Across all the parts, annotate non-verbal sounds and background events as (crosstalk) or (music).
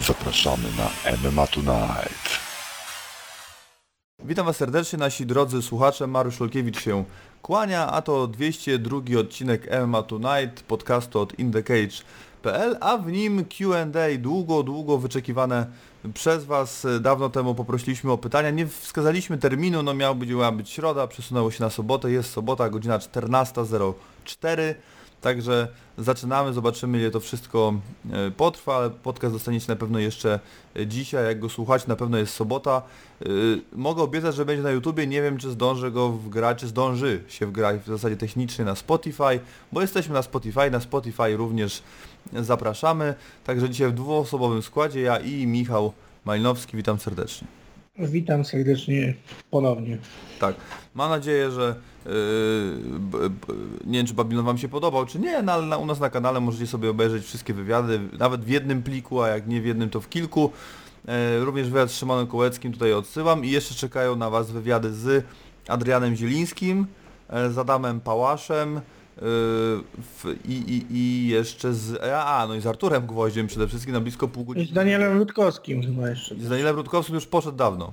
Zapraszamy na MMA Tonight. Witam Was serdecznie, nasi drodzy słuchacze. Mariusz Olkiewicz się kłania, a to 202 odcinek MMA Tonight, podcastu od InTheCage.pl, a w nim Q&A, długo, długo wyczekiwane przez Was. Dawno temu poprosiliśmy o pytania, nie wskazaliśmy terminu, no miał być, miała być środa, przesunęło się na sobotę, jest sobota, godzina 14.04. Także zaczynamy, zobaczymy ile to wszystko e, potrwa, ale podcast dostaniecie na pewno jeszcze e, dzisiaj, jak go słuchać, na pewno jest sobota. E, Mogę obiecać, że będzie na YouTubie, nie wiem czy zdążę go wgrać, czy zdąży się wgrać w zasadzie technicznie na Spotify, bo jesteśmy na Spotify, na Spotify również zapraszamy. Także dzisiaj w dwuosobowym składzie ja i Michał Malinowski, witam serdecznie. Witam serdecznie ponownie. Tak, mam nadzieję, że yy, nie wiem czy Babylon Wam się podobał, czy nie, no, ale u nas na kanale możecie sobie obejrzeć wszystkie wywiady, nawet w jednym pliku, a jak nie w jednym to w kilku. Yy, również wywiad z Szymonem Kołeckim tutaj odsyłam i jeszcze czekają na Was wywiady z Adrianem Zielińskim, yy, z Adamem Pałaszem w, i, i, i jeszcze z, a, no i z Arturem Gwoździem przede wszystkim na blisko pół I godziny. z Danielem Rutkowskim chyba jeszcze. Z Danielem Rutkowskim już poszedł dawno.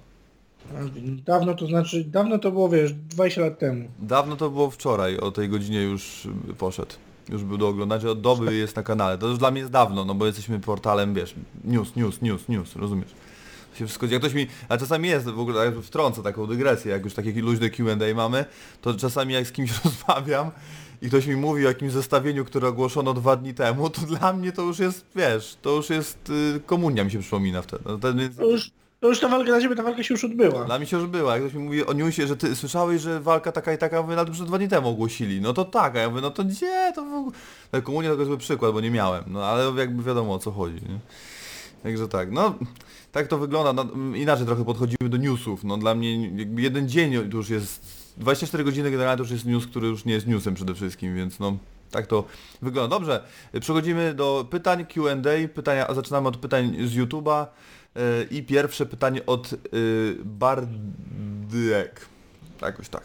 Dawno to znaczy, dawno to było wiesz, 20 lat temu. Dawno to było wczoraj, o tej godzinie już poszedł. Już był do oglądania, od doby jest na kanale. To już dla mnie jest dawno, no bo jesteśmy portalem, wiesz, news, news, news, news, rozumiesz? Się wszystko, jak ktoś mi, a czasami jest, w ogóle wtrącę taką dygresję, jak już takie luźne Q&A mamy, to czasami jak z kimś (laughs) rozmawiam i ktoś mi mówi o jakimś zestawieniu, które ogłoszono dwa dni temu, to dla mnie to już jest, wiesz, to już jest, y, komunia mi się przypomina wtedy. No, ten, To już, to już ta walka dla ciebie, ta walka się już odbyła. dla mnie się już była. Jak ktoś mi mówi o newsie, że ty słyszałeś, że walka taka i taka, mówię, no to już dwa dni temu ogłosili. No to tak, a ja mówię, no to gdzie to w ogóle? No, komunia to jest zły przykład, bo nie miałem. No ale jakby wiadomo o co chodzi, nie? Także tak, no tak to wygląda. No, inaczej trochę podchodzimy do newsów. No dla mnie jakby jeden dzień to już jest 24 godziny generalnie to już jest news, który już nie jest newsem przede wszystkim, więc no tak to wygląda. Dobrze, przechodzimy do pytań Q&A. Pytania, zaczynamy od pytań z YouTube'a. Yy, I pierwsze pytanie od yy, Bardyek. Jakoś tak.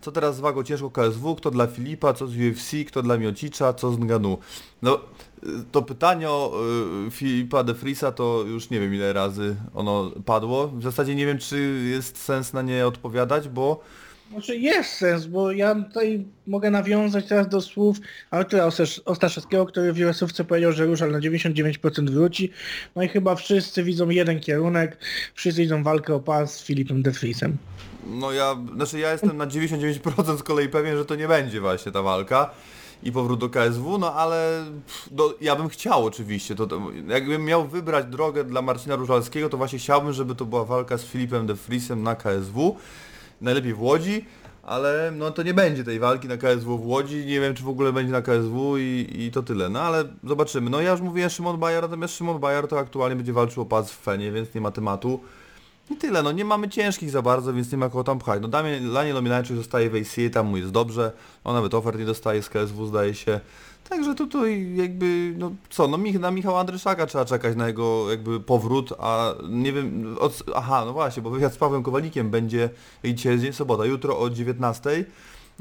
Co teraz z wagą ciężką KSW? Kto dla Filipa? Co z UFC? Kto dla Miocicza? Co z Nganu? No, y, to pytanie o y, Filipa de Frisa to już nie wiem ile razy ono padło. W zasadzie nie wiem czy jest sens na nie odpowiadać, bo Znaczy jest sens, bo ja tutaj mogę nawiązać teraz do słów Artura Ostasz- Ostaszewskiego, który w US-ówce powiedział, że Różal na 99% wróci. No i chyba wszyscy widzą jeden kierunek, wszyscy widzą walkę o pas z Filipem de Vriesem. No ja, znaczy ja jestem na 99% z kolei pewien, że to nie będzie właśnie ta walka i powrót do KSW, no ale no, ja bym chciał oczywiście, to, to, jakbym miał wybrać drogę dla Marcina Różalskiego, to właśnie chciałbym, żeby to była walka z Filipem de Vriesem na KSW, najlepiej w Łodzi, ale no to nie będzie tej walki na KSW w Łodzi, nie wiem czy w ogóle będzie na KSW i, i to tyle, no ale zobaczymy. No ja już mówiłem Szymon Bajar, natomiast Szymon Bajar to aktualnie będzie walczył o pas w Fenie, więc nie ma tematu. I tyle, no nie mamy ciężkich za bardzo, więc nie ma kogo tam pchać. No Damian, Daniel Ominaczek zostaje w ACA, tam mu jest dobrze, on nawet ofert nie dostaje z KSW zdaje się. Także tutaj jakby, no co, no na Michała Andryszaka trzeba czekać na jego jakby powrót, a nie wiem, od, aha, no właśnie, bo wywiad z Pawłem Kowalikiem będzie, dzisiaj sobota, jutro o 19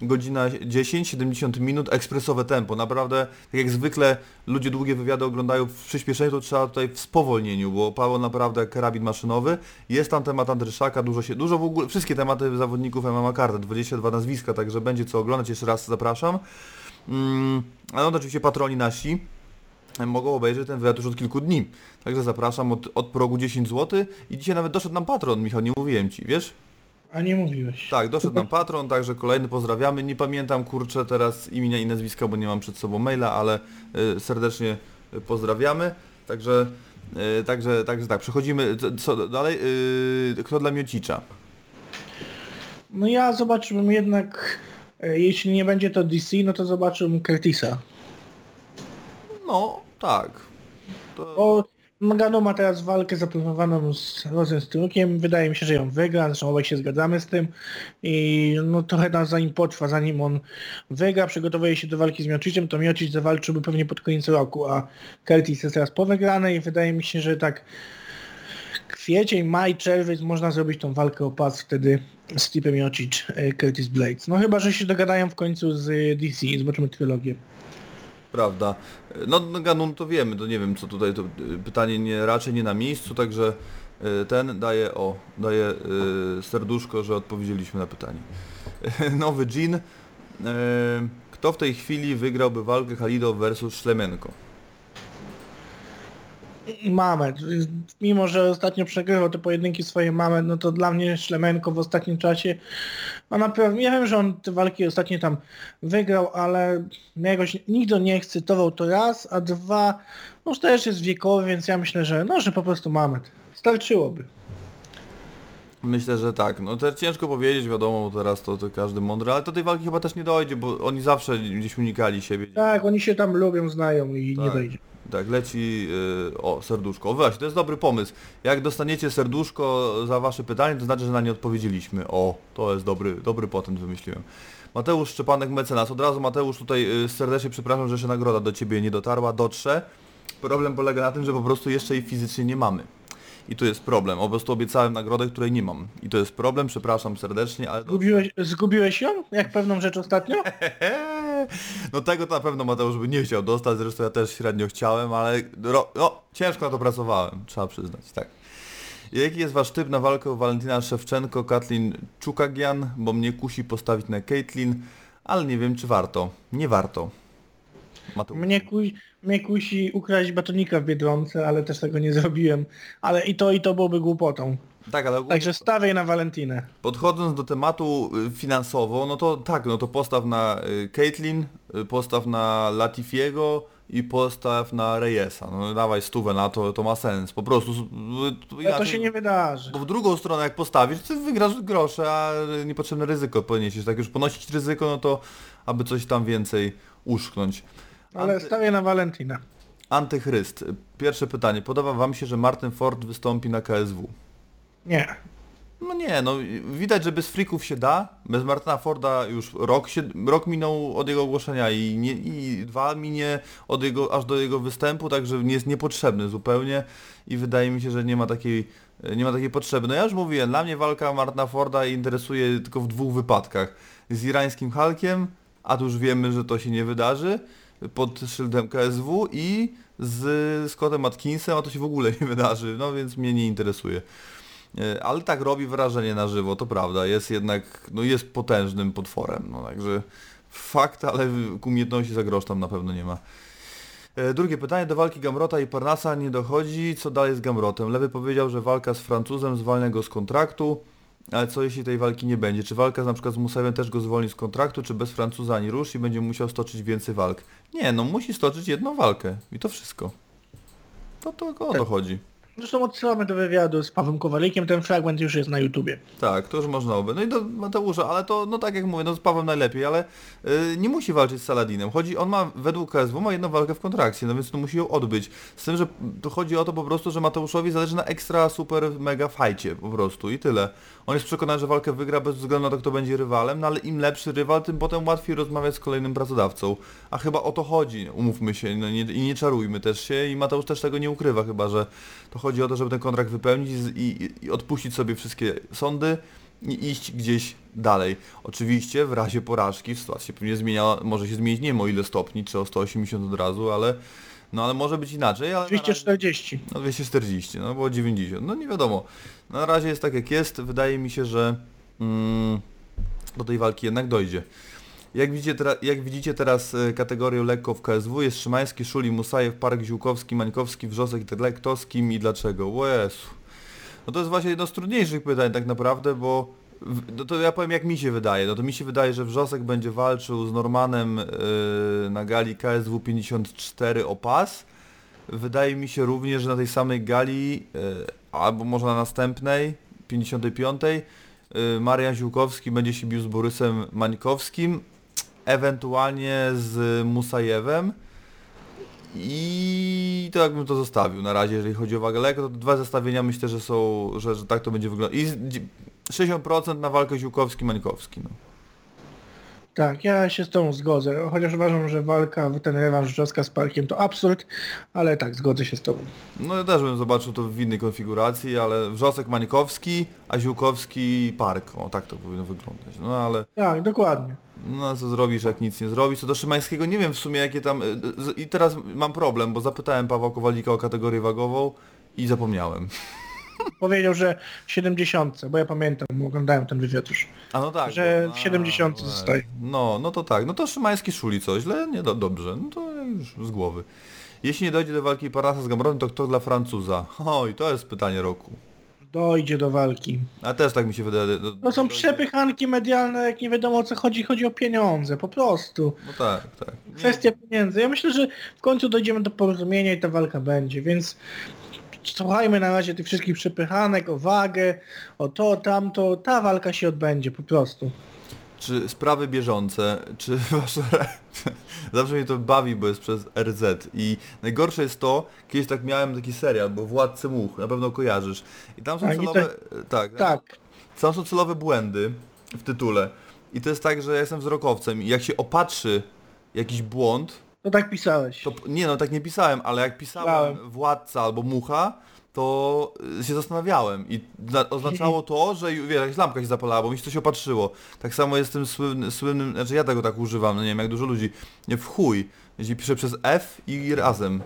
godzina 10, 70 minut, ekspresowe tempo. Naprawdę, tak jak zwykle ludzie długie wywiady oglądają w przyspieszeniu, to trzeba tutaj w spowolnieniu, bo Paweł naprawdę karabin maszynowy. Jest tam temat Andryszaka, dużo się, dużo w ogóle, wszystkie tematy zawodników MMA Karta, 22 nazwiska, także będzie co oglądać, jeszcze raz zapraszam. Mm, a no to oczywiście patroni nasi mogą obejrzeć ten wywiad już od kilku dni. Także zapraszam od, od progu 10 zł i dzisiaj nawet doszedł nam patron, Michał, nie mówiłem Ci, wiesz? A nie mówiłeś. Tak, doszedł nam patron, także kolejny pozdrawiamy. Nie pamiętam kurczę teraz imienia i nazwiska, bo nie mam przed sobą maila, ale y, serdecznie pozdrawiamy. Także, y, także, także tak, przechodzimy, co- dalej, y, kto dla Miocicza? No ja zobaczyłbym jednak, jeśli nie będzie to DC, no to zobaczyłbym Curtisa. No, tak. To, Bo Magano ma teraz walkę zaplanowaną z Rosenstrukiem. Wydaje mi się, że ją wygra, zresztą obaj się zgadzamy z tym. I no trochę nas zanim potrwa, zanim on wygra, przygotowuje się do walki z Miocicem, to Miocic zawalczyłby pewnie pod koniec roku, a Curtis jest teraz po wygranej i wydaje mi się, że tak kwiecień, maj, czerwiec można zrobić tą walkę o pas wtedy z Tipem Jocic, e, Curtis Blades. No chyba, że się dogadają w końcu z e, DC i zobaczymy trylogię. Prawda. No, no Ganun to wiemy, to nie wiem co tutaj, to y, pytanie nie, raczej nie na miejscu, także y, ten daje, o, daje serduszko, że odpowiedzieliśmy na pytanie. (laughs) Nowy Jean. Kto w tej chwili wygrałby walkę Halido versus Szlemenko? Mamet. Mimo, że ostatnio przegrywał te pojedynki swoje Mamet, no to dla mnie Szlemenko w ostatnim czasie, no naprawdę, ja wiem, że on te walki ostatnio tam wygrał, ale mnie jakoś nigdy nie ekscytował to raz, a dwa, no też jest wiekowy, więc ja myślę, że no, że po prostu Mamet. Starczyłoby. Myślę, że tak. No to ciężko powiedzieć, wiadomo, teraz to, to każdy mądry, ale do tej walki chyba też nie dojdzie, bo oni zawsze gdzieś unikali siebie. Tak, oni się tam lubią, znają i nie Tak. Tak, leci y, o serduszko. O, Właśnie, to jest dobry pomysł. Jak dostaniecie serduszko za wasze pytanie, to znaczy, że na nie odpowiedzieliśmy. O, to jest dobry, dobry patent wymyśliłem. Mateusz Szczepanek Mecenas. Od razu Mateusz tutaj y, serdecznie przepraszam, że jeszcze nagroda do ciebie nie dotarła, dotrze. Problem polega na tym, że po prostu jeszcze jej fizycznie nie mamy. I tu jest problem. Po prostu obiecałem nagrodę, której nie mam. I to jest problem, przepraszam serdecznie, ale... Zgubiłeś, zgubiłeś ją? Jak pewną rzecz ostatnio? (laughs) No tego to na pewno Mateusz by nie chciał dostać, zresztą ja też średnio chciałem, ale ro, no, ciężko na to pracowałem, trzeba przyznać, tak. Jaki jest wasz typ na walkę Walentina Szewczenko, Katlin Czukagian, bo mnie kusi postawić na Caitlin, ale nie wiem czy warto. Nie warto. Mnie, kusi, mnie kusi ukraść batonika w Biedronce, ale też tego nie zrobiłem. Ale i to, i to byłoby głupotą. Tak, ale ogólnie Także stawiaj na Walentinę. podchodząc do tematu y, finansowo, no to tak, no to postaw na y, Caitlin, y, postaw na Latifiego i postaw na Reyesa. No dawaj stówę na to, to ma sens. Po prostu. y, to się nie wydarzy. Bo w drugą stronę jak postawisz, to wygrasz grosze, a niepotrzebne ryzyko poniesiesz. Tak już ponosić ryzyko, no to aby coś tam więcej uszknąć. Ale Anty, stawię na Walentinę. antychryst. Pierwsze pytanie. Podoba wam się, że Martin Ford wystąpi na KSW? Nie. No nie, no widać, że bez frików się da. Bez Martina Forda już rok, się, rok minął od jego ogłoszenia i, nie, i dwa minie od jego, aż do jego występu, także nie jest niepotrzebny zupełnie i wydaje mi się, że nie ma takiej, nie ma takiej potrzeby. No ja już mówiłem, dla mnie walka Martina Forda interesuje tylko w dwóch wypadkach. Z irańskim Hulkiem, a tu już wiemy, że to się nie wydarzy, pod szyldem KSW i z Scottem Atkinsem, a to się w ogóle nie wydarzy, no więc mnie nie interesuje. E, Ale tak robi wrażenie na żywo, to prawda. Jest jednak, no jest potężnym potworem. No także fakt, ale umiejętności za grosz tam na pewno nie ma. E, Drugie pytanie, do walki Gamrota i Parnasa nie dochodzi. Co dalej z Gamrotem? Lewy powiedział, że walka z Francuzem zwalnia go z kontraktu, ale co jeśli tej walki nie będzie? Czy walka na przykład z Musawem też go zwolni z kontraktu, czy bez Francuza ani rusz i będzie musiał stoczyć więcej walk? Nie, no musi stoczyć jedną walkę i to wszystko. To to o to chodzi. Zresztą odsyłamy do wywiadu z Pawłem Kowalikiem, ten fragment już jest na YouTubie. Tak, to już można oby. No i do Mateusza, ale to, no tak jak mówię, no z Pawłem najlepiej, ale y, nie musi walczyć z Saladinem. Chodzi, on ma według KSW ma jedną walkę w kontrakcie, no więc to musi ją odbyć. Z tym, że to chodzi o to po prostu, że Mateuszowi zależy na ekstra, super, mega fajcie po prostu i tyle. On jest przekonany, że walkę wygra bez względu na to, kto będzie rywalem, no ale im lepszy rywal, tym potem łatwiej rozmawiać z kolejnym pracodawcą. A chyba o to chodzi, umówmy się no nie, i nie czarujmy też się i Mateusz też tego nie ukrywa chyba, że to chodzi o to, żeby ten kontrakt wypełnić i, i, odpuścić sobie wszystkie sądy i iść gdzieś dalej. Oczywiście w razie porażki sytuacja się pewnie zmienia, może się zmienić nie o ile stopni, czy o 180 od razu, ale no ale może być inaczej, ale na razie- 240. no 240, no było 90, no nie wiadomo. Na razie jest tak jak jest, wydaje mi się, że mm, do tej walki jednak dojdzie. Jak widzicie, jak widzicie teraz e, kategorię lekko w KSW jest Szymański, Szuli, Musajew, Park, Ziółkowski, Mańkowski, Wrzosek i Tedlek, kto z kim i dlaczego? O. No to jest właśnie jedno z trudniejszych pytań tak naprawdę, bo no to ja powiem jak mi się wydaje. No to mi się wydaje, że Wrzosek będzie walczył z Normanem yy, na gali KSW 54 o pas. Wydaje mi się również, że na tej samej gali, yy, albo może na następnej, 55, yy, Marian Ziółkowski będzie się bił z Borysem Mańkowskim, ewentualnie z Musajewem. I to jakbym to zostawił na razie, jeżeli chodzi o wagę lekko, to dwa zestawienia myślę, że są, że, że tak to będzie wyglądać. I z- dzi- 60% na walkę Ziółkowski-Mańkowski. No. Tak, ja się z tą zgodzę, chociaż uważam, że walka, ten rewanż Wrzoska z Parkiem to absurd, ale tak, zgodzę się z tobą. No ja też bym zobaczył to w innej konfiguracji, ale Wrzosek Mańkowski, a Ziółkowski Park. O, tak to powinno wyglądać. No ale Tak, dokładnie. No co zrobisz, jak nic nie zrobisz. Co do Szymańskiego nie wiem w sumie jakie tam... y, I teraz mam problem, bo zapytałem Pawła Kowalika o kategorię wagową i zapomniałem. (laughs) Powiedział, że w 70, bo ja pamiętam, bo oglądałem ten wywiad już. A no tak. Że w 70 a, zostaje. No, no to tak. No to Szymański szuli coś źle? Nie, do, dobrze. No to już z głowy. Jeśli nie dojdzie do walki Parasa z Gambronem, to kto dla Francuza? Oj, to jest pytanie roku. Dojdzie do walki. A też tak mi się wydaje. do- No są przepychanki medialne, jak nie wiadomo o co chodzi, chodzi o pieniądze, po prostu. No tak, tak. Kwestia pieniędzy. Ja myślę, że w końcu dojdziemy do porozumienia i ta walka będzie, więc słuchajmy na razie tych wszystkich przepychanek, o wagę, o to, tamto, ta walka się odbędzie po prostu. Czy sprawy bieżące, czy (laughs) wasze... (laughs) Zawsze mnie to bawi, bo jest przez RZ i najgorsze jest to, kiedyś tak miałem taki serial, bo Władcy Much, na pewno kojarzysz. I tam są celowe... Tak, Tak, Tam są celowe błędy w tytule. I to jest tak, że ja jestem wzrokowcem i jak się opatrzy jakiś błąd, to tak pisałeś. to nie no tak nie pisałem, ale jak pisałem Pisałem. władca albo mucha, to y, się zastanawiałem i zna- oznaczało to, że wiesz, jakaś lampka się zapalała, bo mi się coś opatrzyło. Tak samo jest tym słynnym, słynnym, znaczy ja tego tak używam, no nie wiem jak dużo ludzi, w chuj, jeśli piszę przez F i razem.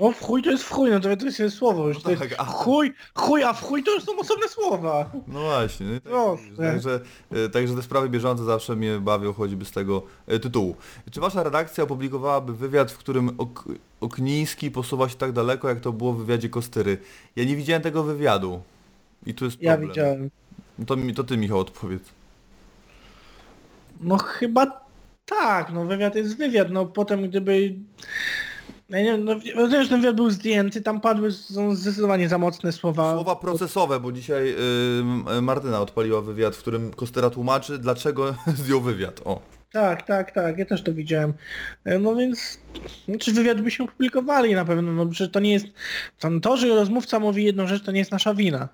No w chuj to jest w chuj, no to, to jest słowo już. To tak, jest a- chuj, chuj, a w chuj to już są osobne słowa. No właśnie, no i tak, Proszę. także, y, także te sprawy bieżące zawsze mnie bawią choćby z tego y, tytułu. Czy wasza redakcja opublikowałaby wywiad, w którym ok Okniński posuwa się tak daleko, jak to było w wywiadzie Kostyry? Ja nie widziałem tego wywiadu. I tu jest Ja problem. widziałem. To, mi- to ty Michał odpowiedz. No chyba tak, no wywiad jest wywiad, no potem gdyby... Ja nie no rozumiem, że ten wywiad był zdjęty, tam padły są zdecydowanie za mocne słowa. Słowa procesowe, bo dzisiaj y, m- Martyna odpaliła wywiad, w którym Kostyra tłumaczy, dlaczego (laughs) zdjął wywiad. O. Tak, tak, tak, ja też to widziałem. E, No więc, znaczy wywiad byśmy opublikowali na pewno, no przecież to nie jest, tam to, że rozmówca mówi jedną rzecz, to nie jest nasza wina.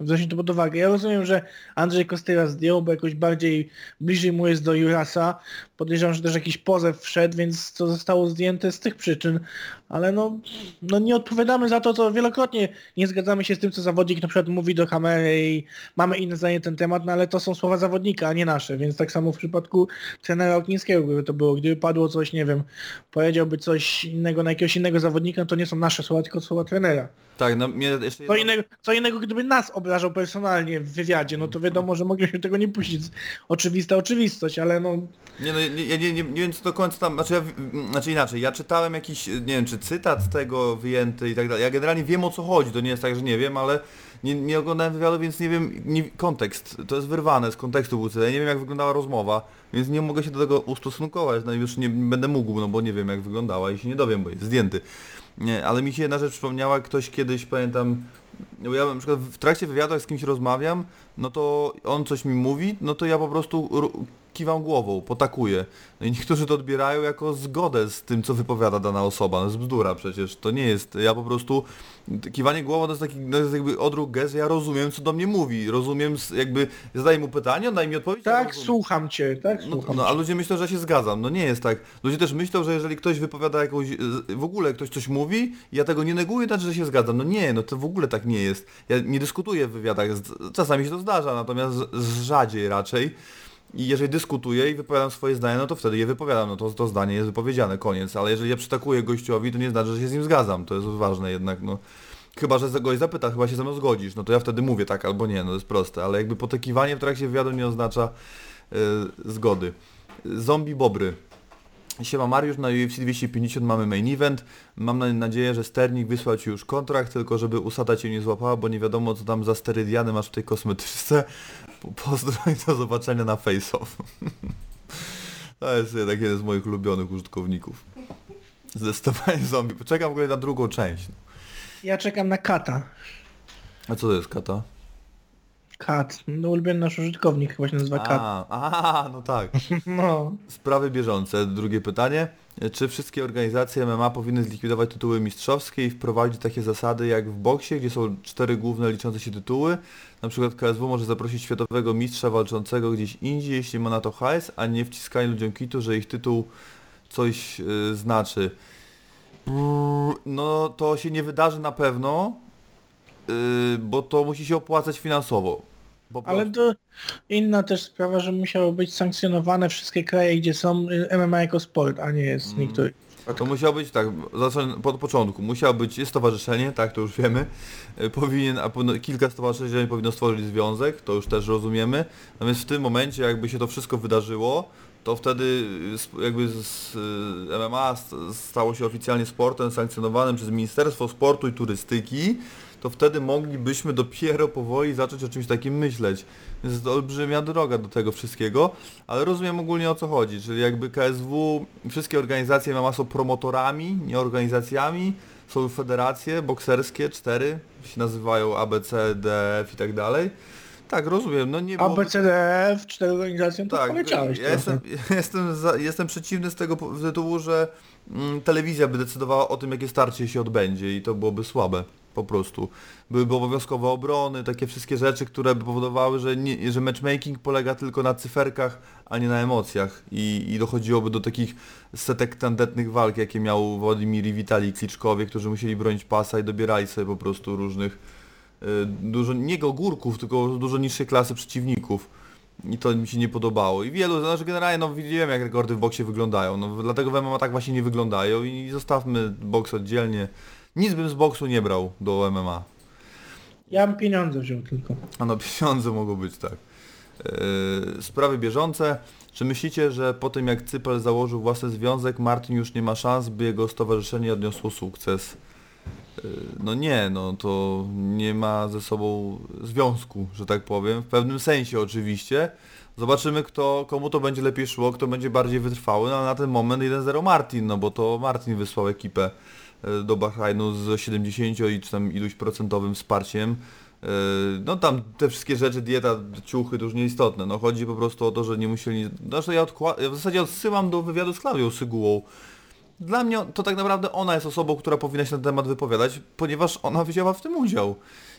Weźmy to pod uwagę. Ja rozumiem, że Andrzej Kostyra zdjął, bo jakoś bardziej bliżej mu jest do Jurasa. Podejrzewam, że też jakiś pozew wszedł, więc to zostało zdjęte z tych przyczyn. Ale no, no nie odpowiadamy za to, co wielokrotnie nie zgadzamy się z tym, co zawodnik na przykład mówi do kamery i mamy inne zdanie na ten temat, no ale to są słowa zawodnika, a nie nasze. Więc tak samo w przypadku trenera Oknińskiego, gdyby to było, gdyby padło coś, nie wiem, powiedziałby coś innego na jakiegoś innego zawodnika, to nie są nasze słowa, tylko słowa trenera. Tak, no mnie jeszcze Co innego, co innego, gdyby nas obrażał personalnie w wywiadzie, no to wiadomo, że mogliśmy tego nie puścić. Oczywista oczywistość, ale no... Nie, no, ja nie, nie, nie wiem co do końca tam, znaczy, ja, znaczy inaczej, ja czytałem jakiś, nie wiem czy cytat z tego wyjęty i tak dalej. Ja generalnie wiem o co chodzi, to nie jest tak, że nie wiem, ale nie, nie oglądałem wywiadu, więc nie wiem, nie, kontekst, to jest wyrwane z kontekstu był. Ja nie wiem jak wyglądała rozmowa, więc nie mogę się do tego ustosunkować, no już nie będę mógł, no bo nie wiem jak wyglądała i się nie dowiem, bo jest zdjęty. Nie, ale mi się jedna rzecz przypomniała, ktoś kiedyś, pamiętam, bo ja na przykład w trakcie wywiadu jak z kimś rozmawiam, no to on coś mi mówi, no to ja po prostu kiwam głową, potakuję. No i niektórzy to odbierają jako zgodę z tym, co wypowiada dana osoba. No jest bzdura przecież, to nie jest. Ja po prostu kiwanie głową to jest taki no jest jakby odruch gest, ja rozumiem co do mnie mówi, rozumiem jakby zadaję mu pytanie, on daje mi odpowiedź. ja Tak, rozumiem. słucham cię, tak, No, słucham no a cię. ludzie myślą, że ja się zgadzam. No nie jest tak. Ludzie też myślą, że jeżeli ktoś wypowiada jakąś, z- w ogóle ktoś coś mówi, ja tego nie neguję, znaczy, że się zgadzam. No nie, no to w ogóle tak nie jest. Ja nie dyskutuję w wywiadach, czasami się to zdarza, natomiast z- z- rzadziej raczej. I jeżeli dyskutuję i wypowiadam swoje zdanie, no to wtedy je wypowiadam, no to, to zdanie jest wypowiedziane, koniec. Ale jeżeli ja przytakuję gościowi, to nie znaczy, że się z nim zgadzam. To jest ważne jednak, no. Chyba, że gość zapyta, chyba się ze mną zgodzisz, no to ja wtedy mówię tak albo nie, no to jest proste. Ale jakby potakiwanie w trakcie wywiadu nie oznacza y, zgody. Zombie Bobry. Siema Mariusz, na UFC 250 mamy main event. Mam na- nadzieję, że Sternik wysłał Ci już kontrakt, tylko żeby usada Cię nie złapała, bo nie wiadomo co tam za sterydiany masz w tej kosmetyczce. Po- Pozdro i do zobaczenia na Face Off. To jest jednak jeden z moich ulubionych użytkowników. Zdecydowanie zombie. Poczekam w ogóle na drugą część. Ja czekam na kata. A co to jest kata? Kat. No ulubiony nasz użytkownik chyba się nazywa Kat. A, a, no tak. (laughs) No. Sprawy bieżące. Drugie pytanie. Czy wszystkie organizacje MMA powinny zlikwidować tytuły mistrzowskie i wprowadzić takie zasady jak w boksie, gdzie są cztery główne liczące się tytuły? Na przykład KSW może zaprosić światowego mistrza walczącego gdzieś indziej, jeśli ma na to hajs, a nie wciskanie ludziom kitu, że ich tytuł coś y, znaczy. No to się nie wydarzy na pewno, y, bo to musi się opłacać finansowo. Po Ale to inna też sprawa, że musiało być sankcjonowane wszystkie kraje, gdzie są y, MMA jako sport, a nie jest Mm. niektórych. To musiał być tak, zacznę od początku. Musiał być, jest stowarzyszenie, tak, to już wiemy. E, Powinien, a kilka stowarzyszeń powinno stworzyć związek, to już też rozumiemy. Natomiast w tym momencie, jakby się to wszystko wydarzyło, to wtedy y, jakby z, y, MMA st- stało się oficjalnie sportem sankcjonowanym przez Ministerstwo Sportu i Turystyki, to wtedy moglibyśmy dopiero powoli zacząć o czymś takim myśleć. Więc jest to olbrzymia droga do tego wszystkiego, ale rozumiem ogólnie o co chodzi, czyli jakby KSW, wszystkie organizacje MMA są promotorami, nie organizacjami, są federacje bokserskie, cztery, się nazywają ABC, DF i tak dalej. Tak, rozumiem, no nie było... ABCDF, cztery organizacje, to Tak, poleciałeś ja jestem, (laughs) jestem, za, jestem przeciwny z tego tytułu, że mm, telewizja by decydowała o tym, jakie starcie się odbędzie i to byłoby słabe. Po prostu. Byłyby obowiązkowe obrony, takie wszystkie rzeczy, które by powodowały, że, nie, że matchmaking polega tylko na cyferkach, a nie na emocjach. I, I dochodziłoby do takich setek tandetnych walk, jakie miał Władimir i Witalij Kliczkowie, którzy musieli bronić pasa i dobierali sobie po prostu różnych y, dużo, nie ogórków, tylko dużo niższej klasy przeciwników. I to mi się nie podobało. I wielu, znaczy generalnie no widziałem jak rekordy w boksie wyglądają, no dlatego w MMA tak właśnie nie wyglądają i zostawmy boks oddzielnie. Nic bym z boksu nie brał do MMA. Ja bym pieniądze wziął tylko. A no (laughs) pieniądze mogą być, tak. Yy, sprawy bieżące. Czy myślicie, że po tym jak Cypel założył własny związek, Martin już nie ma szans, by jego stowarzyszenie odniosło sukces? Yy, No nie, no to nie ma ze sobą związku, że tak powiem, w pewnym sensie oczywiście. Zobaczymy kto, komu to będzie lepiej szło, kto będzie bardziej wytrwały, no na ten moment 1-0 Martin, no bo to Martin wysłał ekipę do Bahrajnu z 70 i czy tam iluś procentowym wsparciem. E, No tam te wszystkie rzeczy, dieta, ciuchy to już nieistotne. No chodzi po prostu o to, że nie musieli... Znaczy ja, odkła... ja w zasadzie odsyłam do wywiadu z Klaudią Sygułą. Dla mnie to tak naprawdę ona jest osobą, która powinna się na temat wypowiadać, ponieważ ona wzięła w tym udział.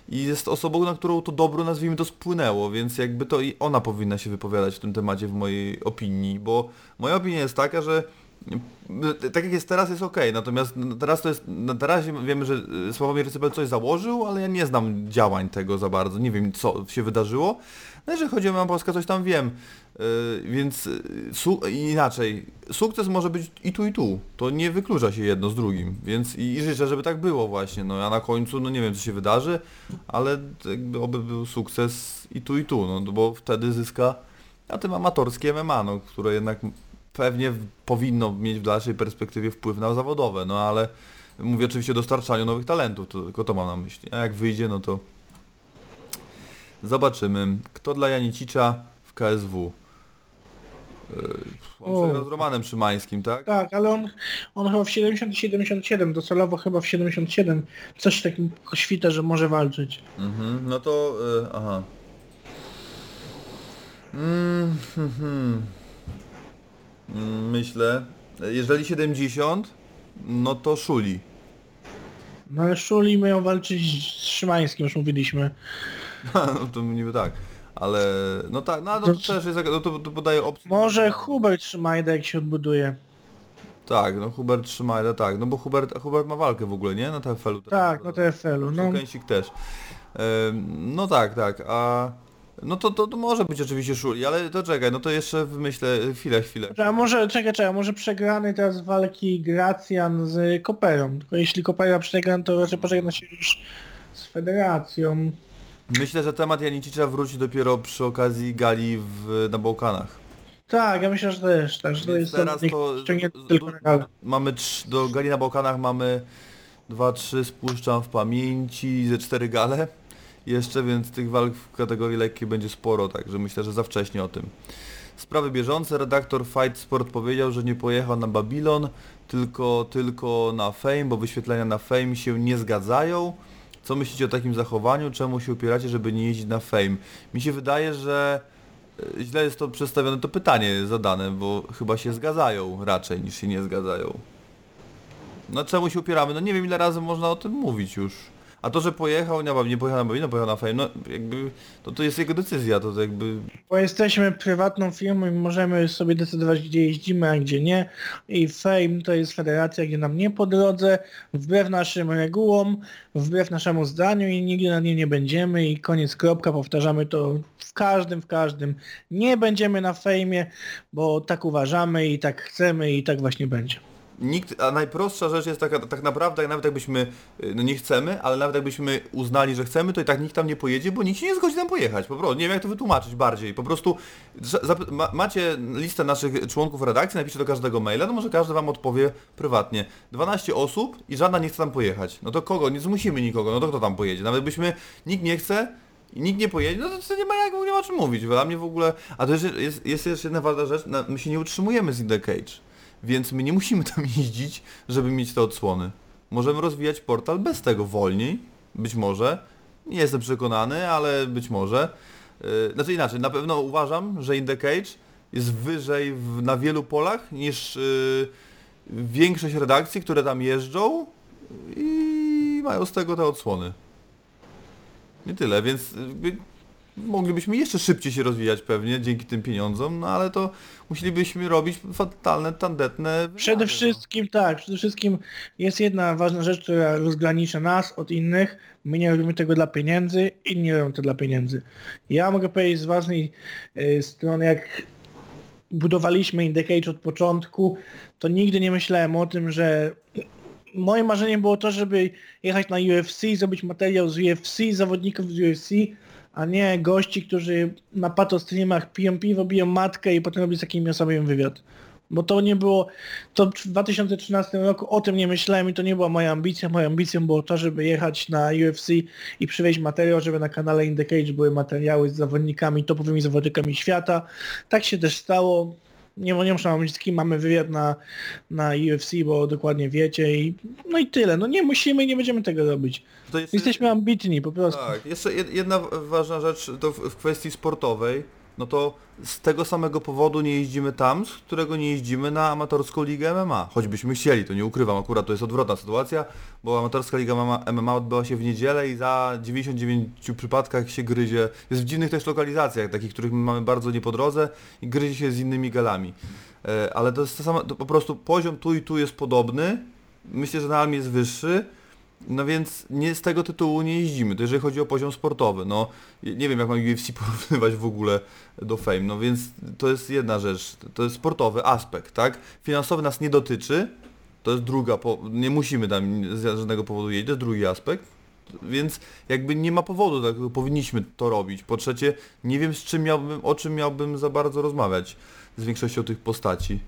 I jest osobą, na którą to dobro, nazwijmy to, spłynęło, więc jakby to i ona powinna się wypowiadać w tym temacie w mojej opinii, bo moja opinia jest taka, że tak jak jest teraz jest ok, natomiast no, teraz to jest, na teraz wiemy, że y, Sławomir Cybel coś założył, ale ja nie znam działań tego za bardzo, nie wiem co się wydarzyło. No jeżeli chodzi o MMA Polska, coś tam wiem, Yy, więc yy, su inaczej, sukces może być i tu i tu, to nie wyklucza się jedno z drugim, więc i, i życzę, żeby tak było właśnie, no a na końcu, no nie wiem co się wydarzy, ale jakby oby był sukces i tu i tu, no bo wtedy zyska na tym amatorskie MMA, no, które jednak pewnie powinno mieć w dalszej perspektywie wpływ na zawodowe, no ale mówię oczywiście o dostarczaniu nowych talentów, to, tylko to mam na myśli, a jak wyjdzie, no to zobaczymy, kto dla Janicicza w KSW. Yy, On przegrał z Romanem Szymańskim, tak? Tak, ale on, on chyba w 70 77, docelowo chyba w 77. Coś takim świta, że może walczyć. Mhm, no to, y, aha. Mm, hmm, hmm. Myślę, jeżeli 70, no to Szuli. No ale Szuli mają walczyć z Szymańskim, już mówiliśmy. (laughs) no to niby tak. Ale, no tak, no, no to To- też jest, no to, to podaje opcję. Może Hubert Szymajda jak się odbuduje. Tak, no Hubert Szymajda, tak, no bo Hubert, Hubert ma walkę w ogóle, nie? Na TFL-u. Tak, na TFL-u. No, Kęsik też. No tak, tak, a... No to, to, to może być oczywiście Szuli, ale to czekaj, no to jeszcze wymyślę, chwilę, chwilę. a może, czekaj, czekaj, może przegrany teraz walki Gracjan z Koperą. Tylko jeśli Kopera przegra, to raczej pożegna się już z Federacją. Myślę, że temat Janicicza wróci dopiero przy okazji gali w, na Bałkanach. Tak, ja myślę, że też, tak, że to jest teraz to tylko na mamy trz, do gali na Bałkanach mamy 2-3 spuszczam w pamięci ze 4 gale jeszcze, więc tych walk w kategorii lekkiej będzie sporo, także myślę, że za wcześnie o tym. Sprawy bieżące, redaktor Fight Sport powiedział, że nie pojechał na Babylon, tylko, tylko na Fame, bo wyświetlenia na Fame się nie zgadzają. Co myślicie o takim zachowaniu? Czemu się upieracie, żeby nie jeździć na Fame? Mi się wydaje, że e, źle jest to przedstawione to pytanie zadane, bo chyba się zgadzają raczej niż się nie zgadzają. No czemu się upieramy? No nie wiem ile razy można o tym mówić już. A to, że pojechał, nie, nie pojechał na Berlin, pojechał na Fame, no jakby, to, to jest jego decyzja, to, to jakby Bo jesteśmy prywatną firmą i możemy sobie decydować, gdzie jeździmy, a gdzie nie. I Fame to jest federacja, gdzie nam nie po drodze, wbrew naszym regułom, wbrew naszemu zdaniu i nigdy na niej nie będziemy i koniec kropka, powtarzamy to w każdym, w każdym. Nie będziemy na fejmie, bo tak uważamy i tak chcemy i tak właśnie będzie. Nikt, a najprostsza rzecz jest taka, tak naprawdę, nawet jakbyśmy, y, no nie chcemy, ale nawet jakbyśmy uznali, że chcemy, to i tak nikt tam nie pojedzie, bo nikt się nie zgodzi tam pojechać, po prostu. Nie wiem jak to wytłumaczyć bardziej. Po prostu macie listę naszych członków redakcji, napiszcie do każdego maila, no może każdy wam odpowie prywatnie. 12 osób i żadna nie chce tam pojechać. No to kogo? Nie zmusimy nikogo, no to kto tam pojedzie? Nawet byśmy, nikt nie chce, i nikt nie pojedzie, no to, nie ma jak nie ma czym mówić. Dla mnie w ogóle. A to jest, jest, jest jeszcze jedna ważna rzecz, my się nie utrzymujemy z In The Cage. Więc my nie musimy tam (laughs) jeździć, żeby mieć te odsłony. Możemy rozwijać portal bez tego wolniej, być może. Nie jestem przekonany, ale być może. Yy, znaczy inaczej, na pewno uważam, że In The Cage jest wyżej w, na wielu polach niż yy, większość redakcji, które tam jeżdżą i mają z tego te odsłony. Nie tyle, więc jakby moglibyśmy jeszcze szybciej się rozwijać pewnie dzięki tym pieniądzom, no ale to musielibyśmy robić fatalne, tandetne Przede no. wszystkim tak, przede wszystkim jest jedna ważna rzecz, która rozgranicza nas od innych. My nie robimy tego dla pieniędzy, inni robią to dla pieniędzy. Ja mogę powiedzieć z własnej y, strony, jak budowaliśmy Indicate od początku, to nigdy nie myślałem o tym, że moim marzeniem było to, żeby jechać na UFC, zrobić materiał z UFC, zawodników z UFC, a nie gości, którzy na patostreamach piją piwo, biją matkę i potem robią z takimi osobami wywiad. Bo to nie było, to w 2013 roku o tym nie myślałem i to nie była moja ambicja. Moją ambicją było to, żeby jechać na UFC i przywieźć materiał, żeby na kanale In The Cage były materiały z zawodnikami, topowymi zawodnikami świata. Tak się też stało. Nie, nie muszę mówić z kim mamy wywiad na, na UFC, bo dokładnie wiecie i no i tyle. No nie musimy i nie będziemy tego robić. Jeszcze- Jesteśmy ambitni po prostu. Tak, jeszcze jed- jedna ważna rzecz to w, w kwestii sportowej, no to z tego samego powodu nie jeździmy tam, z którego nie jeździmy na amatorską ligę MMA. Choćbyśmy chcieli, to nie ukrywam, akurat to jest odwrotna sytuacja, bo amatorska liga MMA, odbyła się w niedzielę i za 99 przypadkach się gryzie, jest w dziwnych też lokalizacjach, takich, których my mamy bardzo nie po drodze i gryzie się z innymi galami. E, ale to jest to samo, to po prostu poziom tu i tu jest podobny, myślę, że na Almie jest wyższy, no więc nie z tego tytułu nie jeździmy, to jeżeli chodzi o poziom sportowy, no nie wiem jak mam UFC (laughs) porównywać w ogóle do Fame, no więc to jest jedna rzecz, to jest sportowy aspekt, tak? Finansowy nas nie dotyczy, to jest druga, po, nie musimy tam z żadnego powodu jeździć, to jest drugi aspekt, więc jakby nie ma powodu, tak powinniśmy to robić. Po trzecie, nie wiem z czym miałbym, o czym miałbym za bardzo rozmawiać z większością tych postaci.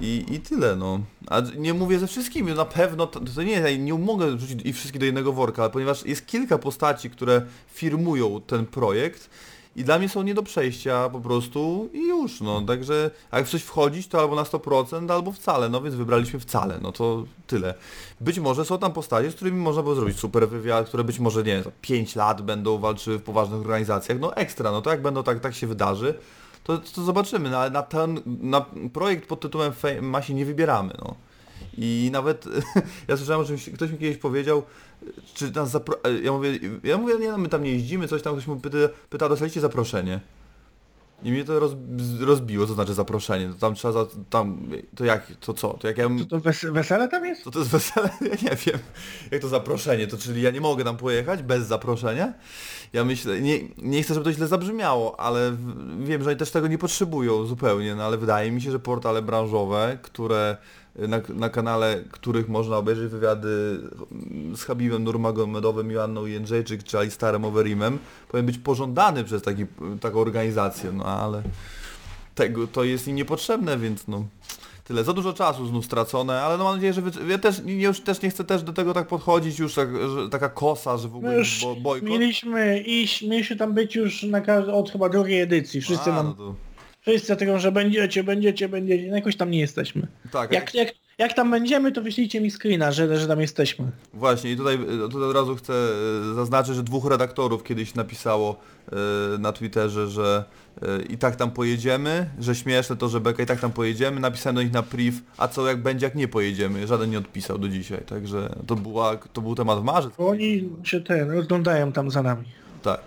I, I tyle, no. A nie mówię ze wszystkimi, na pewno, to, to nie, ja nie mogę wrzucić i wszystkich do jednego worka, ale ponieważ jest kilka postaci, które firmują ten projekt i dla mnie są nie do przejścia po prostu i już, no. Także jak w coś wchodzić, to albo na 100%, albo wcale, no więc wybraliśmy wcale, no to tyle. Być może są tam postacie, z którymi można było zrobić super wywiad, które być może, nie wiem, za 5 lat będą walczyły w poważnych organizacjach, no ekstra, no to jak będą, tak, tak się wydarzy, to, to zobaczymy, no, ale na ten na projekt pod tytułem Fame się nie wybieramy, no. I nawet (laughs) ja słyszałem, że ktoś mi kiedyś powiedział, czy nas zapro... Ja mówię, ja mówię, nie no, my tam nie jeździmy, coś tam ktoś mu pyta, pyta dostaliście zaproszenie. I mnie to roz, rozbiło, co znaczy zaproszenie. To tam trzeba, za, tam, to jak, to co? To jak ja. To, to wes wesele tam jest? To to jest wesele? (laughs) Ja nie wiem. Jak to zaproszenie? To czyli ja nie mogę tam pojechać bez zaproszenia? Ja myślę, nie, nie chcę, żeby to źle zabrzmiało, ale wiem, że oni też tego nie potrzebują zupełnie, no ale wydaje mi się, że portale branżowe, które na, na kanale, których można obejrzeć wywiady z Habibem Nurmagomedowym, Joanną Jędrzejczyk czy Alistarem Overeemem, powinien być pożądany przez taki, taką organizację, no ale tego to jest im niepotrzebne, więc no tyle. Za dużo czasu znów stracone, ale no mam nadzieję, że wy, ja też nie, już też nie chcę też do tego tak podchodzić już tak, że, taka kosa, że w ogóle już bo, bojkot. mieliśmy iść, mieliśmy tam być już na każdy, od chyba drugiej edycji. Wszyscy A, nam, no to, wszyscy tego, że będziecie, będziecie, będziecie, no jakoś tam nie jesteśmy. tak, Jak, jak, Jak tam będziemy, to wyślijcie mi screena, że, że tam jesteśmy. Właśnie i tutaj, tutaj od razu chcę e, zaznaczyć, że dwóch redaktorów kiedyś napisało e, na Twitterze, że e, i tak tam pojedziemy, że śmieszne to, że Beka i tak tam pojedziemy. Napisałem do nich na priv, a co jak będzie, jak nie pojedziemy. Żaden nie odpisał do dzisiaj, także to, była, to był temat w marzec. Oni się ten, rozglądają tam za nami. Tak.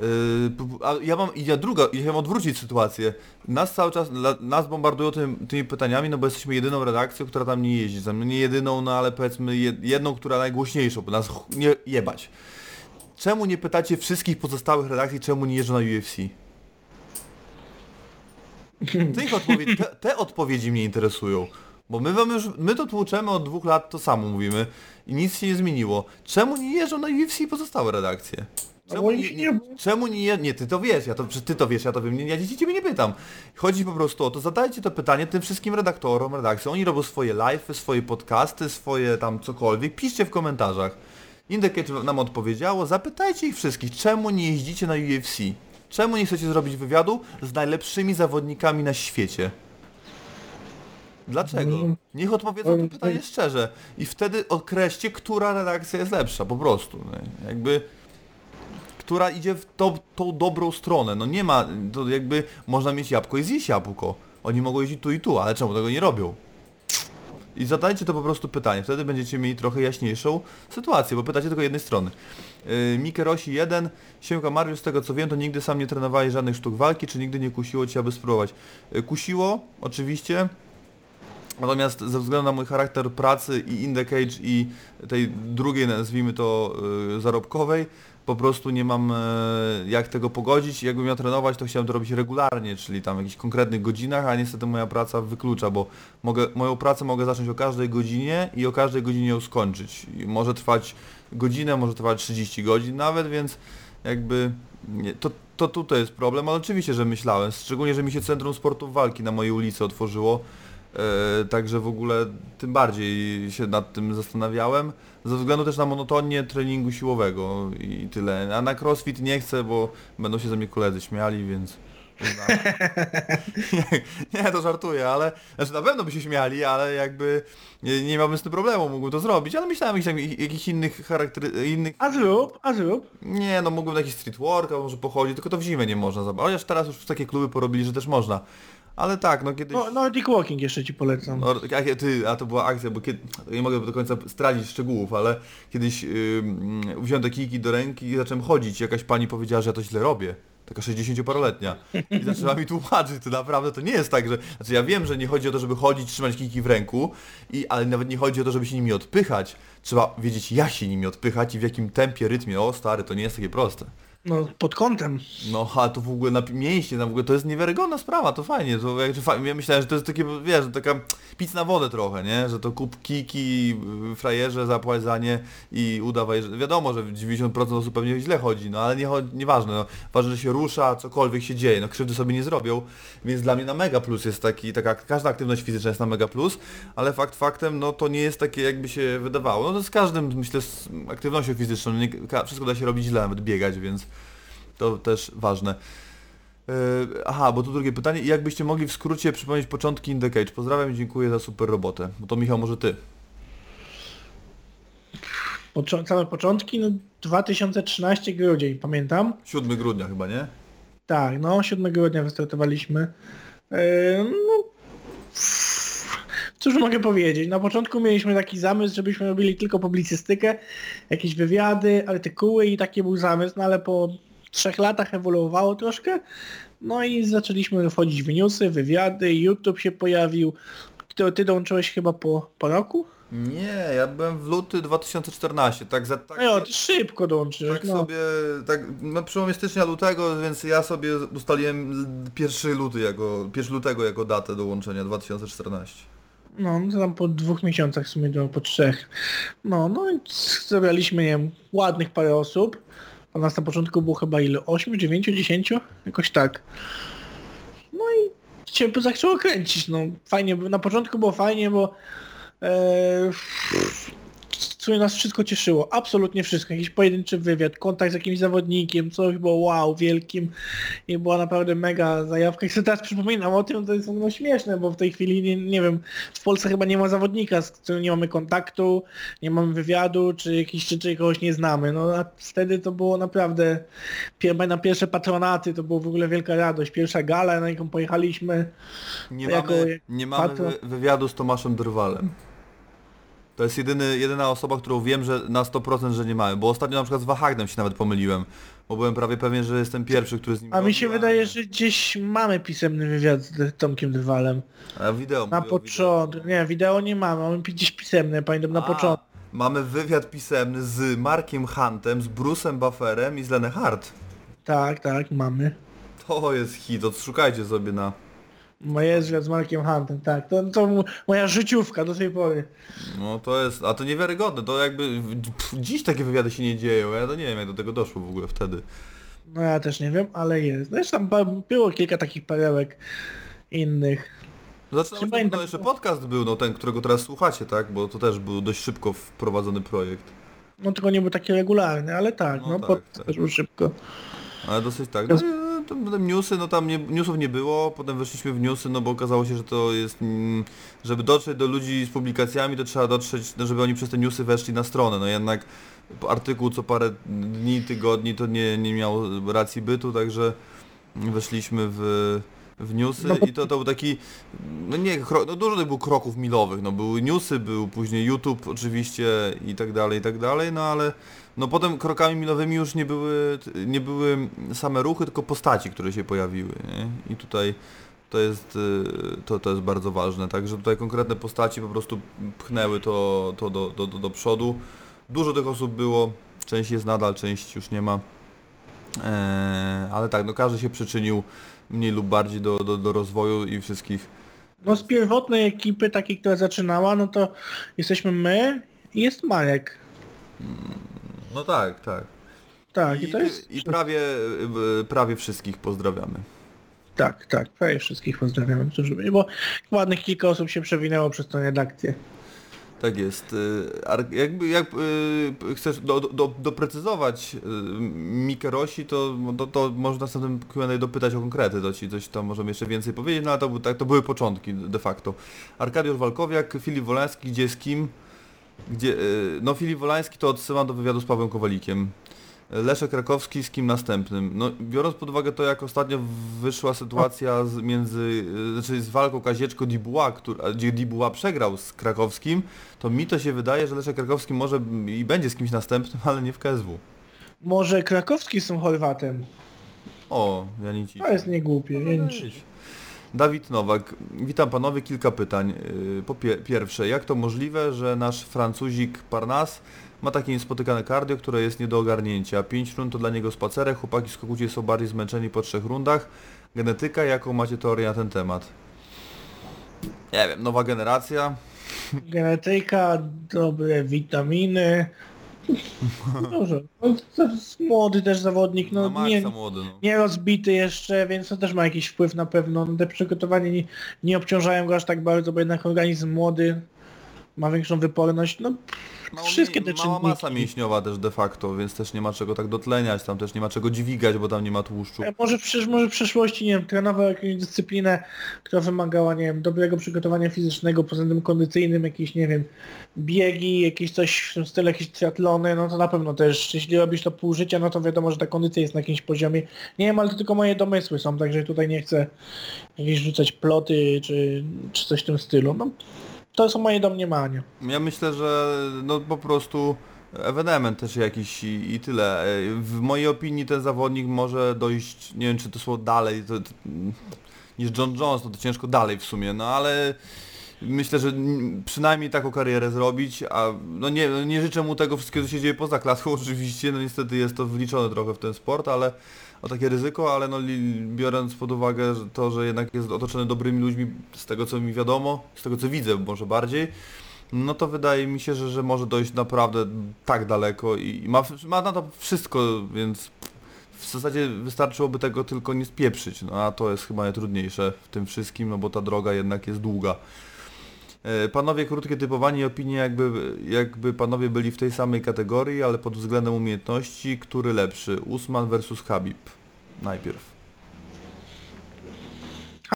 Yy, a ja mam, ja druga, ja chciałem odwrócić sytuację. Nas cały czas, nas bombardują tym, tymi pytaniami, no bo jesteśmy jedyną redakcją, która tam nie jeździ. No nie jedyną, no ale powiedzmy jed, jedną, która najgłośniejszą, bo nas nie jebać. Czemu nie pytacie wszystkich pozostałych redakcji, czemu nie jeżdżą na UFC? Tych odpowiedzi, te, te odpowiedzi mnie interesują. Bo my wam już, my to tłuczemy od dwóch lat, to samo mówimy i nic się nie zmieniło. Czemu nie jeżdżą na UFC pozostałe redakcje? Czemu bo nie, nie, czemu nie, nie, ty to wiesz, ja to, ty to wiesz, ja to wiem, nie, ja dzieci ciebie nie pytam. Chodzi po prostu o to, zadajcie to pytanie tym wszystkim redaktorom, redakcjom, oni robią swoje live'y, swoje podcasty, swoje tam cokolwiek, piszcie w komentarzach. Indicate nam odpowiedziało, zapytajcie ich wszystkich, czemu nie jeździcie na UFC? Czemu nie chcecie zrobić wywiadu z najlepszymi zawodnikami na świecie? Dlaczego? Niech odpowiedzą na to pytanie szczerze. I wtedy określcie, która redakcja jest lepsza, po prostu. nie? Jakby która idzie w to, tą dobrą stronę. No nie ma, to jakby można mieć jabłko i zjeść jabłko. Oni mogą jeździć tu i tu, ale czemu tego nie robią? I zadajcie to po prostu pytanie, wtedy będziecie mieli trochę jaśniejszą sytuację, bo pytacie tylko jednej strony. Yy, Mikerosi 1, Siemka Mariusz, z tego co wiem, to nigdy sam nie trenowałeś żadnych sztuk walki, czy nigdy nie kusiło Cię, aby spróbować? Yy, kusiło, oczywiście, Natomiast ze względu na mój charakter pracy i in the cage i tej drugiej, nazwijmy to, yy, zarobkowej, po prostu nie mam yy, jak tego pogodzić. Jakbym miał trenować, to chciałem to robić regularnie, czyli tam w jakichś konkretnych godzinach, a niestety moja praca wyklucza, bo mogę, moją pracę mogę zacząć o każdej godzinie i o każdej godzinie ją skończyć. I może trwać godzinę, może trwać 30 godzin nawet, więc jakby nie, to, to tutaj jest problem, ale oczywiście, że myślałem, szczególnie, że mi się Centrum Sportów Walki na mojej ulicy otworzyło, E, Także w ogóle tym bardziej się nad tym zastanawiałem, ze względu też na monotonię treningu siłowego i tyle. A na crossfit nie chcę, bo będą się ze mnie koledzy śmiali, więc... (laughs) nie, nie, to żartuję, ale... Znaczy na pewno by się śmiali, ale jakby nie, nie miałbym z tym problemu, mógłbym to zrobić, ale myślałem o jakichś, innych charaktery... innych... A zrób, a zrób. Nie, no mógłbym na jakiś street workout może pochodzić, tylko to w zimę nie można zabawić. Chociaż teraz już takie kluby porobili, że też można. Ale tak, no kiedyś... No, Nordic Walking jeszcze ci polecam. No, a, ty, a to była akcja, bo kiedy, nie mogę do końca zdradzić szczegółów, ale kiedyś yy, wziąłem te kijki do ręki i zacząłem chodzić. Jakaś pani powiedziała, że ja to źle robię. Taka 60-paroletnia. I zaczęła mi tłumaczyć, to naprawdę to nie jest tak, że... Znaczy ja wiem, że nie chodzi o to, żeby chodzić, trzymać kijki w ręku, i, ale nawet nie chodzi o to, żeby się nimi odpychać. Trzeba wiedzieć, jak się nimi odpychać i w jakim tempie, rytmie. O stary, to nie jest takie proste. No, pod kątem. No, a to w ogóle na mięśnie, tam w ogóle to jest niewiarygodna sprawa, to fajnie, to fajnie, ja myślałem, że to jest takie, wiesz, taka pic na wodę trochę, nie, że to kup kiki, y, frajerze, zapłać za nie i udawaj, że wiadomo, że 90% osób pewnie źle chodzi, no ale nie, chodzi- nieważne, no, ważne, że się rusza, cokolwiek się dzieje, no krzywdy sobie nie zrobią, więc dla mnie na mega plus jest taki, taka, każda aktywność fizyczna jest na mega plus, ale fakt faktem, no to nie jest takie jakby się wydawało, no to z każdym, myślę, z aktywnością fizyczną, nie, wszystko da się robić źle, nawet biegać, więc to też ważne. Yy, aha, bo tu drugie pytanie. Jak byście mogli w skrócie przypomnieć początki In The Cage? Pozdrawiam i dziękuję za super robotę. Bo to Michał, może ty. Poczo- całe początki, no 2013 grudzień, pamiętam. 7 grudnia chyba, nie? Tak, no 7 grudnia wystartowaliśmy. Eee, no, cóż mogę powiedzieć? Na początku mieliśmy taki zamysł, żebyśmy robili tylko publicystykę, jakieś wywiady, artykuły i taki był zamysł, no ale po trzech latach ewoluowało troszkę. No i zaczęliśmy wchodzić w newsy, wywiady, YouTube się pojawił. Ty, ty dołączyłeś chyba po, po roku? Nie, ja byłem w luty 2014, tak za tak, No, ty szybko dołączyłeś. tak no. sobie, tak na przełomie stycznia lutego, więc ja sobie ustaliłem 1 luty jako, 1 lutego jako datę dołączenia 2014. No, to tam po dwóch miesiącach w sumie to po trzech. No, no i zebraliśmy, nie wiem, ładnych parę osób. A nas na początku było chyba ile? 8, 9, 10? Jakoś tak. No i się zaczęło kręcić, no fajnie, na początku było fajnie, bo e, sumie nas wszystko cieszyło, absolutnie wszystko, jakiś pojedynczy wywiad, kontakt z jakimś zawodnikiem, coś było wow, wielkim i była naprawdę mega zajawka. I sobie teraz przypominam o tym, to jest no śmieszne, bo w tej chwili, nie, nie wiem, w Polsce chyba nie ma zawodnika, z którym nie mamy kontaktu, nie mamy wywiadu, czy jakiś, czy, czy kogoś nie znamy, no a wtedy to było naprawdę, na pierwsze patronaty to było w ogóle wielka radość, pierwsza gala, na jaką pojechaliśmy, Nie Jako mamy, nie mamy patron- wywiadu z Tomaszem Drwalem. To jest jedyny, jedyna osoba, którą wiem, że na 100% że nie mamy, bo ostatnio na przykład z Wahagnem się nawet pomyliłem, bo byłem prawie pewien, że jestem pierwszy, który z nim a mi się wydaje, że gdzieś mamy pisemny wywiad z Tomkiem Drwalem. A wideo Na mówię o początku, nie, wideo nie mamy, mamy gdzieś pisemne, pamiętam na początku. Mamy wywiad pisemny z Markiem Huntem, z Bruce'em Bufferem i z Lenny Hart. Tak, tak, mamy. To jest hit, odszukajcie sobie na... Moje wywiad z Markiem Huntem, tak. To, to moja życiówka do tej pory. No to jest, a to niewiarygodne, to jakby pff, dziś takie wywiady się nie dzieją, ja to nie wiem jak do tego doszło w ogóle wtedy. No ja też nie wiem, ale jest. Zresztą ba- było kilka takich perełek innych. Zaczynamy, Czy no pamiętam- jeszcze podcast był, no ten, którego teraz słuchacie, tak? Bo to też był dość szybko wprowadzony projekt. No tylko nie był taki regularny, ale tak, No no, tak, pod, tak. też był szybko. Ale dosyć tak. No, to, potem newsy, no tam nie, newsów nie było, potem weszliśmy w newsy, no bo okazało się, że to jest, mm, żeby dotrzeć do ludzi z publikacjami, to trzeba dotrzeć, no, żeby oni przez te newsy weszli na stronę, no jednak artykuł co parę dni, tygodni to nie, nie miał racji bytu, także weszliśmy w, w newsy No bo- i to, to był taki, no nie, no dużo tych było kroków milowych, no były newsy, był później YouTube oczywiście i tak dalej, i tak dalej, no ale no potem krokami milowymi już nie były, nie były same ruchy, tylko postaci, które się pojawiły, nie? I tutaj to jest, y, to, to jest bardzo ważne, także tutaj konkretne postaci po prostu pchnęły to, to do, do, do, do przodu. Dużo tych osób było, część jest nadal, część już nie ma. Eee, ale tak, no każdy się przyczynił mniej lub bardziej do, do, do rozwoju i wszystkich. No z pierwotnej ekipy, takiej, która zaczynała, no to jesteśmy my i jest Marek. No tak, tak. Tak, i, I, to jest... i prawie, prawie wszystkich pozdrawiamy. Tak, tak, prawie wszystkich pozdrawiamy, bo ładnych kilka osób się przewinęło przez tą redakcję. Tak jest. Y, Jakby jak y, chcesz do, do, doprecyzować y, Mikę Rosi, to, to, to można następnym Q&A dopytać o konkrety, to ci coś tam możemy jeszcze więcej powiedzieć, no ale to, tak, to były początki de facto. Arkadiusz Walkowiak, Filip Wolański, gdzie z kim? Gdzie, no Filip Wolański to odsyłam do wywiadu z Pawłem Kowalikiem. Leszek Krakowski z kim następnym? No, biorąc pod uwagę to, jak ostatnio wyszła sytuacja z, między, y, znaczy z walką Kazieczko Dibuła, który, gdzie Dibuła przegrał z Krakowskim, to mi to się wydaje, że Leszek Krakowski może i będzie z kimś następnym, ale nie w KSW. Może Krakowski tym Chorwatem. O, Janici. To jest niegłupie, więc... Dawid Nowak, witam panowie, kilka pytań. Yy, Po pie pierwsze, jak to możliwe, że nasz Francuzik Parnas ma takie niespotykane cardio, które jest nie do ogarnięcia? 5 rund to dla niego spacerek, chłopaki z Kogucie są bardziej zmęczeni po trzech rundach. Genetyka, jaką macie teorię na ten temat? Nie wiem, nowa generacja. Genetyka, dobre witaminy. Dużo. No, to jest młody też zawodnik, No, no nie, młody, no. nie rozbity jeszcze, więc to też ma jakiś wpływ na pewno. No, Te przygotowania nie, nie obciążają go aż tak bardzo, bo jednak organizm młody ma większą wyporność. No, Mało wszystkie te Mała masa czynniki. mięśniowa też de facto, więc też nie ma czego tak dotleniać, tam też nie ma czego dźwigać, bo tam nie ma tłuszczu. E, Może w, przysz- może w przyszłości, nie wiem, trenował jakąś dyscyplinę, która wymagała, nie wiem, dobrego przygotowania fizycznego, poza tym kondycyjnym, jakieś, nie wiem, biegi, jakieś coś w tym stylu, jakieś triatlony, no to na pewno też, jeśli robisz to pół życia, no to wiadomo, że ta kondycja jest na jakimś poziomie. Nie wiem, ale to tylko moje domysły są, także tutaj nie chcę jakieś rzucać ploty, czy, czy coś w tym stylu. No, to są moje domniemania. Ja myślę, że no po prostu ewenement też jakiś i, i tyle. E, W mojej opinii ten zawodnik może dojść, nie wiem czy to słowo dalej, to, to, niż John Jones, no to ciężko dalej w sumie, no ale myślę, że przynajmniej taką karierę zrobić, a no nie, nie życzę mu tego wszystkiego, co się dzieje poza klatką (laughs) oczywiście, no niestety jest to wliczone trochę w ten sport, ale o takie ryzyko, ale no biorąc pod uwagę to, że jednak jest otoczony dobrymi ludźmi, z tego co mi wiadomo, z tego co widzę może bardziej, no to wydaje mi się, że, że może dojść naprawdę tak daleko i ma, ma na to wszystko, więc w zasadzie wystarczyłoby tego tylko nie spieprzyć, no a to jest chyba najtrudniejsze w tym wszystkim, no bo ta droga jednak jest długa. E, Panowie, krótkie typowanie i opinie, jakby, jakby panowie byli w tej samej kategorii, ale pod względem umiejętności, który lepszy? Usman versus Habib. Najpierw.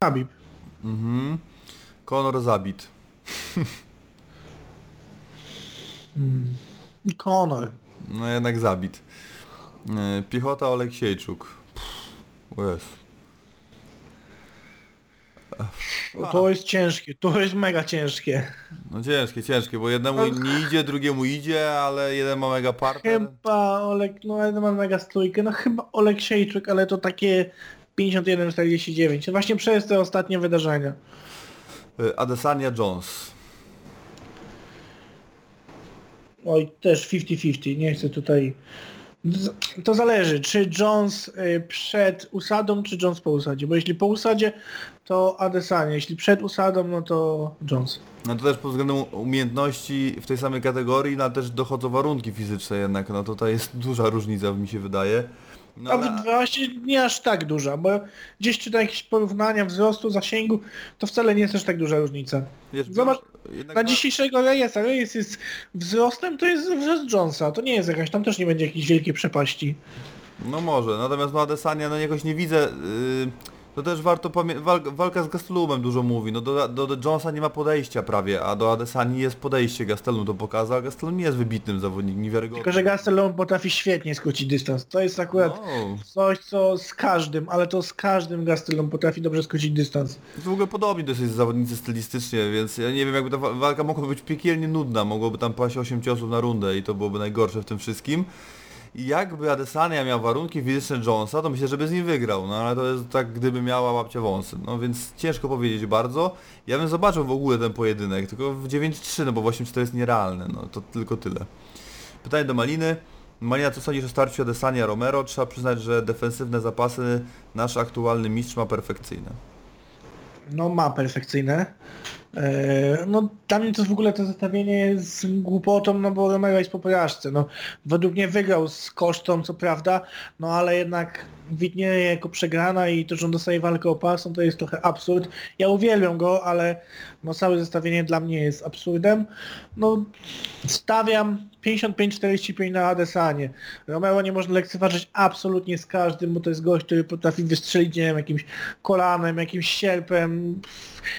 Habib. Mhm. Conor Zabit. Conor. No jednak Zabit. E, Piechota Oleksiejczuk. Pff. To jest ciężkie, to jest mega ciężkie. No ciężkie, ciężkie, bo jednemu nie idzie, drugiemu idzie, ale jeden ma mega partner. Chyba Olek, no jeden ma mega stójkę, no chyba Olek Siejczyk, ale to takie 51-49. Właśnie przez te ostatnie wydarzenia. E, Adesanya Jones. Oj, też 50-50, nie chcę tutaj... To zależy, czy Jones y, przed usadą, czy Jones po usadzie, bo jeśli po usadzie, to Adesanya, jeśli przed usadą, no to Jones. No to też pod względem umiejętności w tej samej kategorii, no też dochodzą warunki fizyczne jednak, no tutaj jest duża różnica mi się wydaje. No, A ale- właśnie nie aż tak duża, bo gdzieś czytam jakieś porównania wzrostu, zasięgu, to wcale nie jest aż tak duża różnica. wiesz, Zobacz, Na ma- dzisiejszego Reyesa, Reyes jest wzrostem, to jest wzrost Jonesa, to nie jest jakaś, tam też nie będzie jakiejś wielkiej przepaści. No może, natomiast no Adesanya no jakoś nie widzę, yy, to też warto pamiętać, walk, walka z Gastelumem dużo mówi, no do, do, do Jonesa nie ma podejścia prawie, a do Adesani jest podejście, Gastelum to pokazał, a Gastelum nie jest wybitnym zawodnikiem, niewiarygodnym. Tylko, że Gastelum potrafi świetnie skrócić dystans. To jest akurat No, coś, co z każdym, ale to z każdym Gastelum potrafi dobrze skrócić dystans. to w ogóle podobni dosyć zawodnicy stylistycznie, więc ja nie wiem jakby ta wa- walka mogła być piekielnie nudna, mogłoby tam paść 8 ciosów na rundę i to byłoby najgorsze w tym wszystkim. I jakby Adesanya miał warunki fizyczne Jonesa, to myślę, że by z nim wygrał, no ale to jest tak, gdyby miała babcia wąsy. No więc ciężko powiedzieć bardzo. Ja bym zobaczył w ogóle ten pojedynek, tylko w 9-3, no bo w 8-4 jest nierealne, no to tylko tyle. Pytanie do Maliny. Malina, co sądzisz o starciu Adesanya Romero? Trzeba przyznać, że defensywne zapasy nasz aktualny mistrz ma perfekcyjne. No ma perfekcyjne. Eee, no dla mnie to w ogóle to zestawienie jest głupotą, no bo Romero jest po porażce. No, według mnie wygrał z kosztą, co prawda, no ale jednak widnieje jako przegrana i to, że on dostaje walkę o pas, no to jest trochę absurd. Ja uwielbiam go, ale no całe zestawienie dla mnie jest absurdem. No stawiam 55-45 na Adesanie. Romero nie można lekceważyć absolutnie z każdym, bo to jest gość, który potrafi wystrzelić, nie wiem, jakimś kolanem, jakimś sierpem,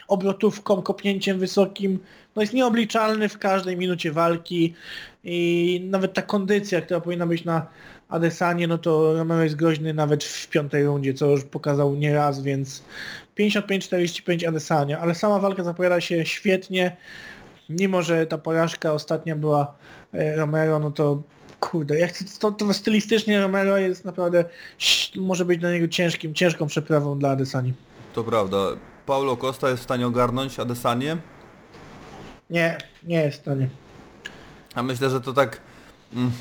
obrotówką, kopnięciem wysokim. No jest nieobliczalny w każdej minucie walki i nawet ta kondycja, która powinna być na Adesanie, no to Romero jest groźny nawet w piątej rundzie, co już pokazał nieraz, więc 55-45 Adesania, ale sama walka zapowiada się świetnie, mimo że ta porażka ostatnia była Romero, no to kurde, jak to, to stylistycznie Romero jest naprawdę, może być dla niego ciężkim, ciężką przeprawą dla Adesani. To prawda. Paulo Costa jest w stanie ogarnąć Adesanię, Nie, nie jest w stanie. a myślę, że to tak... Mm,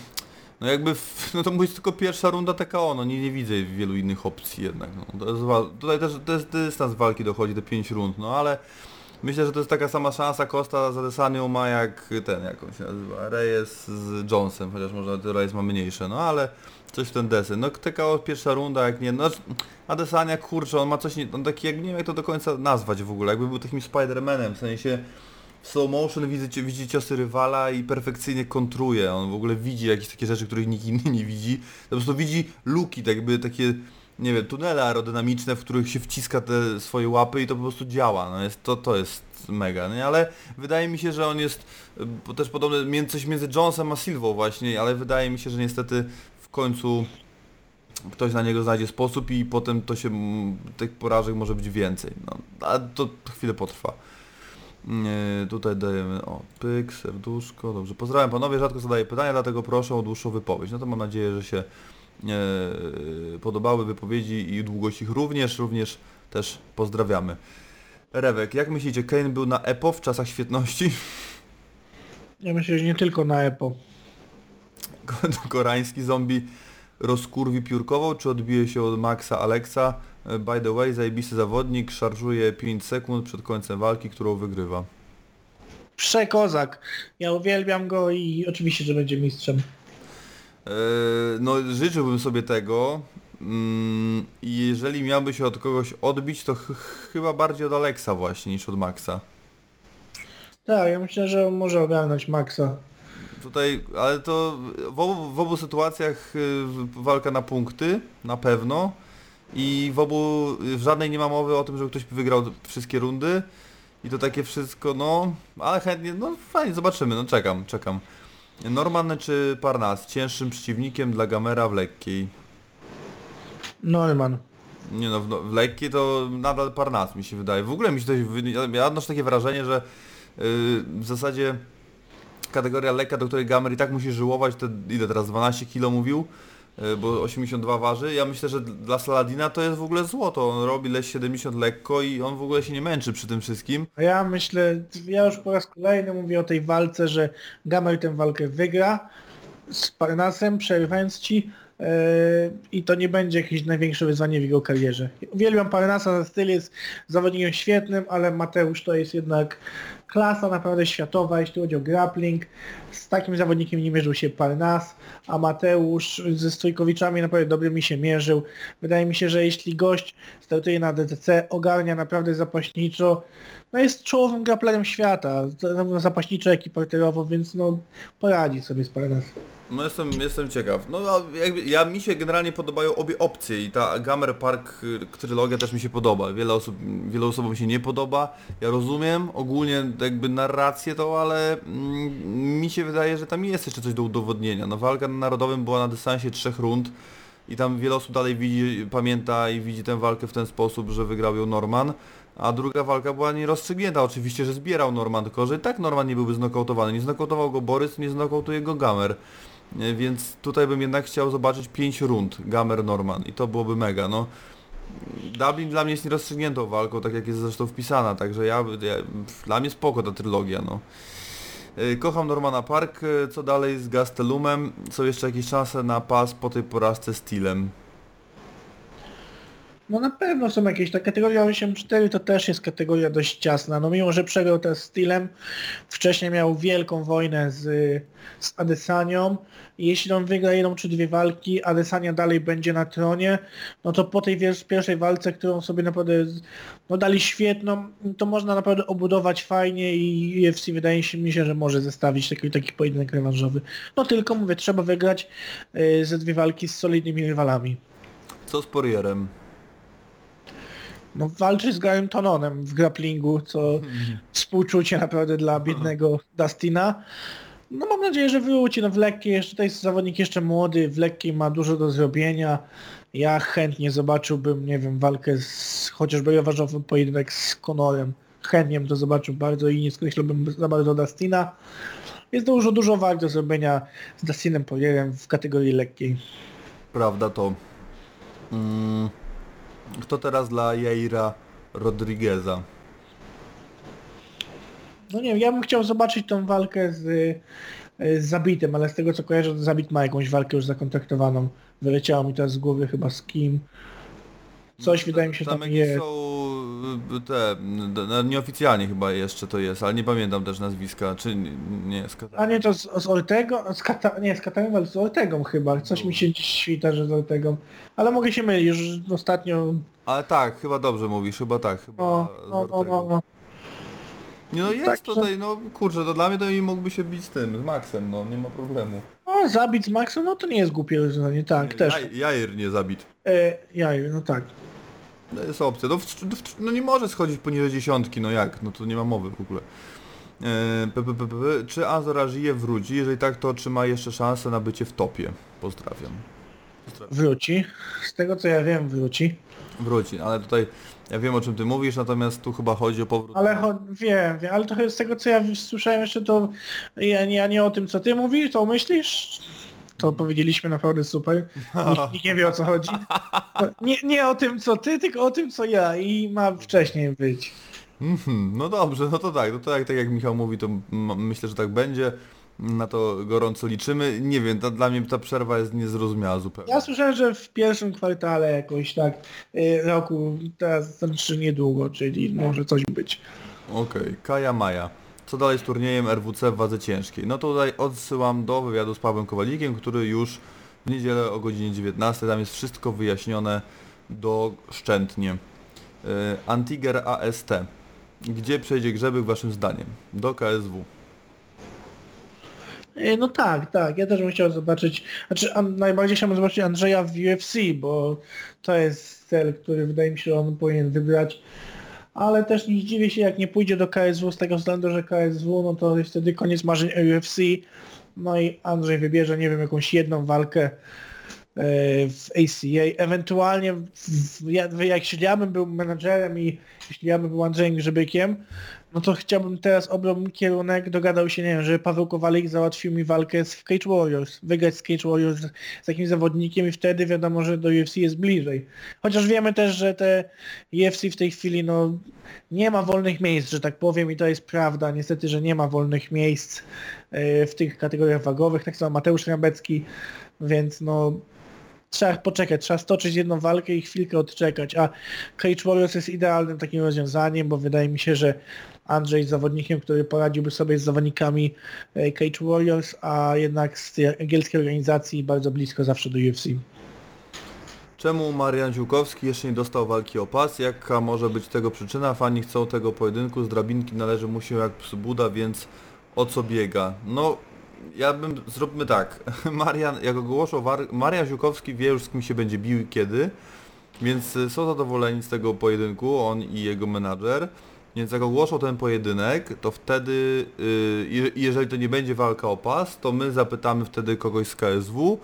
no jakby, no to być tylko pierwsza runda TKO, no nie, nie widzę wielu innych opcji jednak. No. To jest, tutaj też to jest dystans walki dochodzi do 5 rund, no ale myślę, że to jest taka sama szansa Costa z Adesanią ma jak ten, jak on się nazywa, Reyes z Jonesem, chociaż może Reyes ma mniejsze, no ale coś w ten desy. No TKO pierwsza runda, jak nie, no Adesania kurczę, on ma coś, on taki, jak nie wiem jak to do końca nazwać w ogóle, jakby był takim Spider-Manem, w sensie w slow motion widzi, widzi ciosy rywala i perfekcyjnie kontruje. On w ogóle widzi jakieś takie rzeczy, których nikt inny nie widzi. Po prostu widzi luki, tak jakby takie, nie wiem, tunele aerodynamiczne, w których się wciska te swoje łapy i to po prostu działa. No jest, to, to jest mega, nie? Ale wydaje mi się, że on jest bo też podobny, coś między Jonesem a Silvą właśnie, ale wydaje mi się, że niestety w końcu ktoś na niego znajdzie sposób i potem to się, tych porażek może być więcej. No, a to chwilę potrwa. Tutaj dajemy, o, pyk, serduszko, dobrze. Pozdrawiam panowie, rzadko zadaję pytania, dlatego proszę o dłuższą wypowiedź. No to mam nadzieję, że się podobały wypowiedzi i długość ich również, również też pozdrawiamy. Rewek, jak myślicie, Kane był na EPO w czasach świetności? Ja myślę, że nie tylko na EPO. Koreański zombie rozkurwi piórkową, czy odbije się od Maxa Alexa? E, By the way, zajebisty zawodnik, szarżuje 5 sekund przed końcem walki, którą wygrywa. Przekozak. Ja uwielbiam go i oczywiście, że będzie mistrzem. E, No życzyłbym sobie tego mm, i jeżeli miałby się od kogoś odbić, to ch chyba bardziej od Alexa właśnie niż od Maxa. Tak, ja myślę, że on może ogarnąć Maxa. Tutaj, ale to w obu, w obu sytuacjach y, walka na punkty, na pewno. I w obu, w żadnej nie ma mowy o tym, żeby ktoś wygrał wszystkie rundy. I to takie wszystko, no, ale chętnie, no fajnie, zobaczymy, no czekam, czekam. Norman czy Parnas? Cięższym przeciwnikiem dla Gamera w lekkiej. Norman. Nie no, w, no, w lekkiej to nadal Parnas mi się wydaje. W ogóle mi się to, ja- odnoszę takie wrażenie, że yy, w zasadzie kategoria lekka, do której Gamer i tak musi żyłować, te ile teraz, 12 kg mówił, bo 82 waży. Ja myślę, że dla Saladina to jest w ogóle złoto. On robi leś 70 lekko i on w ogóle się nie męczy przy tym wszystkim. A ja myślę, ja już po raz kolejny mówię o tej walce, że Gamer tę walkę wygra z Parnasem, przerywając ci yy, i to nie będzie jakieś największe wyzwanie w jego karierze. Uwielbiam Parnasa, styl jest zawodnikiem świetnym, ale Mateusz to jest jednak klasa naprawdę światowa, jeśli chodzi o grappling. Z takim zawodnikiem nie mierzył się Parnas, a Mateusz ze Stójkowiczami naprawdę dobrze mi się mierzył. Wydaje mi się, że jeśli gość startuje na DTC, ogarnia naprawdę zapaśniczo, no jest czołowym grapplerem świata, zapaśniczo, jak i parterowo, więc no poradzi sobie z Parnasem. No jestem, jestem ciekaw. No jakby, ja mi się generalnie podobają obie opcje i ta Gamer Park y, trylogia też mi się podoba. Wiele osób, wielu osobom się nie podoba. Ja rozumiem ogólnie jakby narrację to, ale mm, mi się wydaje, że tam jest jeszcze coś do udowodnienia. No walka na narodowym była na dystansie trzech rund i tam wiele osób dalej widzi, pamięta i widzi tę walkę w ten sposób, że wygrał ją Norman. A druga walka była nierozstrzygnięta. Oczywiście, że zbierał Norman, tylko że i tak Norman nie byłby znokautowany. Nie znokautował go Borys, nie znokautuje go Gamer. Więc tutaj bym jednak chciał zobaczyć 5 rund Gamer Norman i to byłoby mega, no. Dublin dla mnie jest nierozstrzygniętą walką, tak jak jest zresztą wpisana, także ja, ja dla mnie spoko ta trylogia, no. Y, Kocham Normana Park, y, co dalej z Gastelumem? Są jeszcze jakieś szanse na pas po tej porażce stylem. No na pewno są jakieś, ta kategoria 8-4 to też jest kategoria dość ciasna, no mimo, że przegrał teraz stylem, wcześniej miał wielką wojnę z, z Adesanią jeśli on wygra jedną czy dwie walki, Adesania dalej będzie na tronie, no to po tej pierwszej walce, którą sobie naprawdę no, dali świetną, to można naprawdę obudować fajnie i UFC wydaje się mi się, że może zestawić taki, taki pojedynek rewanżowy. No tylko mówię, trzeba wygrać y, ze dwie walki z solidnymi rywalami. Co z Porierem? No, walczy z Garym Tononem w grapplingu, co (laughs) współczucie naprawdę dla biednego Dustina. No mam nadzieję, że wróci. No w lekkiej, jeszcze to jest zawodnik jeszcze młody, w lekkiej ma dużo do zrobienia. Ja chętnie zobaczyłbym, nie wiem, walkę z chociażby rewanżowy pojedynek z Conorem. Chętnie bym to zobaczył bardzo i nie skreślałbym za bardzo Dustina. Jest dużo, dużo walk do zrobienia z Dustinem Poirierem w kategorii lekkiej. Prawda to... Mm, kto teraz dla Jaira Rodrigueza? No nie wiem, ja bym chciał zobaczyć tą walkę z, z Zabitem, ale z tego co kojarzę, Zabit ma jakąś walkę już zakontraktowaną. Wyleciało mi teraz z głowy chyba z kim. Coś wydaje mi się tam jakieś jest. są y, te, d- no, nieoficjalnie chyba jeszcze to jest, ale nie pamiętam też nazwiska, czy nie, nie z A nie to z, z Ortego? Z Kata, nie, z Katarem, ale z Ortegą chyba. Coś mi się dziś świta, że z Ortegą. Ale mogę się mylić, już ostatnio... Ale tak, chyba dobrze mówisz, chyba tak, chyba No, no, no, no, no. Nie no jest Tak, tutaj, no kurczę, to dla mnie to i mógłby się bić z tym, z Maxem, no nie ma problemu. no Zabit z Maxem, no to nie jest głupie rozwiązanie, tak, też. Jaj- Jair nie zabit. E, Jaj, no tak. To jest opcja. No, w, w, no nie może schodzić poniżej dziesiątki, no jak? No to nie ma mowy w ogóle. E, p, p, p, p, czy Azora żyje wróci? Jeżeli tak, to czy ma jeszcze szansę na bycie w topie? Pozdrawiam. Wróci. Z tego co ja wiem, wróci. Wróci, ale tutaj ja wiem o czym ty mówisz, natomiast tu chyba chodzi o powrót. Ale cho- wiem, wiem, ale trochę z tego co ja słyszałem jeszcze to ja nie, ja nie o tym co ty mówisz, to myślisz? To powiedzieliśmy naprawdę super. Nikt, nikt nie wie o co chodzi. Nie, nie o tym co ty, tylko o tym co ja i ma wcześniej być. Mhm, no dobrze, no to tak, no to jak, tak jak Michał mówi, to myślę, że tak będzie. Na to gorąco liczymy. Nie wiem, ta, dla mnie ta przerwa jest niezrozumiała zupełnie. Ja słyszałem, że w pierwszym kwartale jakoś tak y, roku, teraz znaczy niedługo, czyli może coś być. Okej, Kaja Maja. Co dalej z turniejem RWC w wadze ciężkiej? No to tutaj odsyłam do wywiadu z Pawłem Kowalikiem, który już w niedzielę o godzinie 19, tam jest wszystko wyjaśnione doszczętnie. Yy, Antiger AST. Gdzie przejdzie Grzebyk waszym zdaniem? Do KSW. E, No tak, tak. Ja też bym chciał zobaczyć, znaczy najbardziej chciałbym zobaczyć Andrzeja w UFC, bo to jest cel, który wydaje mi się, on powinien wybrać. Ale też nie zdziwię się, jak nie pójdzie do KSW z tego względu, że KSW, no to jest wtedy koniec marzeń UFC. No i Andrzej wybierze, nie wiem, jakąś jedną walkę e, w ACA. Ewentualnie w, w, ja, jak jeśli ja bym był menadżerem i jeśli ja bym był Andrzejem Grzebykiem, no to chciałbym teraz obrał kierunek, dogadał się, nie wiem, że Paweł Kowalik załatwił mi walkę z Cage Warriors, wygrać z Cage Warriors z, z jakimś zawodnikiem i wtedy wiadomo, że do UFC jest bliżej. Chociaż wiemy też, że te UFC w tej chwili, no nie ma wolnych miejsc, że tak powiem i to jest prawda, niestety, że nie ma wolnych miejsc e, w tych kategoriach wagowych, tak samo Mateusz Rabecki, więc no trzeba poczekać, trzeba stoczyć jedną walkę i chwilkę odczekać, a Cage Warriors jest idealnym takim rozwiązaniem, bo wydaje mi się, że Andrzej jest zawodnikiem, który poradziłby sobie z zawodnikami e, Cage Warriors, a jednak z tej angielskiej organizacji bardzo blisko zawsze do UFC. Czemu Marian Ziłkowski jeszcze nie dostał walki o pas? Jaka może być tego przyczyna? Fani chcą tego pojedynku, z drabinki należy mu się jak psu Buda, więc o co biega? No, ja bym, zróbmy tak. (laughs) Marian, jak ogłoszą, Marian Ziłkowski wie już z kim się będzie bił i kiedy, więc y, są zadowoleni z tego pojedynku, on i jego menadżer. Więc jak ogłoszą ten pojedynek, to wtedy, y, je- jeżeli to nie będzie walka o pas, to my zapytamy wtedy kogoś z KSW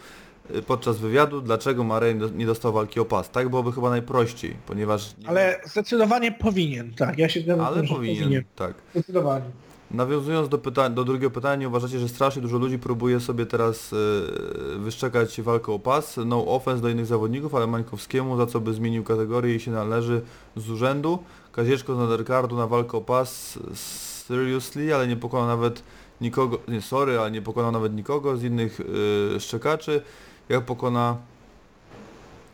y, podczas wywiadu, dlaczego Marian nie dostał walki o pas. Tak byłoby chyba najprościej, ponieważ... Ale zdecydowanie powinien, tak, ja się zgadzam Ale że powinien, tak. Zdecydowanie. Nawiązując do, do drugiego pytania, uważacie, że strasznie dużo ludzi próbuje sobie teraz e, wyszczekać walkę o pas? No offense do innych zawodników, ale Mańkowskiemu, za co by zmienił kategorię i się należy z urzędu. Kazieczko z undercardu na walkę o pas seriously, ale nie pokonał nawet nikogo, nie sorry, ale nie pokonał nawet nikogo z innych e, szczekaczy. Jak pokona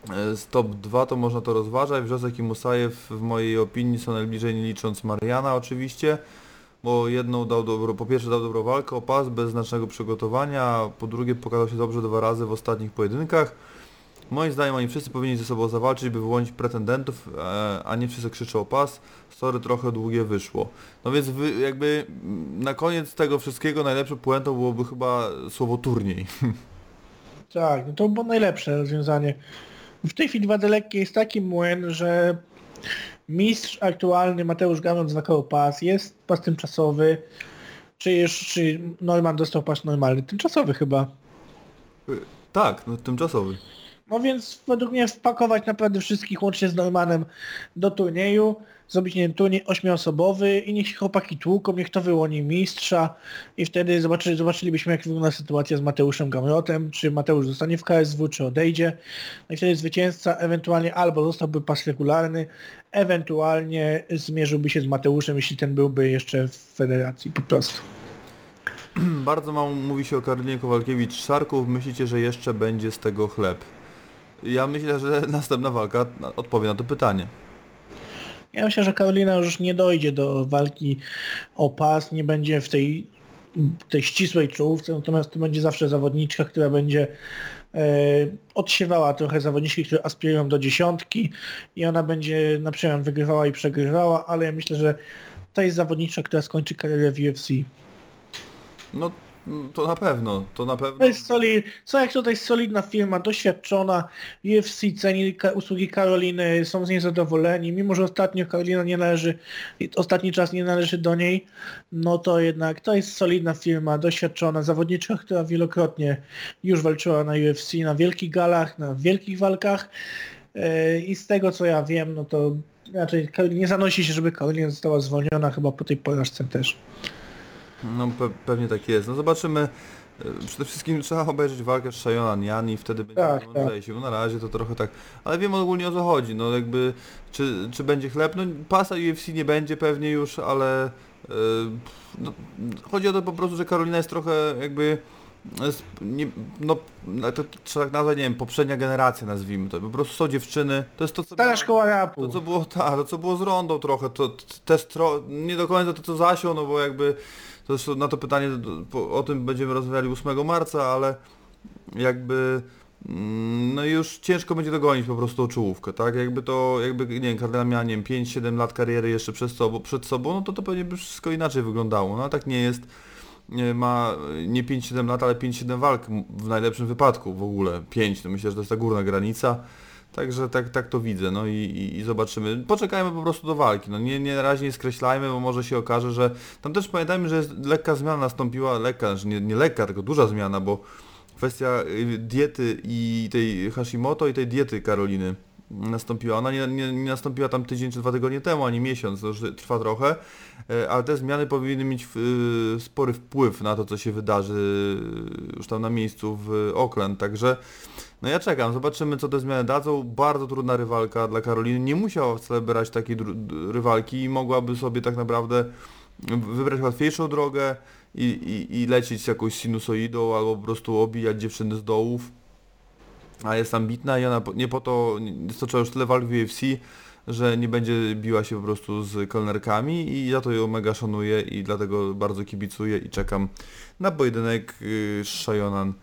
e, z top 2 to można to rozważać. Wrzosek i Musajew w mojej opinii są najbliżej nie licząc Mariana oczywiście bo jedną dał dobro, po pierwsze dał dobrą walkę o pas bez znacznego przygotowania, po drugie pokazał się dobrze dwa razy w ostatnich pojedynkach. Moim zdaniem oni wszyscy powinni ze sobą zawalczyć, by wyłonić pretendentów, e, a nie wszyscy krzyczą o pas. Sorry, trochę długie wyszło. No więc wy, jakby na koniec tego wszystkiego najlepszą puentą byłoby chyba słowo turniej. (laughs) Tak, no to było najlepsze rozwiązanie. W tej chwili wady lekkie jest taki młyn, że mistrz aktualny Mateusz Gamon zwakał pas, jest pas tymczasowy, czy, już, czy Norman dostał pas normalny, tymczasowy chyba. tak, no tymczasowy. No więc według mnie wpakować naprawdę wszystkich łącznie z Normanem do turnieju, zrobić nie wiem, turniej ośmioosobowy i niech się chłopaki tłuką, niech to wyłoni mistrza i wtedy zobaczy, zobaczylibyśmy jak wygląda sytuacja z Mateuszem Gamrotem, czy Mateusz zostanie w KSW, czy odejdzie. No i wtedy zwycięzca ewentualnie albo dostałby pas regularny, ewentualnie zmierzyłby się z Mateuszem, jeśli ten byłby jeszcze w federacji po prostu. (clears throat) Bardzo mało mówi się o Karolinie Kowalkiewicz-Szarków. Myślicie, że jeszcze będzie z tego chleb? Ja myślę, że (laughs) następna walka odpowie na to pytanie. Ja myślę, że Karolina już nie dojdzie do walki o pas, nie będzie w tej, tej ścisłej czołówce, natomiast to będzie zawsze zawodniczka, która będzie e, odsiewała trochę zawodniczki, które aspirują do dziesiątki i ona będzie na przykład wygrywała i przegrywała, ale ja myślę, że to jest zawodniczka, która skończy karierę w UFC. No to na pewno, to na pewno. To jest solid, co jak to jest solidna firma, doświadczona, UFC ceni usługi Karoliny, są z niej zadowoleni, mimo że ostatnio Karolina nie należy, ostatni czas nie należy do niej, no to jednak to jest solidna firma, doświadczona, zawodniczka, która wielokrotnie już walczyła na UFC, na wielkich galach, na wielkich walkach Yy, i z tego co ja wiem, no to raczej nie zanosi się, żeby Karolina została zwolniona chyba po tej porażce też. No pe pewnie tak jest. No zobaczymy. E, Przede wszystkim trzeba obejrzeć walkę z Shayona Nian i wtedy będzie Tak, mądrzejsi. Bo na razie to trochę tak. Ale wiem ogólnie o co chodzi. No jakby czy, czy będzie chleb? No pasa UFC nie będzie pewnie już, ale e, no, chodzi o to po prostu, że Karolina jest trochę jakby jest, nie, no to trzeba tak nazwać, nie wiem, poprzednia generacja nazwijmy to. Po prostu są dziewczyny. To jest to co Stara szkoła rapu. to co było, tak, to co było z Rondą trochę, to t- te stro... nie do końca to co Zasią, no bo jakby to zresztą na to pytanie o tym będziemy rozmawiali 8 marca, ale jakby Mm, No już ciężko będzie dogonić po prostu o czołówkę, tak? Jakby to, jakby, nie wiem, Kardynal miała, nie wiem, 5-7 lat kariery jeszcze przed sobą, przed sobą, no to to pewnie by wszystko inaczej wyglądało. No a tak nie jest. Ma nie 5-7 lat, ale 5-7 walk w najlepszym wypadku w ogóle. 5, to myślę, że to jest ta górna granica. Także tak, tak to widzę, no i, i, zobaczymy. Poczekajmy po prostu do walki. No nie, nie na razie nie skreślajmy, bo może się okaże, że tam też pamiętajmy, że jest lekka zmiana nastąpiła, lekka, że nie, nie lekka, tylko duża zmiana, bo kwestia y, diety i tej Hashimoto i tej diety Karoliny nastąpiła. Ona nie, nie, nie nastąpiła tam tydzień czy dwa tygodnie temu, ani miesiąc, to już trwa trochę, e, ale te zmiany powinny mieć y, spory wpływ na to, co się wydarzy już tam na miejscu w Auckland, także no ja czekam, zobaczymy co te zmiany dadzą. Bardzo trudna rywalka dla Karoliny. Nie musiała wcale brać takiej rywalki i mogłaby sobie tak naprawdę wybrać łatwiejszą drogę i, i, i lecieć jakąś sinusoidą albo po prostu obijać dziewczyny z dołów. A jest ambitna i ona nie po to stoczyła już tyle walk w UFC, że nie będzie biła się po prostu z kelnerkami i ja to ją mega szanuję i dlatego bardzo kibicuję i czekam na pojedynek yy, Shayonan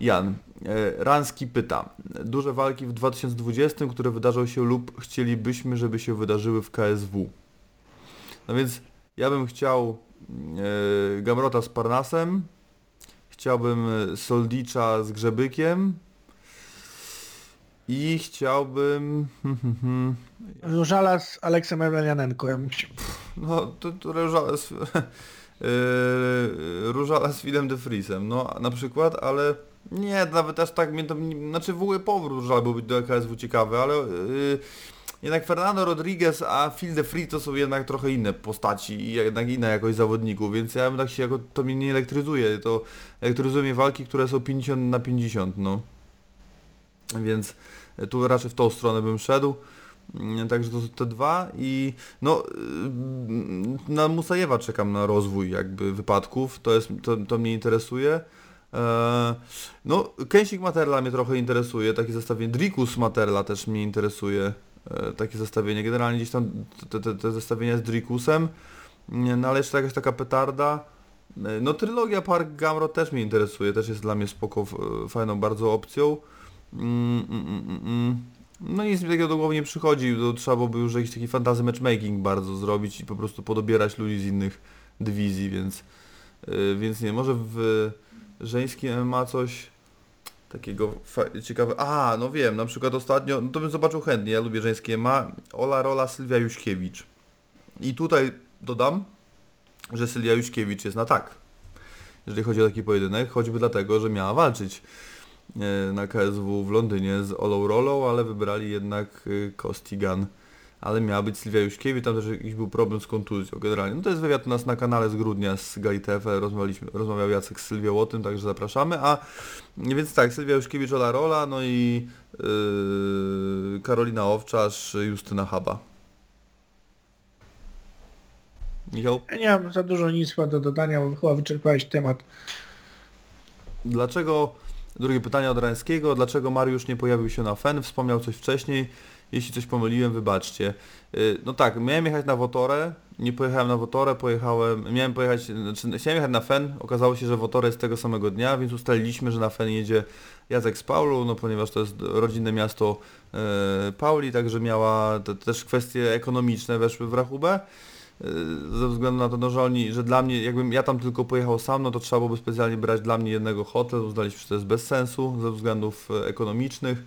Jan. E, Ranski pyta. Duże walki w 2020, które wydarzą się lub chcielibyśmy, żeby się wydarzyły w KSW. No więc ja bym chciał e, Gamrota z Parnasem, chciałbym e, Soldicza z Grzebykiem i chciałbym... Różala z Aleksem Emelianenko. Ja bym się... No, to, to Różala z, (laughs) yy, Różala (laughs) z Willem de Vriesem, no na przykład, ale nie, nawet aż tak mnie to, znaczy w ogóle powrót Różala byłby do KSW ciekawy, ale yy, jednak Fernando Rodriguez, a Phil de Vries to są jednak trochę inne postaci i jednak inna jakość zawodników, więc ja bym tak się jako, to mnie nie elektryzuje, to elektryzuje mnie walki, które są 50 na 50, no. Więc tu raczej w tą stronę bym szedł. Mm, Także to są te dwa i no y, na Musajewa czekam na rozwój jakby wypadków, to jest to, to mnie interesuje. E, No Kensik Materla mnie trochę interesuje, takie zestawienie. Drikus Materla też mnie interesuje, e, takie zestawienie. Generalnie gdzieś tam te, te, te zestawienia z Drikusem, no ale jeszcze jakaś taka petarda. E, No trylogia Park Gamro też mnie interesuje, też jest dla mnie spoko, fajną bardzo opcją. Mm, mm, mm, mm, mm. No nic mi takiego do głowy nie przychodzi, to trzeba byłoby już jakiś taki fantasy matchmaking bardzo zrobić i po prostu podobierać ludzi z innych dywizji, więc, yy, więc nie, może w żeńskim ma coś takiego fa- ciekawe. A, no wiem, na przykład ostatnio, no to bym zobaczył chętnie, ja lubię żeńskie ma Ola Rola Sylwia Juśkiewicz. I tutaj dodam, że Sylwia Juśkiewicz jest na tak, jeżeli chodzi o taki pojedynek, choćby dlatego, że miała walczyć na KSW w Londynie z Olą Rolą, ale wybrali jednak e, Costigan. Ale miała być Sylwia Juśkiewicz, tam też jakiś był problem z kontuzją generalnie. No to jest wywiad u nas na kanale z grudnia z GaliTF, rozmawialiśmy, rozmawiał Jacek z Sylwią o tym, także zapraszamy. A więc tak, Sylwia Juśkiewicz, Ola Rola, no i yy, Karolina Owczarz, Justyna Haba. Michał, Ja nie mam za dużo nic do dodania, bo chyba wyczerpałeś temat. Dlaczego, drugie pytanie od Rańskiego, dlaczego Mariusz nie pojawił się na FEN? Wspomniał coś wcześniej. Jeśli coś pomyliłem, wybaczcie. Yy, No tak, miałem jechać na Wotorę, nie pojechałem na Wotorę, pojechałem, miałem pojechać, znaczy chciałem jechać na FEN, okazało się, że Wotorę jest tego samego dnia, więc ustaliliśmy, że na FEN jedzie Jacek z Paulu, no ponieważ to jest rodzinne miasto e, Pauli, także miała te, też kwestie ekonomiczne weszły w rachubę. Y, ze względu na to, no, że oni, że dla mnie, jakbym ja tam tylko pojechał sam, no to trzeba byłoby specjalnie brać dla mnie jednego hotel, uznaliśmy, że to jest bez sensu ze względów e, ekonomicznych,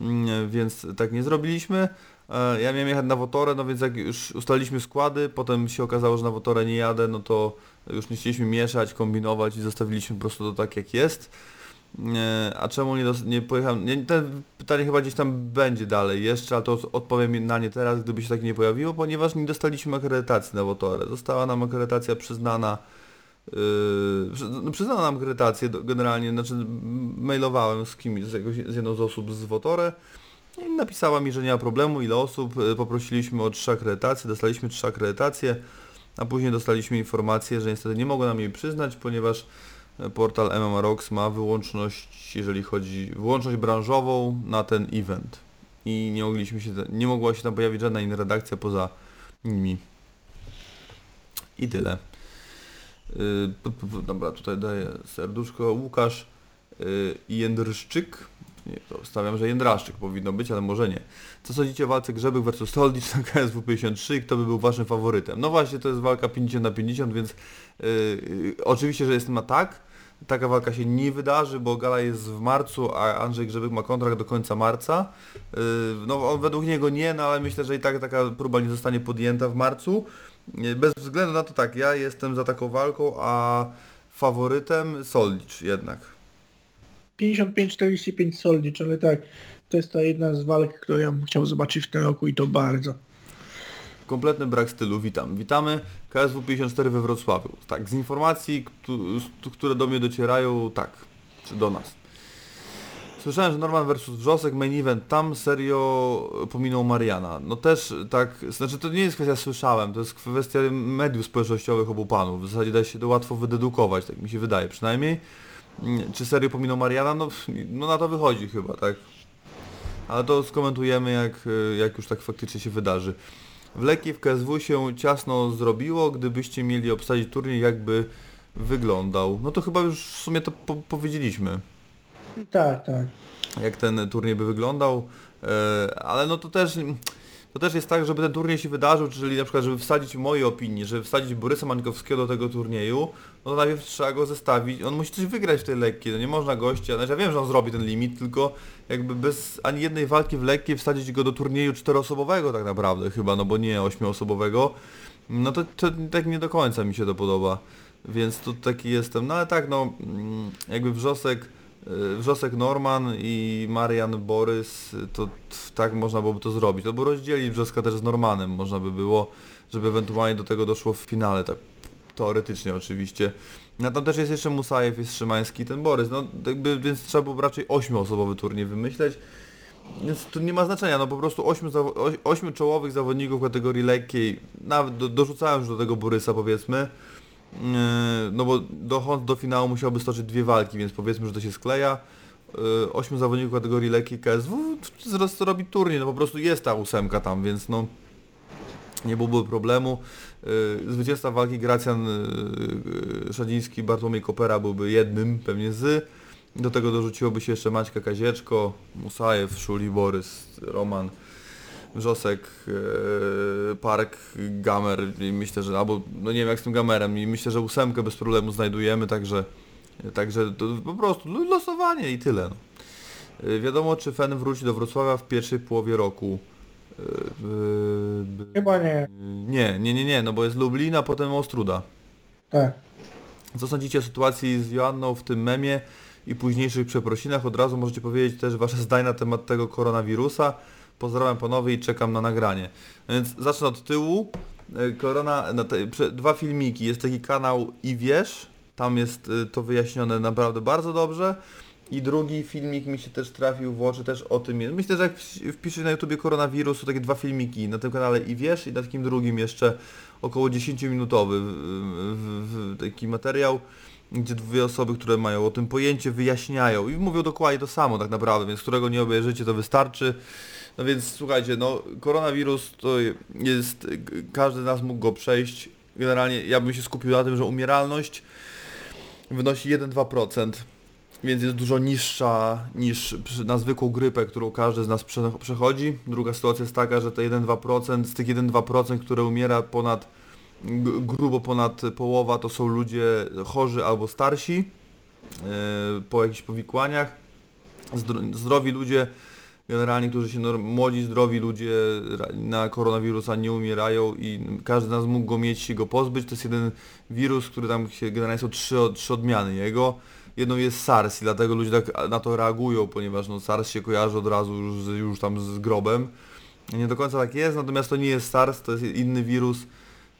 Mm, więc tak nie zrobiliśmy. E, Ja miałem jechać na Wotorę, no więc jak już ustaliliśmy składy, potem się okazało, że na Wotorę nie jadę, no to już nie chcieliśmy mieszać, kombinować i zostawiliśmy po prostu to tak jak jest. A czemu nie, nie pojechałem? To pytanie chyba gdzieś tam będzie dalej jeszcze, ale to odpowiem na nie teraz, gdyby się tak nie pojawiło, ponieważ nie dostaliśmy akredytacji na Wotorę. Została nam akredytacja przyznana, yy, no, przyznano nam akredytację generalnie, znaczy mailowałem z kimś, z, jakoś, z jedną z osób z Wotorę i napisała mi, że nie ma problemu, ile osób, yy, poprosiliśmy o trzy akredytacje, dostaliśmy trzy akredytacje, a później dostaliśmy informację, że niestety nie mogą nam jej przyznać, ponieważ portal MMA Rocks ma wyłączność, jeżeli chodzi, wyłączność branżową na ten event. I nie mogliśmy się, nie mogła się tam pojawić żadna inna redakcja poza nimi. I tyle. Yy, dobra, tutaj daję serduszko. Łukasz yy, Jędrszczyk Nie, to stawiam, że Jędraszczyk powinno być, ale może nie. Co sądzicie o walce Grzebek versus Soldicz na KSW 53 i kto by był waszym faworytem? No właśnie, to jest walka 50 na 50, więc yy, oczywiście, że jestem na tak. Taka walka się nie wydarzy, bo gala jest w marcu, a Andrzej Grzebek ma kontrakt do końca marca. Yy, no według niego nie, no ale myślę, że i tak taka próba nie zostanie podjęta w marcu. Yy, Bez względu na to tak, ja jestem za taką walką, a faworytem Soldicz jednak. 55-45 Soldicz, ale tak, to jest ta jedna z walk, którą ja bym chciał zobaczyć w tym roku i to bardzo. Kompletny brak stylu, witam. Witamy KSW 54 we Wrocławiu. Tak, z informacji, które do mnie docierają, tak, czy do nas. Słyszałem, że Norman versus Wrzosek, main event, tam serio pominął Mariana. No też tak, znaczy to nie jest kwestia słyszałem, to jest kwestia mediów społecznościowych obu panów. W zasadzie da się to łatwo wydedukować, tak mi się wydaje przynajmniej. Mm, Czy serio pominął Mariana? No, no na to wychodzi chyba, tak. Ale to skomentujemy jak, jak już tak faktycznie się wydarzy. W Lekki w KSW się ciasno zrobiło, gdybyście mieli obsadzić turniej, jakby wyglądał. No to chyba już w sumie to po powiedzieliśmy, Tak, tak. jak ten turniej by wyglądał, e, ale no to też... To też jest tak, żeby ten turniej się wydarzył, czyli na przykład, żeby wsadzić moje opinie, żeby wsadzić Borysa Mańkowskiego do tego turnieju, no to najpierw trzeba go zestawić, on musi coś wygrać w tej lekkiej, no nie można gościa, znaczy ja wiem, że on zrobi ten limit, tylko jakby bez ani jednej walki w lekkiej wsadzić go do turnieju czteroosobowego tak naprawdę chyba, no bo nie ośmioosobowego, no to, to tak nie do końca mi się to podoba, więc tu taki jestem, no ale tak no, mm, jakby wrzosek, Wrzosek Norman i Marian Borys, y, to tak można byłoby to zrobić. To by rozdzielić Wrzoska też z Normanem, można by było, żeby ewentualnie do tego doszło w finale, tak teoretycznie oczywiście. No tam też jest jeszcze Musajew, jest Szymański, ten Borys, no jakby, więc trzeba było raczej ośmioosobowy turniej wymyśleć. Więc to nie ma znaczenia, no po prostu ośmiu, ośmiu czołowych zawodników kategorii lekkiej, nawet do, dorzucałem już do tego Borysa powiedzmy, no bo dochodząc do finału musiałby stoczyć dwie walki, więc powiedzmy, że to się skleja. Yy, Ośmiu zawodników kategorii lekkiej KSW robi turniej, no po prostu jest ta ósemka tam, więc no nie byłoby problemu. Yy, Zwycięzca walki Gracjan yy, Szadziński, Bartłomiej Kopera byłby jednym pewnie z. Do tego dorzuciłoby się jeszcze Maćka Kazieczko, Musajew, Szuli, Borys, Roman. Wrzosek, e, Park, Gamer i myślę, że albo no nie wiem jak z tym Gamerem i myślę, że ósemkę bez problemu znajdujemy, także także to po prostu lo- losowanie i tyle. No. E, Wiadomo czy Fen wróci do Wrocławia w pierwszej połowie roku. E, Chyba nie. Nie, nie, nie, nie, no bo jest Lublin, a potem Ostruda. Tak. Co sądzicie o sytuacji z Joanną w tym memie i późniejszych przeprosinach? Od razu możecie powiedzieć też wasze zdanie na temat tego koronawirusa. Pozdrawiam panowie i czekam na nagranie. Więc zacznę od tyłu. E, Korona, na te, dwa filmiki. Jest taki kanał i wiesz, tam jest y, to wyjaśnione naprawdę bardzo dobrze. I drugi filmik mi się też trafił w oczy, też o tym jest. Myślę, że jak wpis- wpiszesz na YouTubie koronawirus, to takie dwa filmiki na tym kanale i wiesz, i na takim drugim jeszcze około 10-minutowy w, w, w, taki materiał, gdzie dwie osoby, które mają o tym pojęcie, wyjaśniają i mówią dokładnie to samo tak naprawdę, więc którego nie obejrzycie, to wystarczy. No więc słuchajcie, no koronawirus to jest, każdy z nas mógł go przejść. Generalnie ja bym się skupił na tym, że umieralność wynosi 1-2%, więc jest dużo niższa niż na zwykłą grypę, którą każdy z nas prze- przechodzi. Druga sytuacja jest taka, że te 1-2%, z tych 1-2%, które umiera ponad, grubo ponad połowa, to są ludzie chorzy albo starsi yy, po jakichś powikłaniach. Zdro- zdrowi ludzie, generalnie, którzy się, norm- młodzi, zdrowi ludzie na koronawirusa nie umierają i każdy z nas mógł go mieć, się go pozbyć. To jest jeden wirus, który tam się, generalnie są trzy, trzy odmiany jego. Jedną jest SARS i dlatego ludzie tak na to reagują, ponieważ no, SARS się kojarzy od razu już, już tam z grobem. Nie do końca tak jest, natomiast to nie jest SARS, to jest inny wirus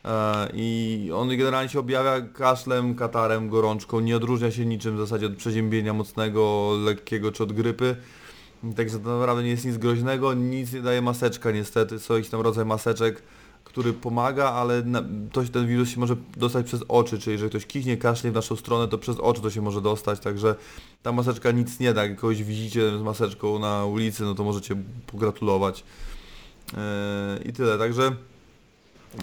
e, i on generalnie się objawia kaszlem, katarem, gorączką, nie odróżnia się niczym w zasadzie od przeziębienia mocnego, lekkiego czy od grypy. Także to naprawdę nie jest nic groźnego, nic nie daje maseczka niestety, są jakiś tam rodzaj maseczek, który pomaga, ale na, to ten wirus się może dostać przez oczy, czyli jeżeli ktoś kichnie, kaszle w naszą stronę, to przez oczy to się może dostać, także ta maseczka nic nie da, jak kogoś widzicie z maseczką na ulicy, no to możecie pogratulować. Yy, I tyle, także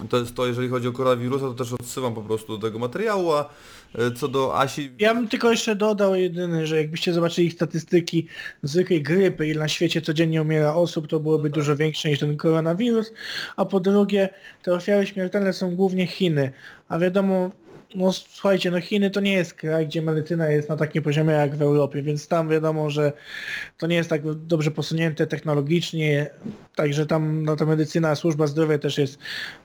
To jest to, jeżeli chodzi o koronawirusa, to też odsyłam po prostu do tego materiału, a e, co do Asi, Ja bym tylko jeszcze dodał jedyny, że jakbyście zobaczyli statystyki zwykłej grypy, ile na świecie codziennie umiera osób, to byłoby dużo większe niż ten koronawirus. A po drugie, te ofiary śmiertelne są głównie Chiny. A wiadomo, no słuchajcie, no Chiny to nie jest kraj, gdzie medycyna jest na takim poziomie jak w Europie, więc tam wiadomo, że to nie jest tak dobrze posunięte technologicznie, także tam no, ta medycyna, służba zdrowia też jest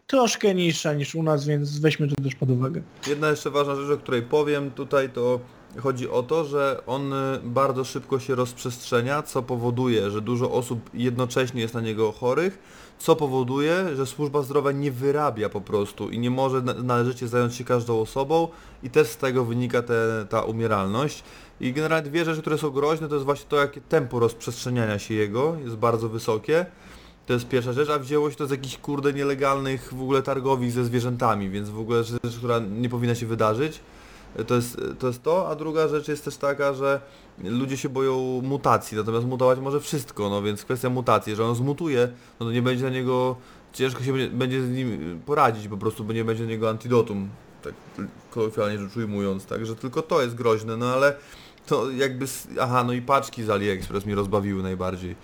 troszkę niższa niż u nas, więc weźmy to też pod uwagę. Jedna jeszcze ważna rzecz, o której powiem tutaj, to chodzi o to, że on bardzo szybko się rozprzestrzenia, co powoduje, że dużo osób jednocześnie jest na niego chorych, co powoduje, że służba zdrowia nie wyrabia po prostu i nie może na- należycie zająć się każdą osobą i też z tego wynika te, ta umieralność. I generalnie dwie rzeczy, które są groźne, to jest właśnie to, jakie tempo rozprzestrzeniania się jego jest bardzo wysokie. To jest pierwsza rzecz, a wzięło się to z jakichś kurde nielegalnych w ogóle targowisk ze zwierzętami, więc w ogóle rzecz, która nie powinna się wydarzyć. To jest, to jest to, a druga rzecz jest też taka, że ludzie się boją mutacji, natomiast mutować może wszystko, no więc kwestia mutacji, że on zmutuje, no to nie będzie na niego, ciężko się będzie, z nim poradzić po prostu, bo nie będzie na niego antidotum, tak kolokwialnie rzecz ujmując, także tylko to jest groźne, no ale to jakby, aha, no i paczki z AliExpress mi rozbawiły najbardziej.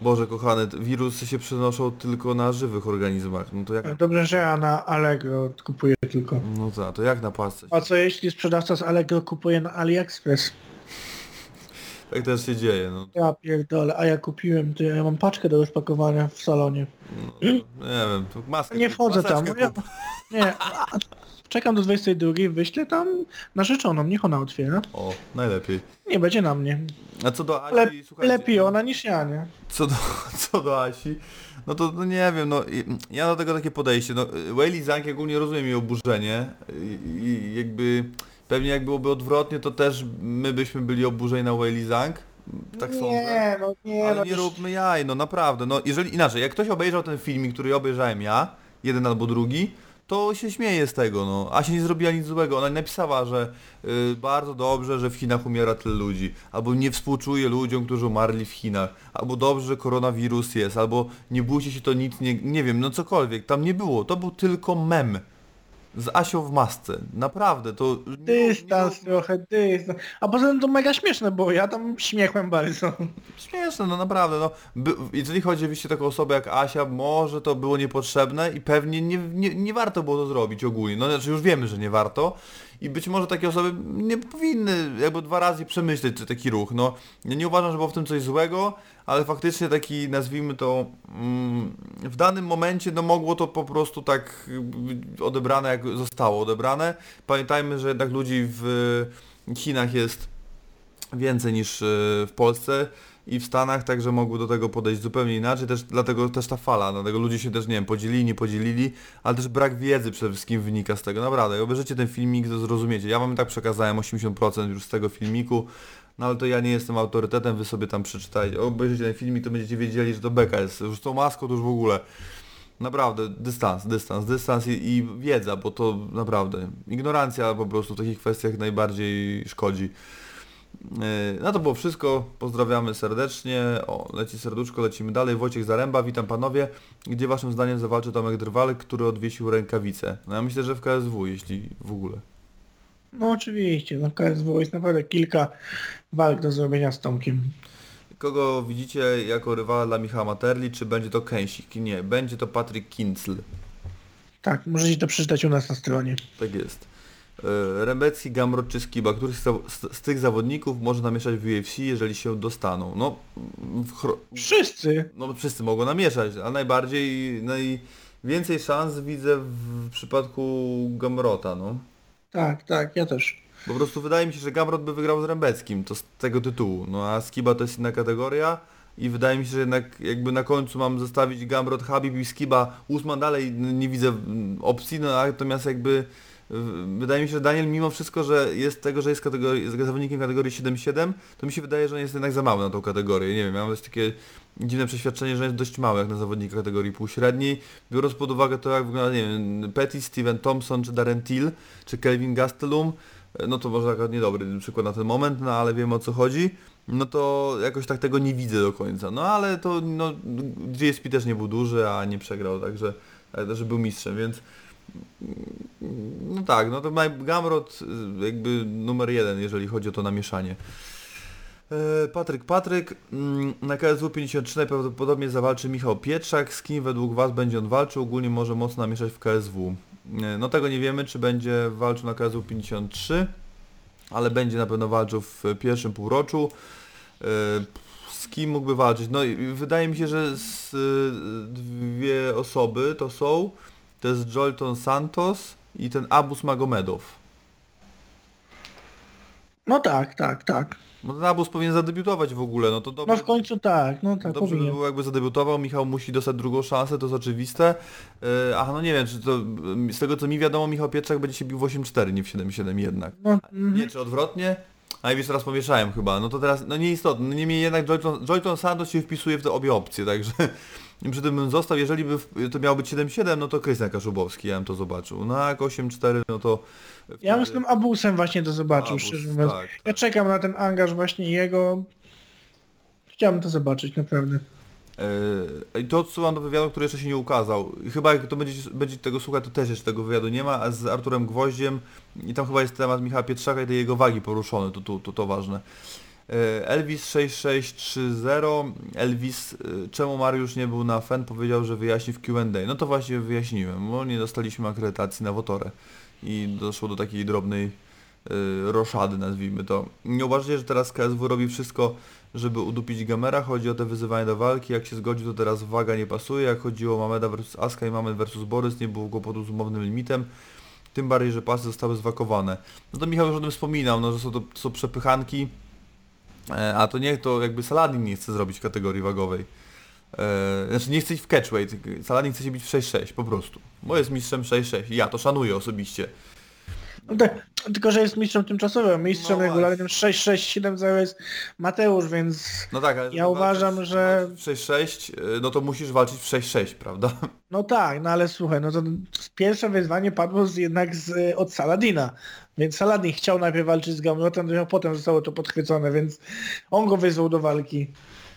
Boże kochane, te wirusy się przenoszą tylko na żywych organizmach, no to jak, Dobrze, że ja na Allegro kupuję tylko. no to, to jak na płasce? A co jeśli sprzedawca z Allegro kupuje na AliExpress? (laughs) Tak też się dzieje, no. Ja pierdolę, a ja kupiłem, to ja mam paczkę do rozpakowania w salonie. no nie wiem, to maskę Nie wchodzę tam. Ja, nie, (laughs) a, czekam do 22, wyślę tam narzeczoną, niech ona otwiera. O, najlepiej. Nie będzie na mnie. A co do Asi, Le, słuchajcie, lepiej ona niż ja, nie? co do, (laughs) co do Asi, no to no nie wiem, no ja do tego takie podejście, no Whaley Zank ogólnie rozumiem jej oburzenie i, i jakby pewnie jak byłoby odwrotnie, to też my byśmy byli oburzeni na Whaley Zank, tak sądzę. Nie, no nie, Ale no nie róbmy jaj, no naprawdę, no jeżeli inaczej, jak ktoś obejrzał ten filmik, który obejrzałem ja, jeden albo drugi, to się śmieje z tego, no. Asia nie zrobiła nic złego, ona napisała, że y, bardzo dobrze, że w Chinach umiera tyle ludzi, albo nie współczuje ludziom, którzy umarli w Chinach, albo dobrze, że koronawirus jest, albo nie bójcie się, to nic nie, nie wiem, no cokolwiek, tam nie było, to był tylko mem. Z Asią w masce, naprawdę, to... Dystans nie- trochę, dystans. A poza tym to mega śmieszne, bo ja tam śmiechłem bardzo. Śmieszne, no naprawdę, no. By, jeżeli chodzi oczywiście o taką osobę jak Asia, może to było niepotrzebne i pewnie nie, nie, nie warto było to zrobić ogólnie. No znaczy już wiemy, że nie warto i być może takie osoby nie powinny jakby dwa razy przemyśleć czy taki ruch. No, ja nie uważam, że było w tym coś złego, ale faktycznie taki, nazwijmy to, mm, w danym momencie no mogło to po prostu tak być odebrane, jak zostało odebrane. Pamiętajmy, że jednak ludzi w Chinach jest więcej niż e, w Polsce i w Stanach, także mogły do tego podejść zupełnie inaczej, też dlatego też ta fala, dlatego ludzie się też, nie wiem, podzielili, nie podzielili, ale też brak wiedzy przede wszystkim wynika z tego, naprawdę, jak obejrzycie ten filmik, to zrozumiecie, ja wam tak przekazałem 80% już z tego filmiku, no ale to ja nie jestem autorytetem, wy sobie tam przeczytajcie, obejrzycie ten filmik, to będziecie wiedzieli, że to beka jest, już tą maską to już w ogóle, Naprawdę, dystans, dystans, dystans i, i wiedza, bo to naprawdę, ignorancja po prostu w takich kwestiach najbardziej szkodzi. Yy, No to było wszystko, pozdrawiamy serdecznie, o, leci serduszko, lecimy dalej, Wojciech Zaręba, witam panowie, gdzie waszym zdaniem zawalczy Tomek Drwal, który odwiesił rękawice? No ja myślę, że w KSW, jeśli w ogóle. No oczywiście, no KSW jest naprawdę kilka walk do zrobienia z Tomkiem. Kogo widzicie jako rywala dla Michała Materli, czy będzie to Kęsik? Nie, będzie to Patrick Kinzel. Tak, możecie to przeczytać u nas na stronie. Tak jest. Yy, Rembecki, Gamrot czy Skiba, który z, z, z tych zawodników może namieszać w UFC, jeżeli się dostaną? No, Wszyscy! no wszyscy mogą namieszać, a najbardziej, najwięcej szans widzę w przypadku Gamrota, no. Tak, tak, ja też. Po prostu wydaje mi się, że Gamrot by wygrał z Rembeckim, to z tego tytułu, no a Skiba to jest inna kategoria i wydaje mi się, że jednak jakby na końcu mam zostawić Gamrot, Habib i Skiba, Usman dalej nie widzę mm, opcji, no natomiast jakby wydaje mi się, że Daniel mimo wszystko, że jest tego, że jest kategorii, jest zawodnikiem kategorii 7-7, to mi się wydaje, że on jest jednak za mały na tą kategorię. Nie wiem, ja mam takie dziwne przeświadczenie, że jest dość mały jak na zawodnika kategorii półśredniej. Biorąc pod uwagę to, jak wygląda, nie wiem, Petty, Steven Thompson, czy Darren Till, czy Kelvin Gastelum, no to może akurat niedobry przykład na ten moment, no ale wiem o co chodzi. No to jakoś tak tego nie widzę do końca. No ale to no, GSP też nie był duży, a nie przegrał, także ale też był mistrzem, więc no tak, no to Gamrot y, jakby numer jeden, jeżeli chodzi o to namieszanie. E, Patryk Patryk, mm, na KSW 53 najprawdopodobniej zawalczy Michał Pietrzak, z kim według Was będzie on walczył, ogólnie może mocno namieszać w KSW. E, No tego nie wiemy, czy będzie walczył na KSW 53, ale będzie na pewno walczył w pierwszym półroczu. E, Z kim mógłby walczyć? No wydaje mi się, że y, dwie osoby to są, to jest Jolton Santos i ten Abus Magomedow. No tak, tak, tak. No ten Abus powinien zadebiutować w ogóle, no to dobrze. No w końcu tak, no tak Dobrze by powinien. było jakby zadebiutował, Michał musi dostać drugą szansę, to jest oczywiste. Yy, Aha, no nie wiem, czy to, z tego co mi wiadomo, Michał Pietrzak będzie się bił w 8-4, nie w 7-7 jednak. No, mhm. Nie, czy odwrotnie? A i wiesz, teraz pomieszałem chyba, no to teraz, no nieistotne, no niemniej jednak Joyton Santos się wpisuje w te obie opcje, także przy tym bym został, jeżeli by to miało być 7-7, no to Krystian Kaszubowski, ja bym to zobaczył. No jak 8-4, no to... Ja bym z tym Abusem właśnie to zobaczył, Abus, szczerze mówiąc. tak, Ja tak. czekam na ten angaż właśnie jego. Chciałbym to zobaczyć, naprawdę. Yy, I to odsyłam do wywiadu, który jeszcze się nie ukazał. Chyba jak to będzie, będzie tego słuchać, to też jeszcze tego wywiadu nie ma, a z Arturem Gwoździem i tam chyba jest temat Michała Pietrzaka i tej jego wagi poruszony, to, to, to, to ważne. Yy, Elvis 6630, Elvis, yy, czemu Mariusz nie był na FEN, powiedział, że wyjaśni w Q&A. No to właśnie wyjaśniłem, bo nie dostaliśmy akredytacji na Wotorę i doszło do takiej drobnej yy, roszady, nazwijmy to. Nie uważacie, że teraz KSW robi wszystko, żeby udupić Gamera? Chodzi o te wyzywanie do walki, jak się zgodził, to teraz waga nie pasuje, jak chodziło o Mameda versus Aska i Mamed versus Borys, nie było kłopotu z umownym limitem, tym bardziej, że pasy zostały zwakowane. No to Michał już o tym wspominał, no, że są to, to są przepychanki, e, a to nie, to jakby Saladin nie chce zrobić w kategorii wagowej. E, znaczy nie chce iść w catchweight, Saladin chce się bić w 6-6 po prostu, bo jest mistrzem 6-6 i ja to szanuję osobiście. No tak, tylko, że jest mistrzem tymczasowym. Mistrzem No regularnym 6-6-7-0 jest Mateusz, więc No tak, ale Ja uważam, walczyć że- w 6-6, y, no to musisz walczyć w 6-6, prawda? no tak, no ale słuchaj, no to pierwsze wyzwanie padło z, jednak z, od Saladina. Więc Saladin chciał najpierw walczyć z Gamrotem, a potem zostało to podchwycone, więc on go wyzwał do walki.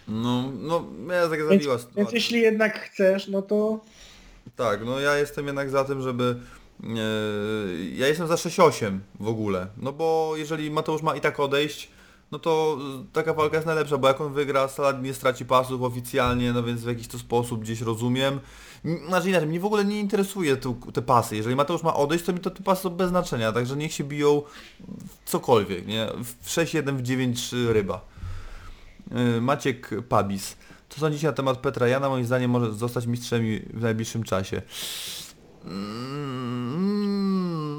No, no, ja tak Więc, zabiła więc sytuacja. jeśli jednak chcesz, no to Tak, no ja jestem jednak za tym, żeby... e, ja jestem za 6-8 w ogóle, no bo jeżeli Mateusz ma i tak odejść, no to taka walka jest najlepsza, bo jak on wygra, Saladin nie straci pasów oficjalnie, no więc w jakiś to sposób gdzieś rozumiem. Znaczy inaczej, mnie w ogóle nie interesuje tu, te pasy. Jeżeli Mateusz ma odejść, to mi to te pasy są bez znaczenia, także niech się biją cokolwiek, nie? W 6-1, w 9-3 ryba. Yy, Maciek Pabis. Co sądzicie na temat Petra Jana? Moim zdaniem może zostać mistrzem w najbliższym czasie. Mm,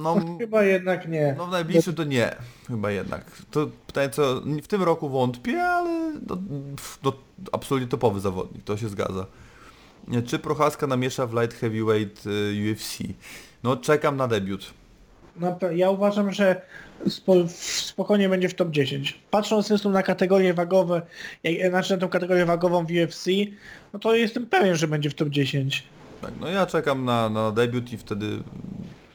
no, chyba jednak nie. no w najbliższym to nie. Chyba jednak. To pytanie co, w tym roku wątpię, ale no, no, absolutnie topowy zawodnik, to się zgadza. Nie, Czy Prochaska namiesza w light heavyweight y, UFC? No czekam na debiut. No, ja uważam, że spokojnie będzie w top 10. Patrząc zresztą na kategorie wagowe, jak, znaczy na tą kategorię wagową w UFC, no to jestem pewien, że będzie w top 10. Tak, no ja czekam na, na debiut i wtedy...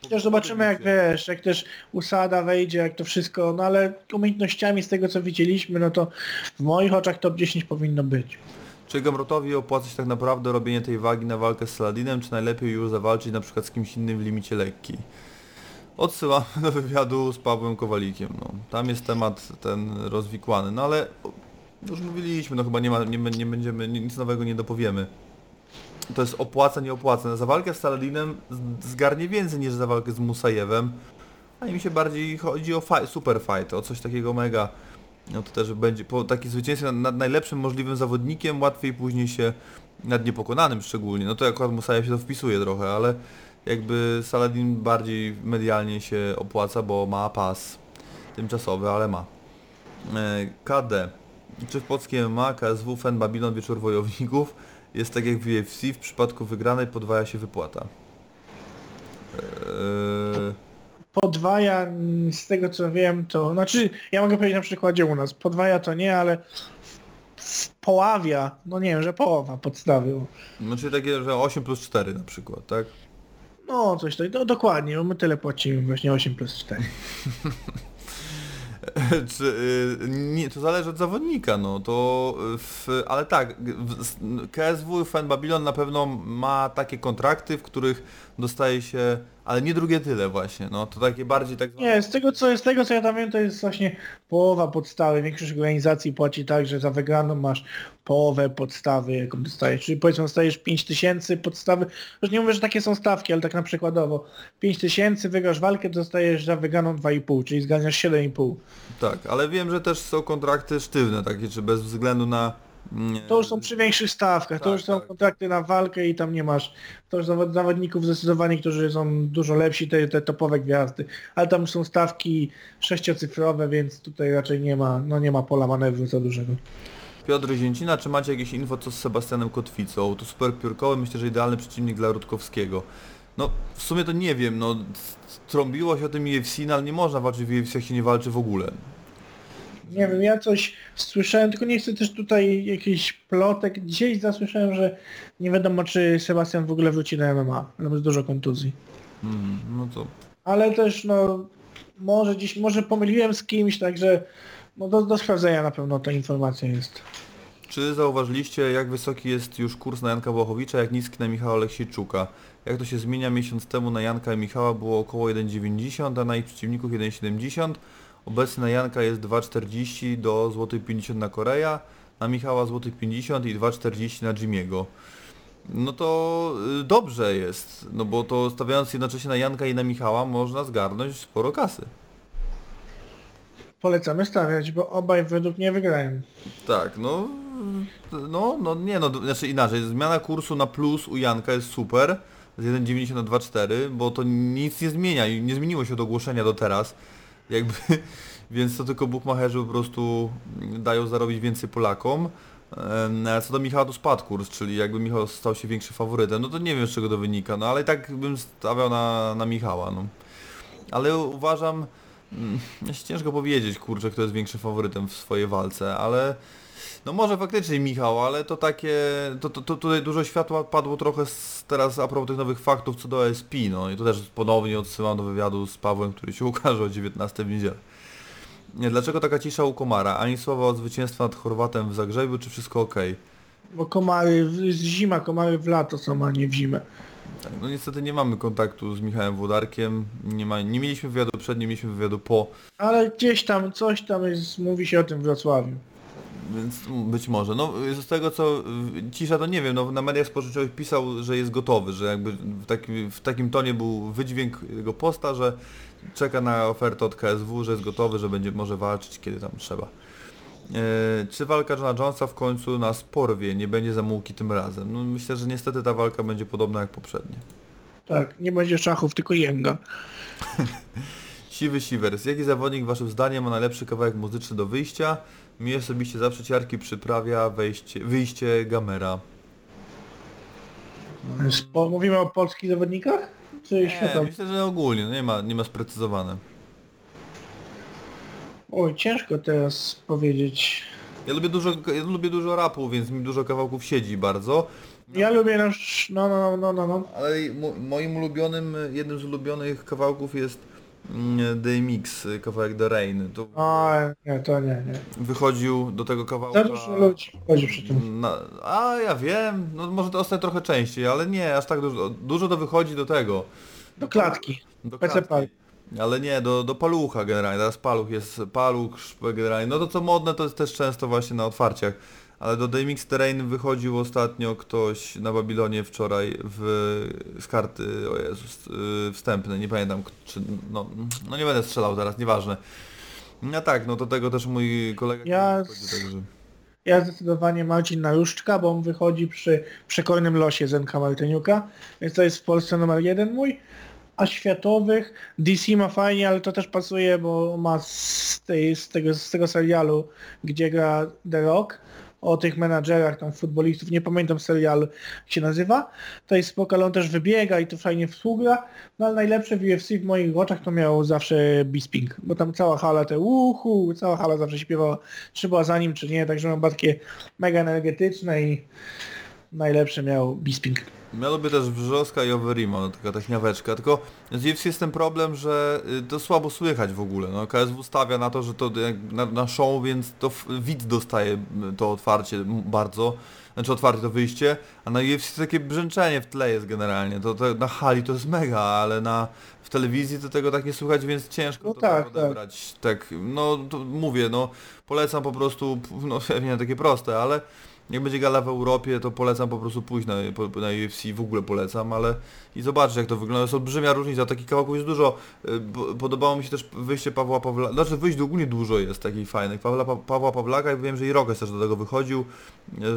Też zobaczymy jak wiesz, jak też Usada wejdzie, jak to wszystko, no ale umiejętnościami z tego co widzieliśmy, no to w moich oczach top 10 powinno być. Czy Gamrotowi opłaca się tak naprawdę robienie tej wagi na walkę z Saladinem, czy najlepiej już zawalczyć na przykład z kimś innym w limicie lekkiej? Odsyłam do wywiadu z Pawłem Kowalikiem. No. Tam jest temat ten rozwikłany, no ale już mówiliśmy, no chyba nie, ma, nie, nie będziemy, nic nowego nie dopowiemy. To jest opłaca, nie opłaca. Za walkę z Saladinem zgarnie więcej niż za walkę z Musajewem, a mi się bardziej chodzi o super fight, o coś takiego mega. No to też będzie po takim zwycięstwie nad, najlepszym możliwym zawodnikiem, łatwiej później się nad niepokonanym szczególnie. No to akurat Musajew się to wpisuje trochę, ale jakby Saladin bardziej medialnie się opłaca, bo ma pas tymczasowy, ale ma. E, KD. Czy w polskim MMA, KSW, FEN, Babylon, Wieczór Wojowników jest tak jak w UFC, w przypadku wygranej podwaja się wypłata. Eee, Podwaja, mm, z tego co wiem, to znaczy ja mogę powiedzieć na przykładzie u nas, podwaja to nie, ale poławia, no nie wiem, że połowa podstawy. no czyli takie, że 8 plus 4 na przykład, tak? No coś tak, no, dokładnie, bo my tyle płacimy, właśnie 8 plus 4. (laughs) Czy, y, nie, to zależy od zawodnika, no to w, ale tak, w, KSW Fan Babylon na pewno ma takie kontrakty, w których dostaje się, ale nie drugie tyle właśnie, no to takie bardziej tak. Nie, z tego co, z tego co ja tam wiem, to jest właśnie połowa podstawy. Większość organizacji płaci tak, że za wygraną masz połowę podstawy, jaką dostajesz. Czyli powiedzmy dostajesz 5 tysięcy podstawy. Już nie mówię, że takie są stawki, ale tak na przykładowo. 5 tysięcy, wygrasz walkę, dostajesz za wygraną 2,5, czyli zganiasz 7,5. Tak, ale wiem, że też są kontrakty sztywne, takie, czy bez względu na... To już są przy większych stawkach, to Tak, już są tak. kontrakty na walkę i tam nie masz. To już zawod- zawodników zdecydowanie, którzy są dużo lepsi, te, te topowe gwiazdy. Ale tam są stawki sześciocyfrowe, więc tutaj raczej nie ma, no nie ma pola manewru za dużego. Piotr Zięcina, czy macie jakieś info co z Sebastianem Kotwicą? To super piórkowy, myślę, że idealny przeciwnik dla Rutkowskiego. No, w sumie to nie wiem, no, trąbiło się o tym UFC, no, ale nie można walczyć w UFC, jak się nie walczy w ogóle. Nie wiem, ja coś słyszałem, tylko nie chcę też tutaj jakiś plotek. Dzisiaj zasłyszałem, że nie wiadomo czy Sebastian w ogóle wróci na MMA. Tam jest dużo kontuzji. Mm, no to... Ale też no może dziś, może pomyliłem z kimś, także no do, do sprawdzenia na pewno ta informacja jest. Czy zauważyliście, jak wysoki jest już kurs na Janka Błachowicza, jak niski na Michała Oleksiejczuka? Jak to się zmienia? Miesiąc temu na Janka i Michała było około 1,90, a na ich przeciwników 1,70. Obecnie na Janka jest 2,40 do zł 50 na Korea, na Michała zł 50 i 2,40 na Jimmy'ego. No to y, dobrze jest, no bo to stawiając jednocześnie na Janka i na Michała można zgarnąć sporo kasy. Polecamy stawiać, bo obaj według mnie wygrają. Tak, no, no, no nie no, znaczy inaczej, zmiana kursu na plus u Janka jest super, z 1,90 na 2,4, bo to nic nie zmienia i nie zmieniło się od ogłoszenia do teraz, jakby, (laughs) więc to tylko bukmacherzy po prostu dają zarobić więcej Polakom. Co do Michała to spadł kurs, czyli jakby Michał stał się większy faworytem, no to nie wiem z czego to wynika, no ale i tak bym stawiał na, na Michała, no. Ale uważam, ciężko powiedzieć, kurczę, kto jest większym faworytem w swojej walce, ale no może faktycznie Michał, ale to takie, to, to, to tutaj dużo światła padło trochę z, teraz a propos tych nowych faktów co do SP, no i to też ponownie odsyłam do wywiadu z Pawłem, który się ukaże o 19 w niedzielę. Nie, dlaczego taka cisza u Komara? Ani słowa od zwycięstwa nad Chorwatem w Zagrzebiu, czy wszystko ok? Bo komary, zima, komary w lato są, a nie w zimę. Tak, no niestety nie mamy kontaktu z Michałem Włodarkiem, nie, ma, nie mieliśmy wywiadu przed, nie mieliśmy wywiadu po, Ale gdzieś tam, coś tam jest, mówi się o tym w Wrocławiu. Więc być może. No z tego co y, cisza to nie wiem, no na mediach społecznościowych pisał, że jest gotowy, że jakby w, taki, w takim tonie był wydźwięk jego posta, że czeka na ofertę od KSW, że jest gotowy, że będzie może walczyć kiedy tam trzeba. E, czy walka Johna Jonesa w końcu nas porwie, nie będzie zamułki tym razem? No myślę, że niestety ta walka będzie podobna jak poprzednie. Tak, nie będzie szachów, tylko jęga. (laughs) Siwy Siwers, jaki zawodnik waszym zdaniem ma najlepszy kawałek muzyczny do wyjścia? Mi osobiście zawsze ciarki przyprawia wejście, wyjście Gamera. Mówimy o polskich zawodnikach? Czy Nie, światowych? myślę, że ogólnie, no nie ma, nie ma sprecyzowane. Oj, ciężko teraz powiedzieć. Ja lubię dużo, ja lubię dużo rapu, więc mi dużo kawałków siedzi bardzo. Ja lubię nasz... No, no, no, no, no. Ale mo- moim ulubionym, jednym z ulubionych kawałków jest mm, DMX, kawałek The Rain. To O, nie, to nie, nie. wychodził do tego kawałka... Za dużo ludzi chodzi przy tym. Na, a ja wiem, no może to ostatnio trochę częściej, ale nie, aż tak dużo. Dużo to wychodzi do tego. Do klatki. Do PC klatki. Ale nie, do, do palucha generalnie. Teraz paluch jest paluch generalnie. No to co modne to jest też często właśnie na otwarciach. Ale do DMX Terrain wychodził ostatnio ktoś na Babilonie wczoraj w, z karty, o Jezus, yy, wstępnej, nie pamiętam, czy, no, no nie będę strzelał teraz, nieważne. No tak, no do tego też mój kolega Ja wychodzi, także... Ja zdecydowanie Marcin Naruszczka, bo on wychodzi przy przekornym losie Zenka Martyniuka, więc to jest w Polsce numer jeden mój. A światowych DC ma fajnie, ale to też pasuje, bo ma z, tej, z, tego, z tego serialu, gdzie gra The Rock, o tych menadżerach, tam futbolistów, nie pamiętam serialu, jak się nazywa. To jest spoko, ale on też wybiega i to fajnie współgra. No ale najlepsze w UFC w moich oczach to miał zawsze Bisping, bo tam cała hala te uhu, cała hala zawsze śpiewała, czy była za nim, czy nie, także miał takie mega energetyczne i najlepsze miał Bisping. Lubię też Wrzoska i Overima, no taka techniaweczka, tylko z UFC jest ten problem, że y, to słabo słychać w ogóle, no KSW stawia na to, że to na, na show, więc to widz dostaje y, to otwarcie bardzo, znaczy otwarcie to wyjście, a na UFC takie brzęczenie w tle jest generalnie, to, to na hali to jest mega, ale na w telewizji to tego tak nie słychać, więc ciężko No to tak, tak tak. odebrać. Tak. no to mówię, no polecam po prostu, no (laughs) pewnie takie proste, ale jak będzie gala w Europie, to polecam po prostu pójść na, na UFC, w ogóle polecam, ale i zobaczyć jak to wygląda. Jest olbrzymia różnica, takich kawałków jest dużo. Y, Podobało mi się też wyjście Pawła Pawlaka, znaczy wyjść ogólnie dużo jest takich fajnych. Pawła, Pa- Pawła Pawlaka i wiem, że i Rokes też do tego wychodził,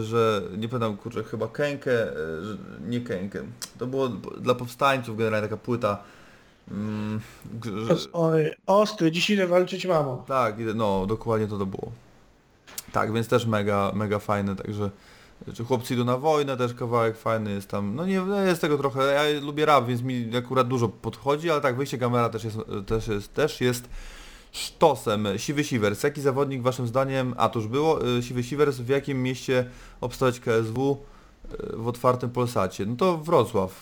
że nie pamiętam, kurczę, chyba Kenkę, y, że- nie Kenkę. To było dla powstańców generalnie taka płyta. Mm, że, ostry, dziś idę walczyć mamą. tak, no dokładnie to to było. Tak, więc też mega, mega fajne, także czy chłopcy idą na wojnę, też kawałek fajny jest tam, no nie, no jest tego trochę, ja lubię rap, więc mi akurat dużo podchodzi, ale tak, wyjście kamera też jest, też jest, też jest sztosem. Siwy Siwers, jaki zawodnik waszym zdaniem, a to już było, y, Siwy Siwers, w jakim mieście obstawiać KSW y, w otwartym Polsacie? No to Wrocław.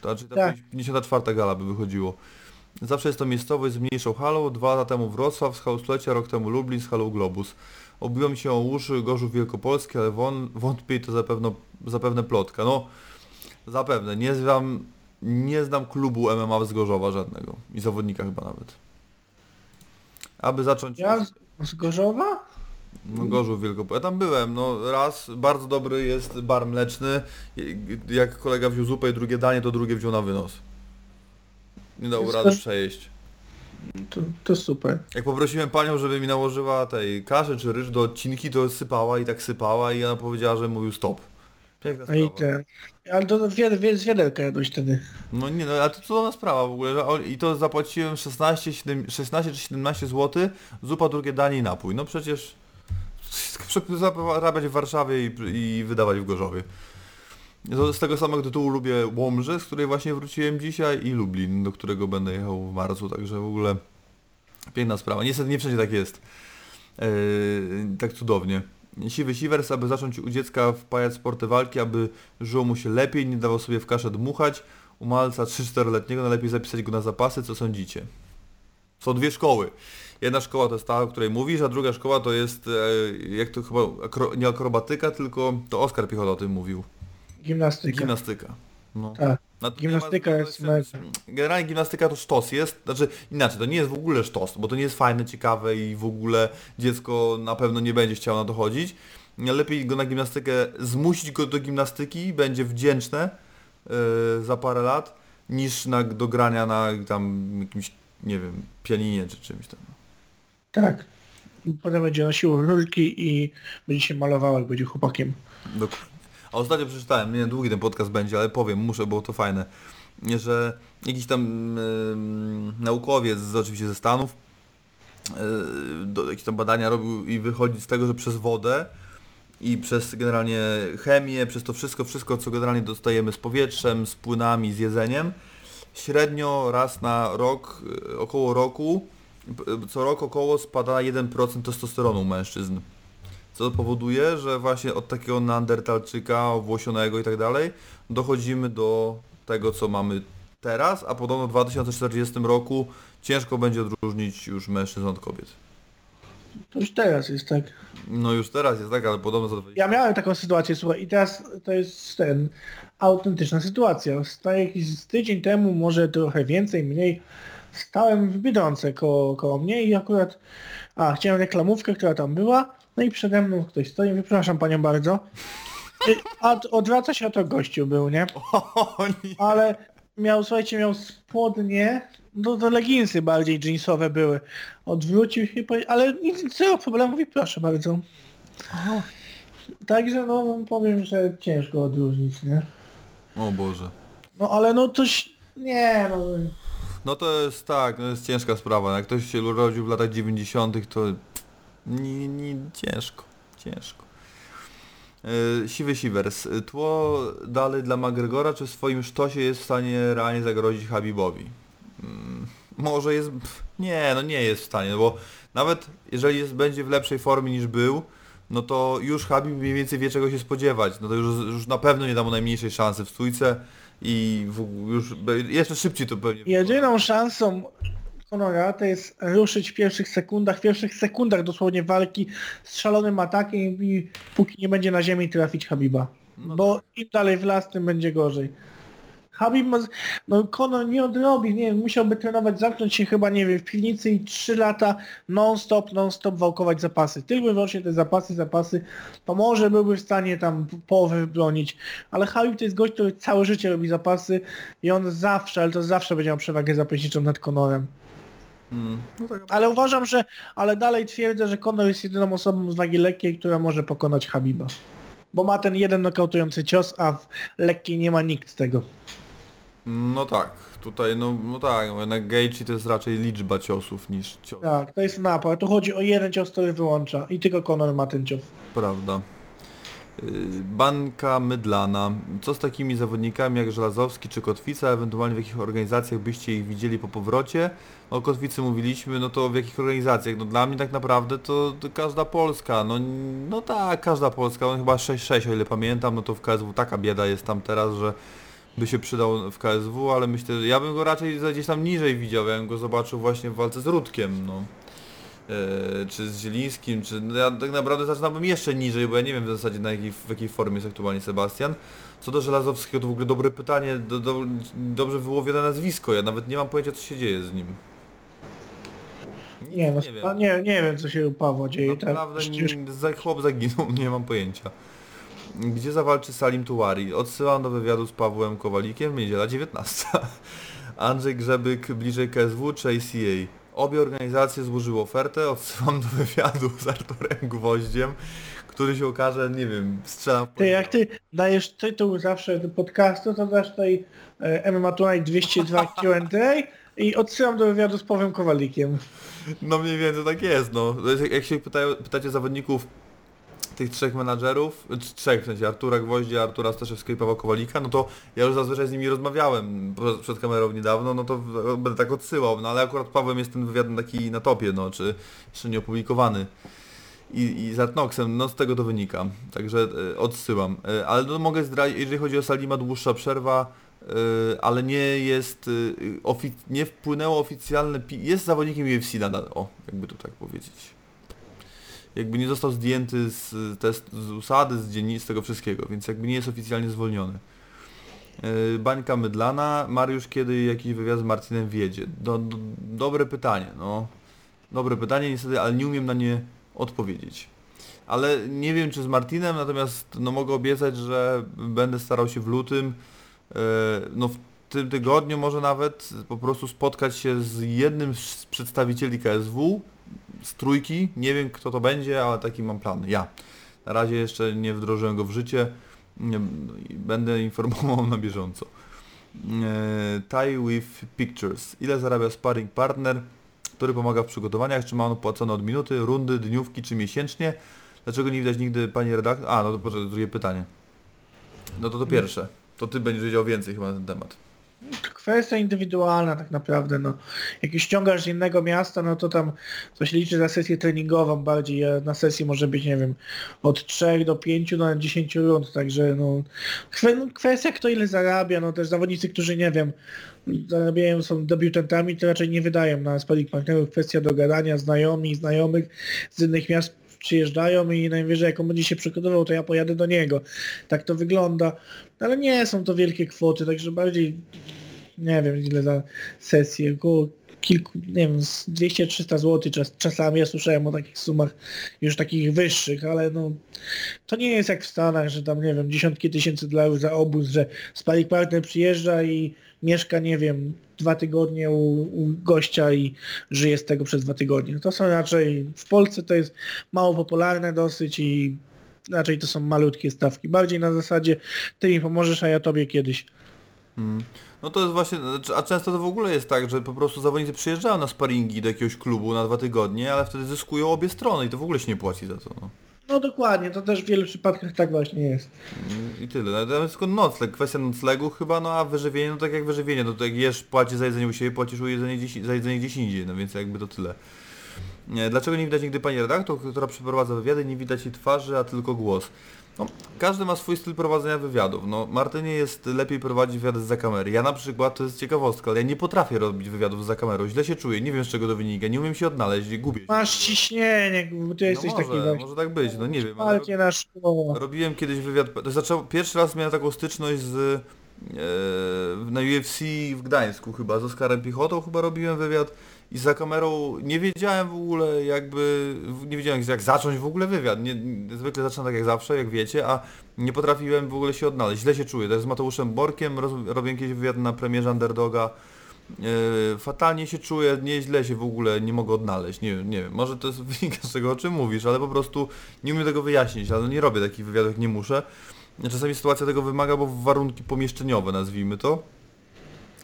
To znaczy ta Tak. 54 gala by wychodziło. Zawsze jest to miejscowość z mniejszą halą, dwa lata temu Wrocław z halą stulecia, rok temu Lublin z halą Globus. Obiło mi się o uszy Gorzów Wielkopolski, ale won, wątpię to zapewne, zapewne plotka. No, zapewne. Nie znam, nie znam klubu MMA z Gorzowa żadnego. I zawodnika chyba nawet. Aby zacząć... Ja z, Gorzowa? No Gorzów Wielkopolski. Ja tam byłem, no raz, bardzo dobry jest bar mleczny. Jak kolega wziął zupę i drugie danie, to drugie wziął na wynos. Nie dało rady przejeść. To, to super. Jak poprosiłem panią, żeby mi nałożyła tej kaszy czy ryż do odcinki, to sypała i tak sypała i ona powiedziała, że mówił stop. Piękna No i sprawa. ten. Ale to wied, wied, z wiaderka jadłeś wtedy. No nie no, ale to cudowna sprawa w ogóle. że on- I to zapłaciłem 16, 7, 16 czy 17 zł, zupa, drugie danie i napój. No przecież zarabiać w Warszawie i, i wydawać w Gorzowie. Z tego samego tytułu lubię Łomżę, z której właśnie wróciłem dzisiaj i Lublin, do którego będę jechał w marcu, także w ogóle piękna sprawa. Niestety nie wszędzie tak jest. Eee, tak cudownie. Siwy siwers, aby zacząć u dziecka wpajać sporty walki, aby żyło mu się lepiej, nie dawał sobie w kaszę dmuchać. U malca 3-4-letniego najlepiej zapisać go na zapasy, co sądzicie? Są dwie szkoły. Jedna szkoła to jest ta, o której mówisz, a druga szkoła to jest, e, jak to chyba, nie akrobatyka, tylko to Oskar Piechota o tym mówił. Gimnastyka. Gimnastyka. No. Tak. No Gimnastyka ma- jest jest- Generalnie gimnastyka to sztos jest, znaczy inaczej, to nie jest w ogóle sztos, bo to nie jest fajne, ciekawe i w ogóle dziecko na pewno nie będzie chciało na to chodzić. Lepiej go na gimnastykę, zmusić go do gimnastyki, będzie wdzięczne yy, za parę lat, niż na, do grania na tam jakimś, nie wiem, pianinie czy czymś tam. Tak. Potem będzie nosił rurki i będzie się malował, jak będzie chłopakiem. Dokładnie. A ostatnio przeczytałem, nie długi ten podcast będzie, ale powiem, muszę, bo to fajne, że jakiś tam em, naukowiec, z, oczywiście ze Stanów, e, do, jakieś tam badania robił i wychodzi z tego, że przez wodę i przez generalnie chemię, przez to wszystko, wszystko co generalnie dostajemy z powietrzem, z płynami, z jedzeniem, średnio raz na rok, e, około roku, p- co rok około spada 1% testosteronu mężczyzn. Co powoduje, że właśnie od takiego neandertalczyka, owłosionego i tak dalej, dochodzimy do tego, co mamy teraz, a podobno w 2040 roku ciężko będzie odróżnić już mężczyzn od kobiet. To już teraz jest tak. No już teraz jest tak, ale podobno za 20 Ja miałem taką sytuację, słuchaj, i teraz to jest ten autentyczna sytuacja. Sta- Jakiś tydzień temu, może trochę więcej, mniej, stałem w Biedronce koło, koło mnie i akurat, a chciałem reklamówkę, która tam była, no i przede mną ktoś stoi, mówię, przepraszam panią bardzo, a odwraca się, a to gościu był, nie? O, nie. Ale miał, słuchajcie, miał spodnie, no to leginsy bardziej jeansowe były. Odwrócił się, ale nic, zero problemu, mówi, proszę bardzo. Także no powiem, że ciężko odróżnić, nie? o Boże. No ale no coś, nie no, No to jest tak, no jest ciężka sprawa. Jak ktoś się urodził w latach 90. to nie, nie, ciężko, ciężko. Yy, Siwy Siwers, tło dalej dla McGregora, czy w swoim sztosie jest w stanie realnie zagrozić Habibowi? Mm, może jest, nie, no nie jest w stanie, no bo nawet jeżeli jest, będzie w lepszej formie niż był, no to już Habib mniej więcej wie czego się spodziewać. No to już, już na pewno nie da mu najmniejszej szansy w stójce i w, już jeszcze szybciej to pewnie. Jedyną szansą Conora to jest ruszyć w pierwszych sekundach, w pierwszych sekundach dosłownie walki z szalonym atakiem i póki nie będzie na ziemi trafić Habiba. Bo im dalej w las, tym będzie gorzej. Habib no Conor nie odrobi, nie wiem, musiałby trenować, zamknąć się chyba, nie wiem, w piwnicy i 3 lata non-stop, non-stop wałkować zapasy. Tylko i wyłącznie te zapasy, zapasy, to może byłby w stanie tam połowę wybronić. Ale Habib to jest gość, który całe życie robi zapasy i on zawsze, ale to zawsze będzie miał przewagę zapaśniczą nad Conorem. No tak, Ale uważam, że, ale dalej twierdzę, że Conor jest jedyną osobą z wagi lekkiej, która może pokonać Habiba. Bo ma ten jeden nokautujący cios, a w lekkiej nie ma nikt tego. no tak, tutaj no, no tak, no jednak Gaethje to jest raczej liczba ciosów niż cios, Tak, to jest napad. Tu chodzi o jeden cios, który wyłącza. I tylko Conor ma ten cios. prawda. Yy, Banka mydlana. Co z takimi zawodnikami jak Żelazowski czy Kotwica, ewentualnie w jakich organizacjach byście ich widzieli po powrocie? O Kotwicy mówiliśmy, no to w jakich organizacjach? No dla mnie tak naprawdę to, to każda Polska, no, no tak, każda Polska, on chyba 6-6 o ile pamiętam, no to w KSW taka bieda jest tam teraz, że by się przydał w KSW, ale myślę, że ja bym go raczej gdzieś tam niżej widział, ja bym go zobaczył właśnie w walce z Rudkiem, no. E, czy z Zielińskim, czy no ja tak naprawdę zaczynałbym jeszcze niżej, bo ja nie wiem w zasadzie na jakiej, w jakiej formie jest aktualnie Sebastian. Co do Żelazowskiego, to w ogóle dobre pytanie, do, do, dobrze wyłowione nazwisko, ja nawet nie mam pojęcia co się dzieje z nim. Nie, no, nie wiem. nie, nie wiem co się u Pawła dzieje. Tak, Naprawdę przecież nie- za- chłop zaginął, (laughs) nie mam pojęcia. Gdzie zawalczy Salim Tułari? Odsyłam do wywiadu z Pawłem Kowalikiem, niedziela 19. (laughs) Andrzej Grzebyk bliżej KSW czy ACA? Obie organizacje złożyły ofertę, odsyłam do wywiadu z Arturem Gwoździem, który się okaże, nie wiem, strzelam Ty, jak ty dajesz tytuł zawsze do podcastu, to dasz tutaj e, MMA Tonight 202 Q&A i odsyłam do wywiadu z Pawłem Kowalikiem. No mniej więcej tak jest, no. Jak się pytają, pytacie zawodników tych trzech menadżerów, czy trzech w sensie Artura Gwoździa, Artura Staszewskiego i Pawła Kowalika, no to ja już zazwyczaj z nimi rozmawiałem przed kamerą niedawno, no to będę tak odsyłał, no ale akurat Pawłem jest ten wywiad taki na topie, no, czy jeszcze nie opublikowany. I, i z Artnoxem, no z tego to wynika, także e, odsyłam. E, ale no mogę zdradzić, jeżeli chodzi o Salima, dłuższa przerwa, e, ale nie jest, nie wpłynęło oficjalne, jest zawodnikiem UFC nadal, o, jakby to tak powiedzieć. Jakby nie został zdjęty z, test, z usady, z dziennic, z tego wszystkiego, więc jakby nie jest oficjalnie zwolniony. E, Bańka Mydlana, Mariusz kiedy jakiś wywiad z Marcinem wiedzie? Do, do, dobre pytanie, no. Dobre pytanie niestety, ale nie umiem na nie odpowiedzieć. Ale nie wiem czy z Martinem, natomiast no mogę obiecać, że będę starał się w lutym, e, no w tym tygodniu może nawet po prostu spotkać się z jednym z przedstawicieli KSW, z trójki, nie wiem kto to będzie, ale taki mam plan, ja. Na razie jeszcze nie wdrożyłem go w życie, będę informował na bieżąco. Tie with Pictures. Ile zarabia sparring partner, który pomaga w przygotowaniach? Czy ma on płacone od minuty, rundy, dniówki czy miesięcznie? Dlaczego nie widać nigdy pani redaktor? A, no to drugie pytanie. No to to pierwsze. To ty będziesz wiedział więcej chyba na ten temat. Kwestia indywidualna tak naprawdę, no. Jak już z innego miasta, no to tam coś liczy za sesję treningową bardziej, na sesji może być, nie wiem, od 3 do 5 do 10 rund, także no, no kwestia kto ile zarabia, no też zawodnicy, którzy nie wiem, zarabiają, są debiutantami, to raczej nie wydają na sparring partnerów, kwestia dogadania, znajomi, znajomych z innych miast przyjeżdżają i najwyżej jak on będzie się przygotował, to ja pojadę do niego. Tak to wygląda. Ale nie są to wielkie kwoty, także bardziej nie wiem ile za sesję, około kilku, nie wiem, z 200-300 zł czas, czasami ja słyszałem o takich sumach już takich wyższych, ale no to nie jest jak w Stanach, że tam nie wiem, dziesiątki tysięcy dolarów za obóz, że sparring partner przyjeżdża i mieszka, nie wiem, dwa tygodnie u, u gościa i żyje z tego przez dwa tygodnie. To są raczej, w Polsce to jest mało popularne dosyć i raczej to są malutkie stawki. Bardziej na zasadzie ty mi pomożesz, a ja tobie kiedyś. No to jest właśnie, znaczy, a często to w ogóle jest tak, że po prostu zawodnicy przyjeżdżają na sparingi do jakiegoś klubu na dwa tygodnie, ale wtedy zyskują obie strony i to w ogóle się nie płaci za to. No. No dokładnie, to też w wielu przypadkach tak właśnie jest. I tyle. No, tylko nocleg, kwestia noclegu chyba, no a wyżywienie, no tak jak wyżywienie, no to jak jesz, płacisz za jedzenie u siebie, płacisz u jedzenie gdzieś, za jedzenie gdzieś indziej, no więc jakby to tyle. Nie, Dlaczego nie widać nigdy pani redaktor, która przeprowadza wywiady, nie widać jej twarzy, a tylko głos? No, każdy ma swój styl prowadzenia wywiadów. No, Martynie jest lepiej prowadzić wywiady za kamery. Ja na przykład, to jest ciekawostka, ale ja nie potrafię robić wywiadów za kamerą. Źle się czuję, nie wiem z czego to wynika, nie umiem się odnaleźć, gubię się. Masz ciśnienie, bo ty jesteś no taki może, właśnie. może tak być, no nie wiem. ale Palcie na szkołę. Robiłem kiedyś wywiad, to zaczął, pierwszy raz miałem taką styczność z e, na UFC w Gdańsku chyba, z Oskarem Piechotą chyba robiłem wywiad i za kamerą nie wiedziałem w ogóle jakby, nie wiedziałem jak zacząć w ogóle wywiad, nie, zwykle zaczynam tak jak zawsze, jak wiecie, a nie potrafiłem w ogóle się odnaleźć, źle się czuję, też z Mateuszem Borkiem roz, robiłem kiedyś wywiad na premierze Underdoga, E, fatalnie się czuję, nieźle się w ogóle nie mogę odnaleźć, nie nie wiem, może to jest (laughs) wynika z tego o czym mówisz, ale po prostu nie umiem tego wyjaśnić, ale nie robię takich wywiadów nie muszę. Czasami sytuacja tego wymaga, bo warunki pomieszczeniowe nazwijmy to.